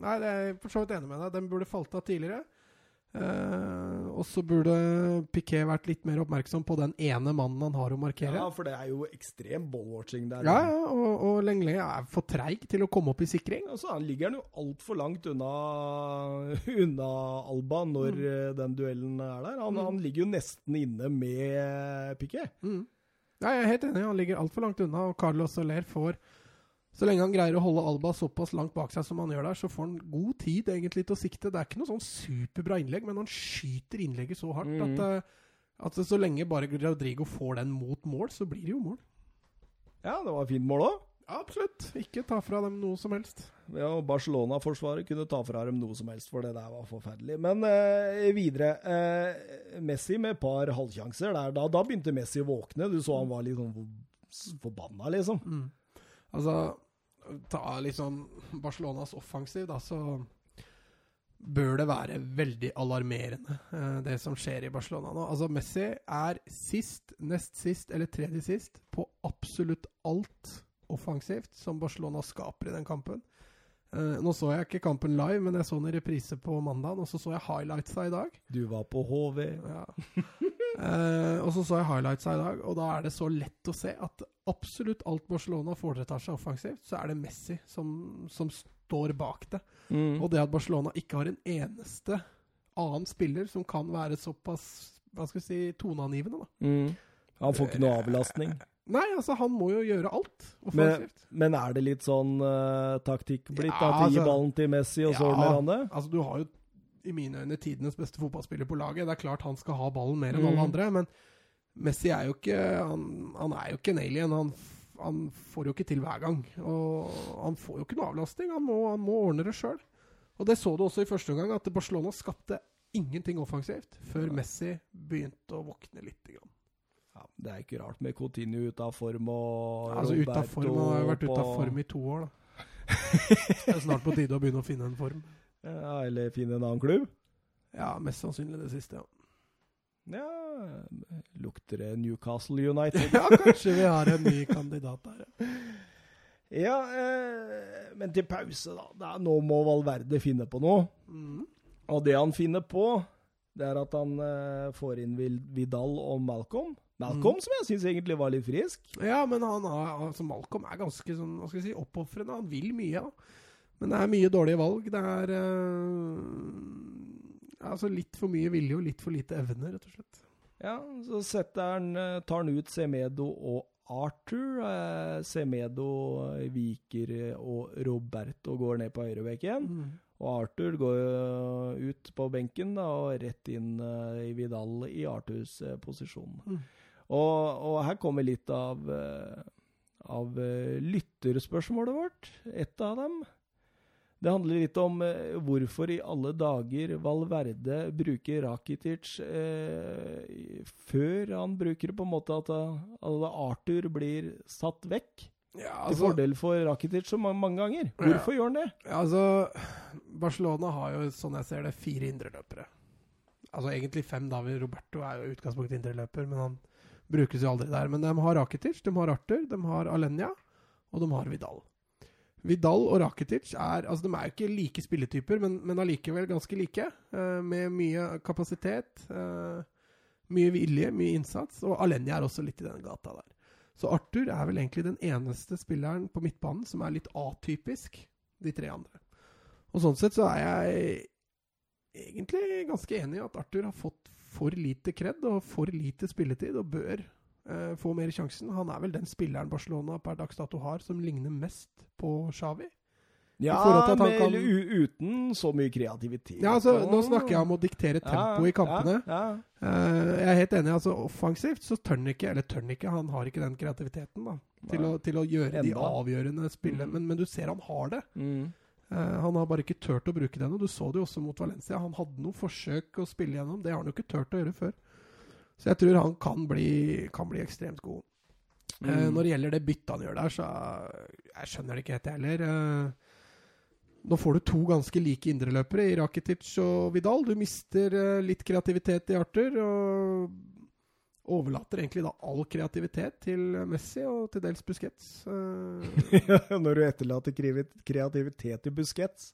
Nei, jeg er for så vidt enig med deg. Den burde falt av tidligere. Uh, og så burde Piquet vært litt mer oppmerksom på den ene mannen han har å markere. Ja, for det er jo ekstrem ballwatching der. Ja, ja, og, og Lenglet er for treig til å komme opp i sikring. Altså, han ligger han jo altfor langt unna, unna Alba når Mm. eh, den duellen er der. Han, Mm. han ligger jo nesten inne med Piquet. Mm. Ja, jeg er helt enig. Han ligger altfor langt unna, og Carlos Soler får Så lenge han greier å holde Alba såpass langt bak seg som han gjør der, så får han god tid egentlig til å sikte. Det er ikke noe sånn superbra innlegg, men han skyter innlegget så hardt Mm. at, eh, at så lenge bare Rodrigo får den mot mål, så blir det jo mål. Ja, det var fint mål òg. Absolutt. Ikke ta fra dem noe som helst. Ja, og Barcelona-forsvaret kunne ta fra dem noe som helst, for det der var forferdelig. Men eh, videre. Eh, Messi med et par halvsjanser. Da, da begynte Messi å våkne. Du så han var litt sånn forbanna, liksom. Mm. Altså, ta liksom Barcelonas offensiv, da, så bør det være veldig alarmerende, eh, det som skjer i Barcelona nå. Altså, Messi er sist, nest sist eller tredje sist på absolutt alt offensivt som Barcelona skaper i den kampen. Eh, nå så jeg ikke kampen live, men jeg så den i reprise på mandag, og så så jeg highlightsa i dag. Du var på HV. Ja. Eh, og så så jeg highlightsa i dag, og da er det så lett å se at absolutt alt Barcelona foretar seg offensivt, så er det Messi som, som står bak det. Mm. Og det at Barcelona ikke har en eneste annen spiller som kan være såpass hva skal vi si, toneangivende. da. Mm. Han får ikke noe avlastning. Nei, altså, han må jo gjøre alt Men, offensivt. men er det litt sånn uh, taktikk blitt? Ja, at altså- ballen til Messi, og så Ja. ordner han det? Altså, du har jo i mine øyne tidenes beste fotballspiller på laget. Det er klart han skal ha ballen mer enn alle andre, men Messi er jo ikke Han, han er jo ikke en alien. Han, han får jo ikke til hver gang. Og han får jo ikke noe avlastning. Han må, han må ordne det sjøl. Og det så du også i første omgang, at Barcelona skapte ingenting offensivt før. Messi begynte å våkne litt. Grann. Ja, det er ikke rart med Coutinho ute av form og Altså Roberto. Han har vært ute av form i to år, da. Det er snart på tide å begynne å finne en form. Ja, eller finne en annen klubb. Ja, mest sannsynlig det siste, ja. Ja, lukter det Newcastle United? Ja, kanskje vi har en ny kandidat der. ja. ja, eh, men til pause, da. da. Nå må Valverde finne på noe. Mm. Og det han finner på, det er at han eh, får inn Vidal og Malcolm. Malcolm, Mm. som jeg syns egentlig var litt frisk. Ja, men han har, altså Malcolm er ganske sånn, hva skal jeg si, oppofrende. Han vil mye, da. Men det er mye dårlige valg. Det er uh, altså litt for mye vilje og litt for lite evne, rett og slett. Ja, så han, eh, tar han ut Semedo og Arthur. Eh, Semedo eh, viker og Roberto går ned på høyrebekken. Og Arthur går ut på benken da, og rett inn eh, i Vidal i Arthurs eh, posisjon. Mm. Og, og her kommer litt av, av lytterspørsmålet vårt. Et av dem. Det handler litt om eh, hvorfor i alle dager Valverde bruker Rakitic eh, før han bruker på en måte at at Arthur blir satt vekk. Ja, til altså, fordel for Rakitic så ma- mange ganger. Hvorfor gjør han det? Ja, altså Barcelona har jo, sånn jeg ser det, fire indreløpere. Altså egentlig fem, da. Roberto er jo utgangspunkt utgangspunktet indreløper, men han brukes jo aldri der. Men de har Rakitic, de har Arthur, de har Alenya, og de har Vidal. Vidal og Rakitic er altså de er jo ikke like spilletyper, men, men allikevel ganske like. Uh, med mye kapasitet, uh, mye vilje, mye innsats. Og Alenya er også litt i den gata der. Så Arthur er vel egentlig den eneste spilleren på midtbanen som er litt atypisk de tre andre. Og sånn sett så er jeg egentlig ganske enig i at Arthur har fått for lite kred og for lite spilletid, og bør eh, få mer sjansen. Han er vel den spilleren Barcelona per dags dato har som ligner mest på Xavi. Ja, men kan- uten så mye kreativitet. Ja, altså, Nå snakker jeg om å diktere tempo i kampene. Ja, ja. Uh, jeg er helt enig. altså Offensivt så tør han ikke, eller tør han ikke, han har ikke den kreativiteten da, til, å, til å gjøre de avgjørende spillene. Mm. Men, men du ser han har det. Mm. Uh, han har bare ikke turt å bruke den, og du så det jo også mot Valencia. Han hadde noen forsøk å spille gjennom, det har han jo ikke turt å gjøre før. Så jeg tror han kan bli, kan bli ekstremt god. Mm. Uh, når det gjelder det byttet han gjør der, så jeg skjønner det ikke helt, jeg heller. Uh, nå får du to ganske like indreløpere i Rakitic og Vidal. Du mister uh, litt kreativitet i Arthur, og overlater egentlig da all kreativitet til Messi og til dels Busquets. Eh, Når du etterlater kreativitet i Busquets.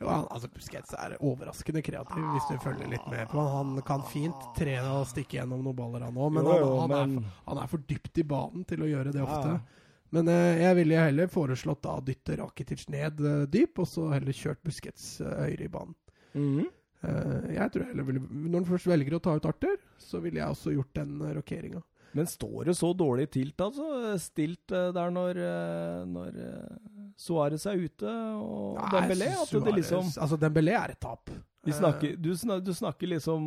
Jo, han, altså Busquets er overraskende kreativ, hvis du følger litt med på han. Han kan fint tre og stikke gjennom noen baller, han òg, men, Jo, jo, han, han, men- Er, for- han er for dypt i banen til å gjøre det ofte. Ja. Men eh, jeg ville heller foreslått da å dytte Rakitic ned eh, dyp, og så heller kjørt Busquets eh, høyere i banen. Mhm. Eh, jeg tror jeg heller ville, Når han først velger å ta ut Arthur, så ville jeg også gjort den uh, rokeringa. Men står det så dårlig tilt, altså? Stilt eh, der når, eh, når eh, Suárez er ute, og Dembélé? At det liksom Altså, Dembélé er et tap. vi snakker, du, snakker, du snakker liksom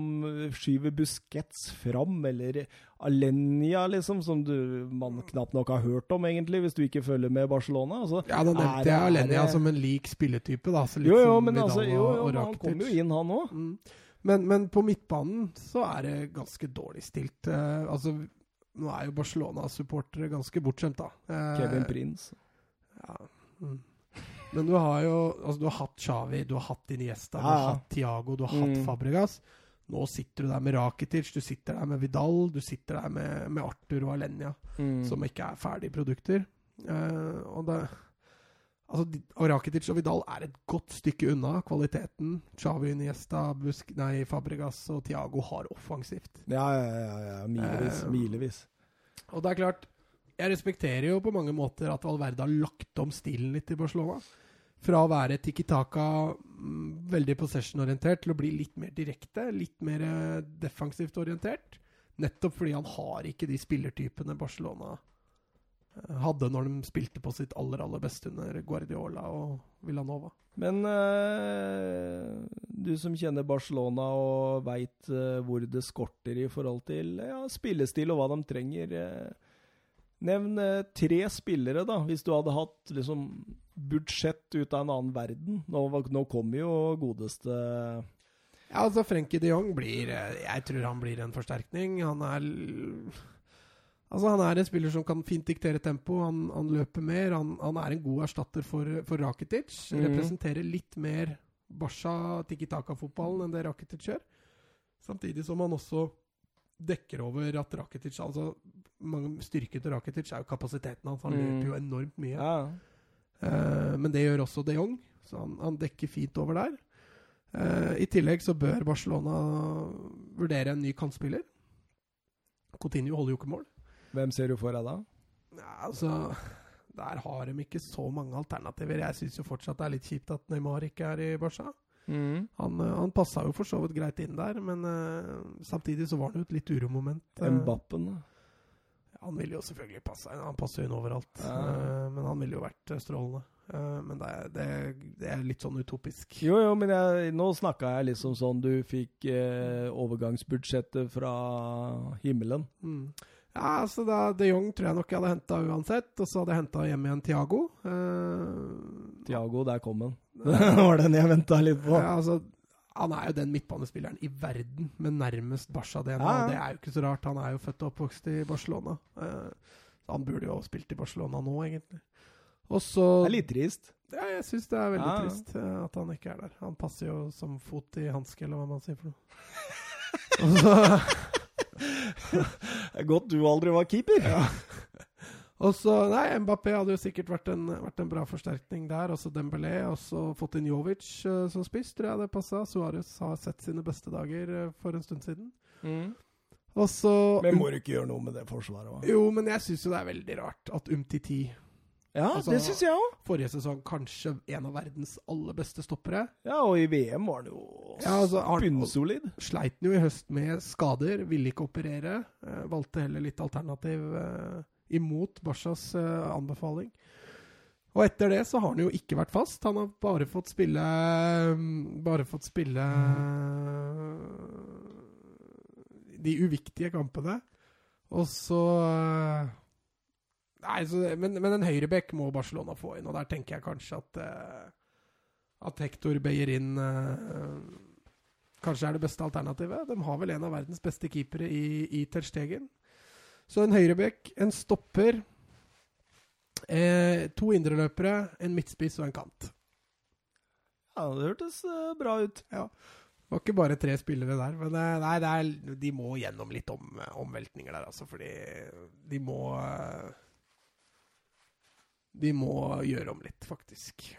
Skyver Busquets fram, eller Alenia, liksom, som du, man knapt nok har hørt om, egentlig, hvis du ikke følger med Barcelona. Altså, ja, da nevnte jeg Alenia som en lik spilletype, da. Så litt Jo, jo, men altså, jo, jo, men han kom kommer jo inn, han òg. Mm. Men, men på midtbanen så er det ganske dårlig stilt. Uh, altså, nå er jo Barcelona-supportere ganske bortskjemt, da. Eh, Kevin Prince. Ja. Mm. Men du har jo altså, du har hatt Xavi, du har hatt Iniesta, du Ja, har hatt Tiago, du har hatt Mm. Fabregas. Nå sitter du der med Rakitic, du sitter der med Vidal, du sitter der med, med Arthur og Alenya, Mm. som ikke er ferdige produkter. Eh, og det Altså, Rakitic og Vidal er et godt stykke unna kvaliteten Xavi, Niesta, Busk, nei, Fabregas og Tiago har offensivt. Ja, ja, ja, ja. Milevis. Eh, milevis. Og det er klart, jeg respekterer jo på mange måter at Valverde har lagt om stilen litt i Barcelona. Fra å være Tiki Taka, mm, veldig possession-orientert, til å bli litt mer direkte, litt mer eh, defensivt orientert. Nettopp fordi han har ikke de spillertypene Barcelona eh, hadde når de spilte på sitt aller, aller beste under Guardiola og Villanova. Men eh, du som kjenner Barcelona og veit hvor det skorter i forhold til ja, spillestil og hva de trenger eh, Nevn eh, tre spillere, da, hvis du hadde hatt liksom budsjett ut av en annen verden. Nå, nå kommer jo godeste Ja, altså Frenkie de Jong blir eh, Jeg tror han blir en forsterkning. Han er Altså Han er en spiller som kan fint diktere tempo. Han, han løper mer. Han, han er en god erstatter for, for Rakitic. Mm. Representerer litt mer Basha Tiki Taka-fotballen enn det Rakitic gjør. Samtidig som han også dekker over at Rakitic Altså mange Styrken til Rakitic er jo kapasiteten hans. Han mm. løper jo enormt mye. Ja. Eh, men det gjør også de Jong, så han, han dekker fint over der. Eh, I tillegg så bør Barcelona vurdere en ny kantspiller. Coutinho holder jo ikke mål. Hvem ser du for deg da? Ja, altså Der har de ikke så mange alternativer. Jeg syns jo fortsatt det er litt kjipt at Neymar ikke er i Barca. Mm. Han, eh, han passa jo for så vidt greit inn der, men uh, samtidig så var det jo et litt uromoment. Eh, Mbappen. da. Han ville jo selvfølgelig passe inn. Han passer jo inn overalt. Ja. Uh, men han ville jo vært strålende. Uh, men det det, det er litt sånn utopisk. Jo, jo, men jeg, nå snakka jeg liksom sånn du fikk uh, overgangsbudsjettet fra himmelen. Mm. Ja, altså da, De Jong tror jeg nok jeg hadde henta uansett. Og så hadde jeg henta hjem igjen Tiago. Uh, Tiago, der kom han. det var den jeg venta litt på. ja, altså, han er jo den midtbanespilleren i verden med nærmest Barca-DNA. Ja, ja. Det er jo ikke så rart. Han er jo født og oppvokst i Barcelona. Eh, Han burde jo ha spilt i Barcelona nå, egentlig. Og så Det er litt trist. Ja, jeg syns det er veldig Ja, trist eh, at han ikke er der. Han passer jo som fot i hanske, eller hva man sier for noe. Og så, godt du aldri var keeper. ja. og så Nei, Mbappé hadde jo sikkert vært en, vært en bra forsterkning der. Også Dembélé. Og så fått inn Jovic uh, som spiss, tror jeg det passa. Suárez har sett sine beste dager uh, for en stund siden. Og så Men må du ikke gjøre noe med det forsvaret? Va? Jo, men jeg syns jo det er veldig rart at Umtiti Ja, Altså- det syns jeg òg. forrige sesong kanskje en av verdens aller beste stoppere Ja, og i VM var han jo Ja, altså, bunnsolid. Sleit han jo i høst med skader, ville ikke operere. Eh, valgte heller litt alternativ eh, imot Bashas eh, anbefaling. Og etter det så har han jo ikke vært fast. Han har bare fått spille mm, Bare fått spille eh, de uviktige kampene. Og så eh, Nei, så, men, men en høyrebekk må Barcelona få inn, og der tenker jeg kanskje at uh, at Hector Beyerin uh, kanskje er det beste alternativet. De har vel en av verdens beste keepere i, i Ter Stegen. Så en høyrebekk, en stopper, eh, to indreløpere, en midtspiss og en kant. Ja, det hørtes eh, bra ut. Ja. Det var ikke bare tre spillere der, men eh, nei, det er, de må gjennom litt om, omveltninger der, altså, fordi de må eh, De må gjøre om litt, faktisk.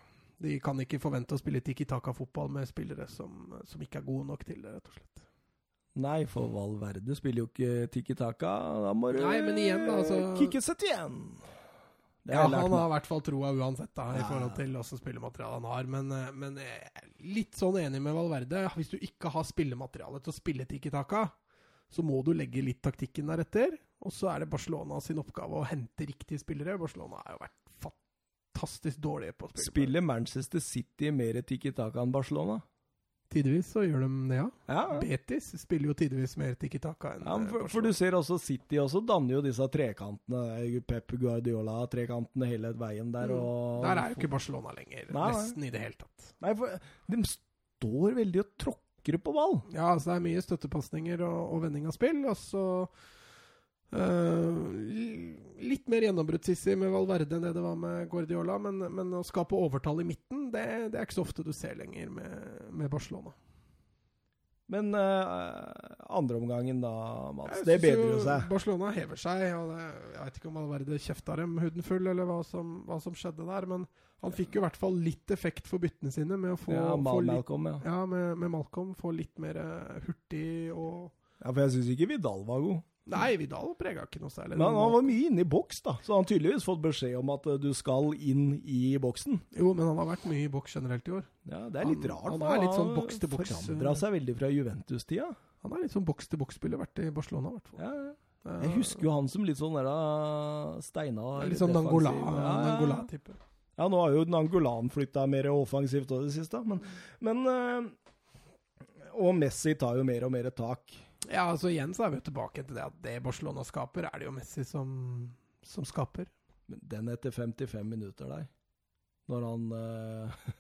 De kan ikke forvente å spille Tiki Taka-fotball med spillere som, som ikke er gode nok til det, rett og slett. Nei, for Valverde spiller jo ikke Tiki Taka. Da må du Nei, men igjen, da, altså- kicke 71! Det Ja, han har i hvert fall troa uansett, da, i Ja. forhold til åssen spillemateriale han har. Men, eh, men jeg er litt sånn enig med Valverde. Hvis du ikke har spillemateriale til å spille Tiki Taka, så må du legge litt taktikken deretter. Og så er det Barcelona sin oppgave å hente riktige spillere. Barcelona har jo vært fantastisk dårlige på å spille. Spiller Manchester City mer Tiki Taka enn Barcelona? Tidvis så gjør de det, ja. Ja, Betis spiller jo tidvis mer Tiki Taka enn ja eh, for, for du ser også City også danner jo disse trekantene. Pep Guardiola-trekantene hele veien der. Mm. Og Der er jo ikke Barcelona lenger. Nei. Nesten i det hele tatt. Nei, for de står veldig og tråkker på ball. Ja, altså det er mye støttepasninger og, og vending av spill. Og så eh, li- Litt mer gjennombruddssissig med Valverde enn det det var med Guardiola. Men, men å skape overtall i midten, det, det er ikke så ofte du ser lenger med, med Barcelona. Men uh, andreomgangen da, Mats. Det bedrer jo seg. Barcelona hever seg. Og det, jeg vet ikke om Valverde kjefta dem huden full, eller hva som, hva som skjedde der. Men han fikk jo i hvert fall litt effekt for byttene sine med å få, Ja, få litt Malcolm, ja. ja, med, med Malcolm. Få litt mer eh, hurtig og ja. For jeg syns ikke Vidal var god. Nei, Vidal prega ikke noe særlig. Men han, var mye inne i boks, da. Så han har tydeligvis fått beskjed om at eh, du skal inn i boksen. Jo, men han har vært mye i boks generelt i år. Ja, Det er litt Han- rart. han har er litt sånn boks til boks, Forandra seg veldig fra Juventus-tida. Han er litt sånn boks-til-boks-spiller, vært i Barcelona i hvert fall. Ja, ja. Jeg husker jo han som litt sånn der steina Litt sånn Nangola-type. Ja. Ja, nå har jo Nangolan flytta mer offensivt òg det siste, men, men eh, Og Messi tar jo mer og mer tak. Ja, altså igjen så er vi jo tilbake til det at det Barcelona skaper, er det jo Messi som, som skaper. Men den etter 55 minutter der, når han uh,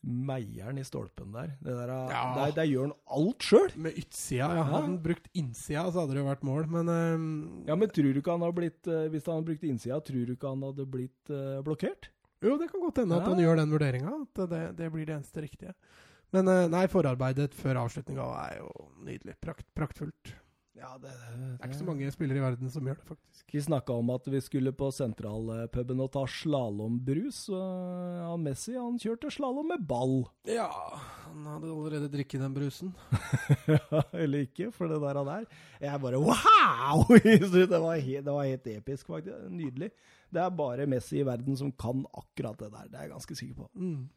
meier den i stolpen der det der, Ja. der, der gjør han alt sjøl! Med utsida, ja. Hadde han brukt innsida, så hadde det jo vært mål, men eh, Ja, men tror du ikke han har blitt eh, Hvis han hadde brukt innsida, tror du ikke han hadde blitt uh, blokkert? Jo, det kan godt hende at han gjør den vurderinga, at det, det blir det eneste riktige. Men eh, nei, forarbeidet før avslutninga er jo nydelig. Prakt, praktfullt. Ja, det, Det er ikke så mange spillere i verden som gjør det, faktisk. Vi snakka om at vi skulle på sentralpuben og ta slalåmbrus. Ja, Messi han kjørte slalåm med ball. Ja, han hadde allerede drikket den brusen. Eller ikke, for det der han er. Jeg bare wow! det, var helt, det var helt episk, faktisk. Nydelig. Det er bare Messi i verden som kan akkurat det der. Det er jeg ganske sikker på. Mm.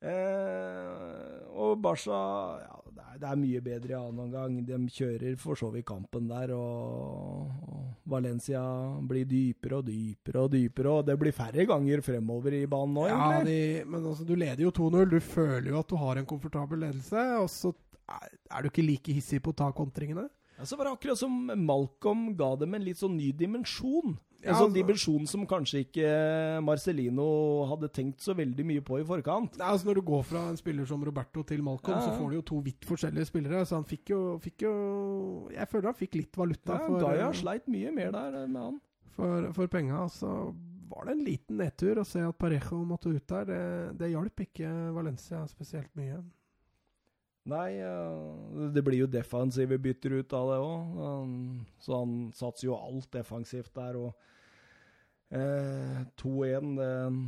Eh, og Barca ja, det, er, det er mye bedre i annen omgang. De kjører for så vidt kampen der, og, og Valencia blir dypere og dypere og dypere. Og det blir færre ganger fremover i banen nå, Ja, egentlig. de, men altså, du leder jo 2-0. Du føler jo at du har en komfortabel ledelse, og så er, er du ikke like hissig på å ta kontringene. Ja, så var det akkurat som Malcolm ga dem en litt sånn ny dimensjon. En sånn altså- dimensjon som kanskje ikke Marcelino hadde tenkt så veldig mye på i forkant. Nei, altså Når du går fra en spiller som Roberto til Malcolm, Ja, ja. så får du jo to vidt forskjellige spillere. Så han fikk jo, fikk jo Jeg føler han fikk litt valuta Ja, for, Gaia eh, sleit mye mer der med han. for, for penga. Så var det en liten nedtur å se at Parejo måtte ut der. Det, det hjalp ikke Valencia spesielt mye. Nei, eh, det blir jo defensive bytter ut av det òg. Så han satser jo alt defensivt der. Og eh, 2-1, den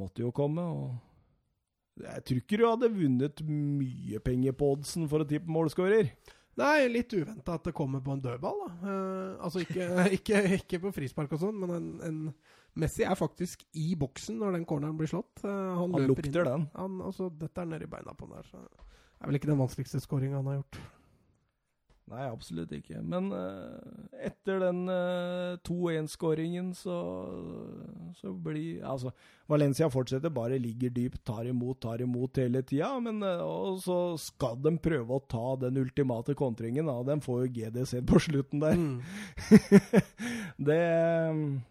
måtte jo komme. og Jeg tror ikke du hadde vunnet mye penger på oddsen for å tippe målskårer. Nei, litt uventa at det kommer på en dødball. da. Eh, altså ikke, ikke, ikke, på frispark og sånn, men en, en, Messi er faktisk i boksen når den corneren blir slått. Eh, han, han lukter inn. den. Han, altså, dette er nedi beina på den der. så er vel ikke den vanskeligste skåringa han har gjort. Nei, absolutt ikke. Men uh, etter den uh, eh, 2-1-skåringen så, så blir Altså, Valencia fortsetter, bare ligger dypt, tar imot, tar imot hele tida. Men uh, og så skal de prøve å ta den ultimate kontringen, og den får jo GDC på slutten der. Mm. det,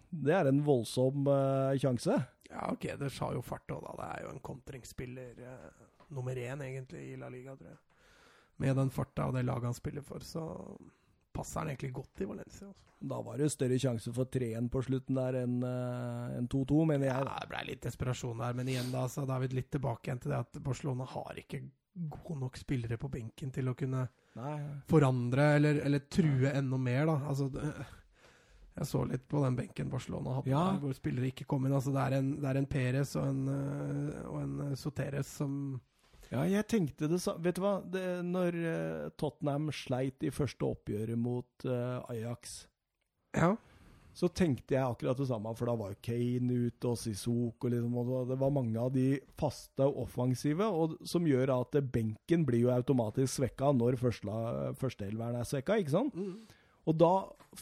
det, er en voldsom sjanse. Ja, Geders har jo fart òg, da. Det er jo en kontringsspiller nummer én, egentlig, i La Liga, tror jeg. Med den farta og det laget han spiller for, så passer han egentlig godt i Valencia. Altså. Da var det større sjanse for 3-1 på slutten der enn uh, en 2-2, mener jeg. Ja, det ble litt desperasjon der, men igjen da, så da er vi litt tilbake igjen til det at Barcelona har ikke gode nok spillere på benken til å kunne Nei. forandre eller, eller true enda mer, da. Altså, jeg så litt på den benken Barcelona hadde, ja. hvor spillere ikke kom inn. Altså, det er en, det er en Perez og en, uh, og en Soteres som ja, jeg tenkte det samme. Vet du hva? Det, når uh, Tottenham sleit i første oppgjøret mot uh, Ajax, ja. så tenkte jeg akkurat det samme, for da var jo Kane ute og Sissok og, liksom, og Det var mange av de faste og offensive, og, som gjør at benken blir jo automatisk svekka når førsteelveren er svekka, ikke sant? Mm. Og da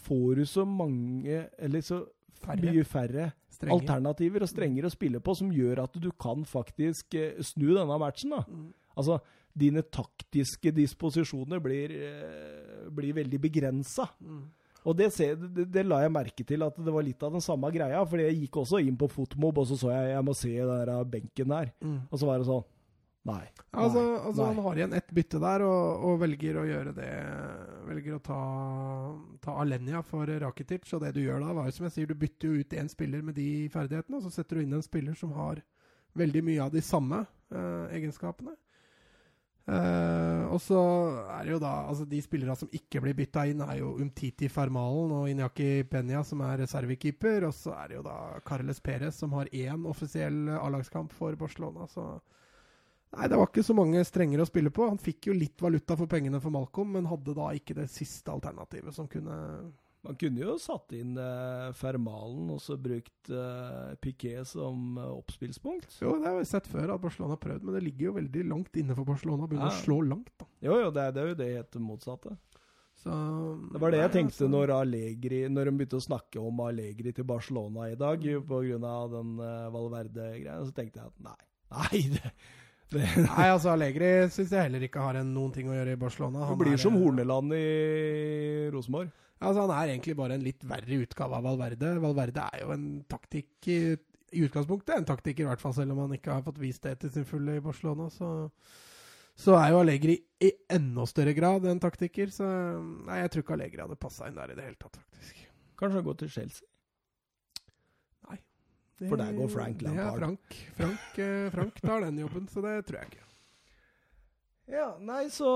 får du så mange Eller så færre. mye færre strenger. alternativer og strenger å spille på, som gjør at du kan faktisk eh, snu denne matchen. da. Mm. Altså, dine taktiske disposisjoner blir, eh, blir veldig begrensa. Mm. Og det, det, det, la jeg merke til, at det var litt av den samme greia. For jeg gikk også inn på Fotmob, og så så jeg jeg må se den benken der. Mm. Og så var det sånn Nei. Altså, altså nei. Han har igjen ett bytte der, og, og, velger å gjøre det Velger å ta, ta Alenia for Rakitic. Og det du gjør da, var jo som jeg sier, du bytter jo ut én spiller med de ferdighetene, og så setter du inn en spiller som har veldig mye av de samme uh, egenskapene. Uh, og så er det jo da altså De spillerne som ikke blir bytta inn, er jo Umtiti Fermalen og Inyaki Penya, som er reservekeeper. Og så er det jo da Carles Perez, som har én offisiell A-lagskamp for Barcelona. Så Nei, det var ikke så mange strenger å spille på. Han fikk jo litt valuta for pengene for Malcolm, men hadde da ikke det siste alternativet som kunne Man kunne jo satt inn eh, Fermalen og så brukt eh, Piquet som eh, oppspillspunkt. Jo, det har vi sett før at Barcelona har prøvd, men det ligger jo veldig langt inne for Barcelona. Begynner ja. å slå langt, da. Jo, jo, det er, det er jo det helt motsatte. Så, det var det jeg tenkte altså. når, Allegri, når de begynte å snakke om Allegri til Barcelona i dag, pga. den uh, Valverde-greia. Så tenkte jeg at nei, nei det, Nei, altså Allegri syns jeg heller ikke har en, noen ting å gjøre i Barcelona. Han blir er, som Horneland i Rosenborg. Altså, han er egentlig bare en litt verre utgave av Valverde. Valverde er jo en taktikk i, i utgangspunktet. En taktikk i hvert fall, selv om han ikke har fått vist det til sin fulle i Barcelona. Så, så er jo Allegri i enda større grad en taktiker. Så nei, jeg tror ikke Allegri hadde passa inn der i det hele tatt, faktisk. Kanskje han går til Chelsea? For der går Frank Lampard. Ja, Frank, Frank, eh, Frank tar den jobben, så det tror jeg ikke. Ja, nei, så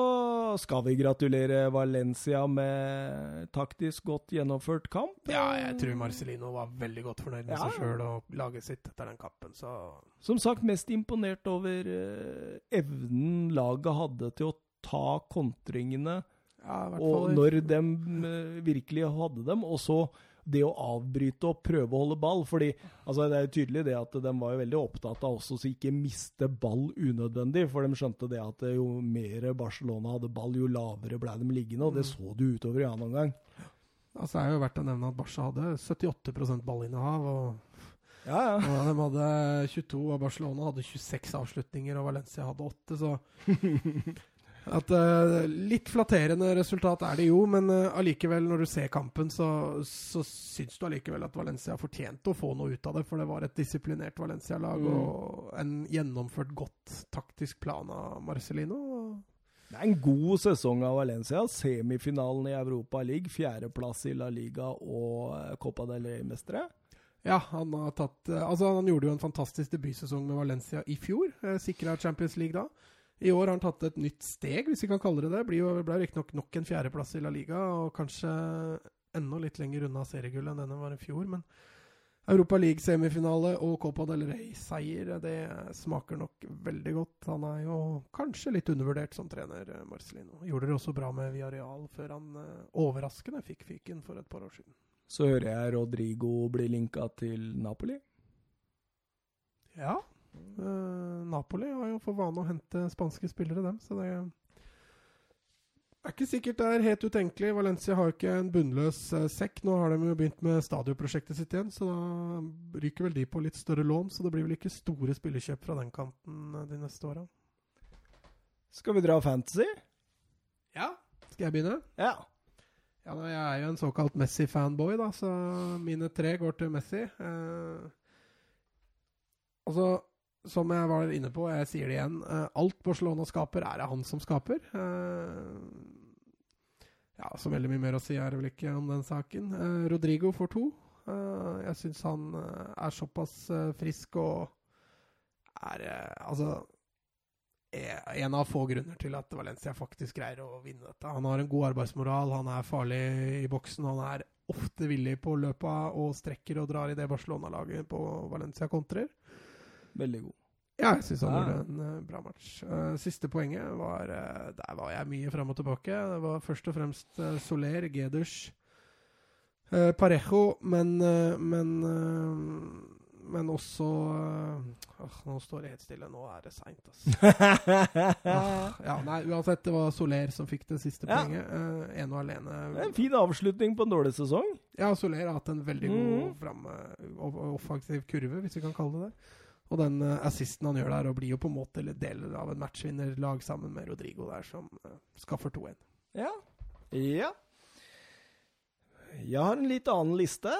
skal vi gratulere Valencia med taktisk godt gjennomført kamp. Ja, jeg tror Marcelino var veldig godt fornøyd med ja. seg sjøl og laget sitt etter den kampen, så Som sagt, mest imponert over uh, evnen laget hadde til å ta kontringene, ja, og når de uh, virkelig hadde dem, og så det å avbryte og prøve å holde ball. fordi altså, Det er tydelig det at de var jo veldig opptatt av også å ikke miste ball unødvendig. For de skjønte det at jo mer Barcelona hadde ball, jo lavere ble de liggende. Og det mm. så du utover i annen omgang. Altså, det er jo verdt å nevne at Barca hadde 78 ballinnehav. og ja, ja. Og de hadde 22, og Barcelona hadde 26 avslutninger, og Valencia hadde 8. Så At uh, Litt flatterende resultat er det jo, men uh, allikevel, når du ser kampen, så, så syns du allikevel at Valencia fortjente å få noe ut av det. For det var et disiplinert Valencia-lag mm. og en gjennomført godt taktisk plan av Marcelino. Det er en god sesong av Valencia. Semifinalen i Europa League, fjerdeplass i La Liga og eh, Copa del Rey-mestere. Ja, han har tatt Altså, han gjorde jo en fantastisk debutsesong med Valencia i fjor. Sikra Champions League da. I år har han tatt et nytt steg, hvis vi kan kalle det det. Blir jo ble riktignok nok en fjerdeplass i La Liga, og kanskje enda litt lenger unna seriegullet enn denne var i fjor. Men Europa League-semifinale og Copa del Rey-seier, det smaker nok veldig godt. Han er jo kanskje litt undervurdert som trener, eh, Marcelino. Gjorde det også bra med Villarreal før han eh, overraskende fikk fyken for et par år siden. Så hører jeg Rodrigo bli linka til Napoli. Ja. Uh, Napoli har jo for vane å hente spanske spillere, dem. Så det er ikke sikkert det er helt utenkelig. Valencia har ikke en bunnløs uh, sekk. Nå har de jo begynt med stadionprosjektet sitt igjen, så da ryker vel de på litt større lån. Så det blir vel ikke store spillekjøp fra den kanten uh, de neste åra. Skal vi dra fantasy? Ja. Skal jeg begynne? Ja. Ja, Jeg er jo en såkalt Messi-fanboy, da, så mine tre går til Messi. Eh, altså, som jeg var inne på, jeg sier det igjen, eh, alt Barcelona skaper, er det han som skaper. Eh, ja, så veldig mye mer å si er det vel ikke om den saken. Eh, Rodrigo får to. Jeg syns han er såpass frisk og er Altså en av få grunner til at Valencia faktisk greier å vinne dette. Han har en god arbeidsmoral, han er farlig i boksen, han er ofte villig på løpa og strekker og drar i det Barcelona-laget på Valencia kontrer. Veldig god. Ja, jeg syns han gjorde en uh, bra match. Uh, siste poenget var uh, Der var jeg mye fram og tilbake. Det var først og fremst Soler, Geders, Parejo, men, men men også Nå står det helt stille. Nå er det seint, altså. ja, nei, uansett, det var Soler som fikk det siste ja. poenget. Ene og alene. En fin avslutning på en dårlig sesong. Ja, Soler har hatt en veldig god mm. fremme, offensiv kurve, hvis vi kan kalle det det. Og den uh, assisten han gjør der, og blir jo på en måte deler av en matchvinnerlag sammen med Rodrigo der, som uh, skaffer 2-1. Ja. ja. Jeg har en litt annen liste.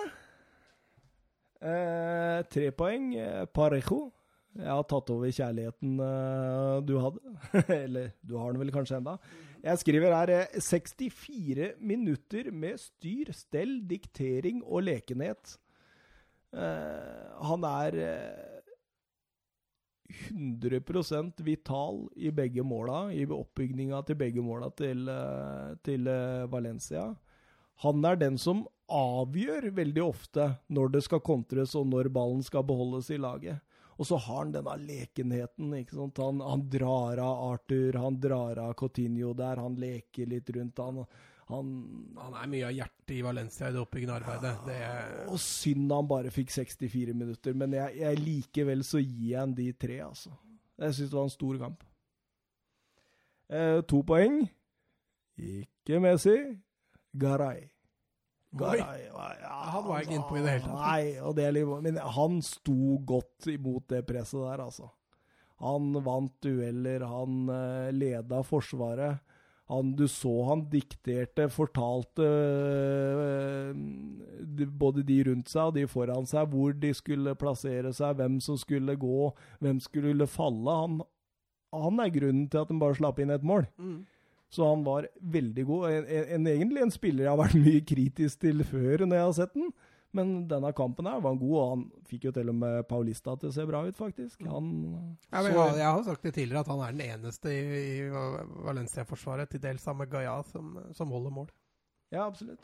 Eh, tre poeng. Eh, Parejo. Jeg har tatt over kjærligheten eh, du hadde. Eller du har den vel kanskje enda. Jeg skriver her eh, 64 minutter med styr, stell, diktering og lekenhet. Han er 100% vital i begge måla, i oppbygninga til begge måla til, til Valencia. Han er den som avgjør veldig ofte når det skal kontres og når ballen skal beholdes i laget. Og så har han denne lekenheten. ikke sant? Han, han drar av Arthur, han drar av Coutinho der, han leker litt rundt. Han, han, han er mye av hjertet i Valencia i det oppbyggende arbeidet. Det er... Og synd han bare fikk 64 minutter, men jeg, jeg likevel så gir jeg han de tre, altså. Jeg syns det var en stor kamp. Eh, to poeng. Ikke Messi. Garay. Garay, ja, han var ikke innpå i det hele tatt. Nei, og det, men han sto godt imot det presset der, altså. Han vant dueller, han uh, leda Forsvaret. Han, du så han dikterte, fortalte uh, både de rundt seg og de foran seg hvor de skulle plassere seg, hvem som skulle gå, hvem skulle falle. Han, han er grunnen til at de bare slapp inn et mål. Mm. Så han var veldig god. En, en, egentlig en spiller jeg har vært mye kritisk til før når jeg har sett den. Men denne kampen her var han god, og han fikk jo til og med Paulista til å se bra ut, faktisk. Han, ja, jeg, jeg, har sagt det tidligere at han er den eneste i, i Valencia-forsvaret, til dels sammen med Gaia, som, som, holder mål. Ja, absolutt.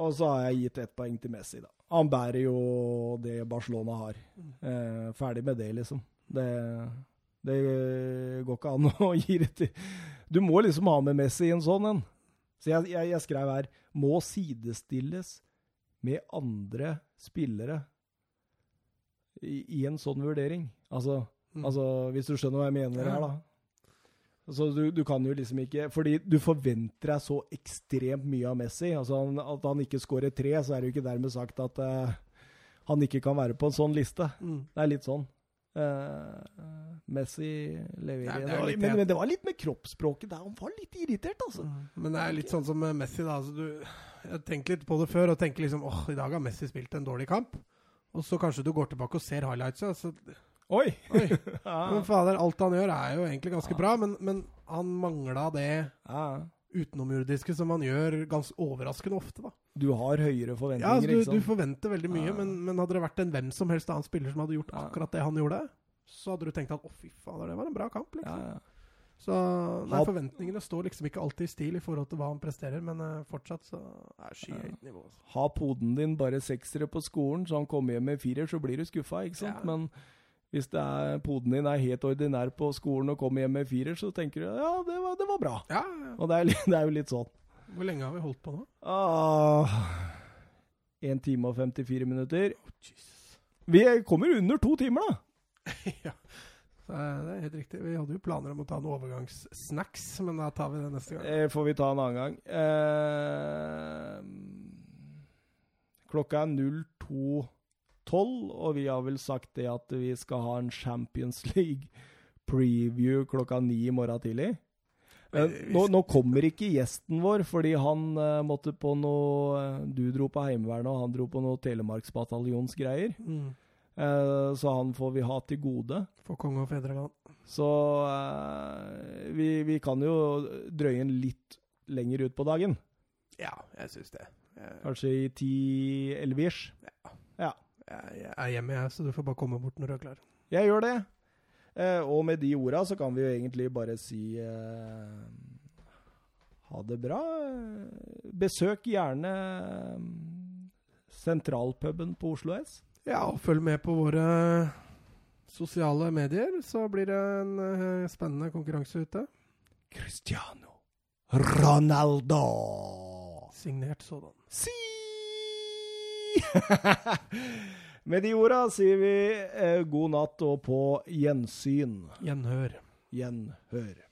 Og så har jeg gitt ett poeng til Messi, da. Han bærer jo det Barcelona har. Mm. Eh, ferdig med det, liksom. Det det går ikke an å gi det til Du må liksom ha med Messi i en sånn en. Så jeg, jeg, jeg, skrev her må sidestilles med andre spillere i, i en sånn vurdering. Altså, mm. altså, hvis du skjønner hva jeg mener ja. her, da. Altså, du, du, kan jo liksom ikke Fordi du forventer deg så ekstremt mye av Messi. Altså, han, At han ikke skårer tre, så er det jo ikke dermed sagt at uh, han ikke kan være på en sånn liste. Mm. Det er litt sånn. Uh, Messi leverer. Det men, men, det var litt med kroppsspråket der. Han var litt irritert, altså. Mm. Men det er litt sånn som Messi, da. Altså, du, jeg tenkte litt på det før og tenker liksom åh, i dag har Messi spilt en dårlig kamp. Og så kanskje du går tilbake og ser highlights. Så Oi! Oi. ja. Men fader, alt han gjør er jo egentlig ganske bra, men, men han mangla det ja. utenomjordiske som han gjør ganske overraskende ofte, da. Du har høyere Ja, forventninger, altså, du, ikke du forventer veldig mye, Ja. men, men hadde det vært en hvem som helst annen spiller som hadde gjort Ja. akkurat det han gjorde, så hadde du tenkt at å, fy fader, det var en bra kamp, ja, liksom. Så nei, forventningene står liksom ikke alltid i stil i forhold til hva han presterer, men uh, fortsatt så er skyhøyt nivå. Altså. Ha poden din bare seksere på skolen, så han kommer hjem med firer, så blir du skuffa, ikke sant? Ja. Men hvis det er, poden din er helt ordinær på skolen og kommer hjem med firer, så tenker du ja, det var, det var bra. Ja, ja. Og det er, det er jo litt sånn. Hvor lenge har vi holdt på nå? Ah, 1 time og 54 minutter. Oh, Vi kommer under to timer, da! ja. Så, eh, det er helt riktig. Vi hadde jo planer om å ta noen overgangssnacks, men da tar vi det neste gang. Det får vi ta en annen gang. Eh, klokka er 02.12, og vi har vel sagt det at vi skal ha en Champions League-preview klokka ni i morgen tidlig. Eh, nå, nå kommer ikke gjesten vår, fordi han eh, måtte på noe eh, Du dro på Heimevernet, og han dro på noe Telemarksbataljonsgreier. Mm. Eh, så han får vi ha til gode. For konge og fedreland. Så eh, vi, vi kan jo drøye den litt lenger ut på dagen. Ja, jeg syns det. Jeg, Kanskje i 10-11-ish. jeg, jeg er hjemme, jeg, så du får bare komme bort når du er klar. Jeg gjør det. Eh, og med de orda så kan vi jo egentlig bare si eh, ha det bra. Besøk gjerne eh, sentralpuben på Oslo S. Ja, og følg med på våre sosiale medier, så blir det en eh, spennende konkurranse ute. Cristiano Ronaldo. Signert sådan. Si! Med de orda sier vi eh, god natt og på gjensyn. Gjenhør. Gjenhør.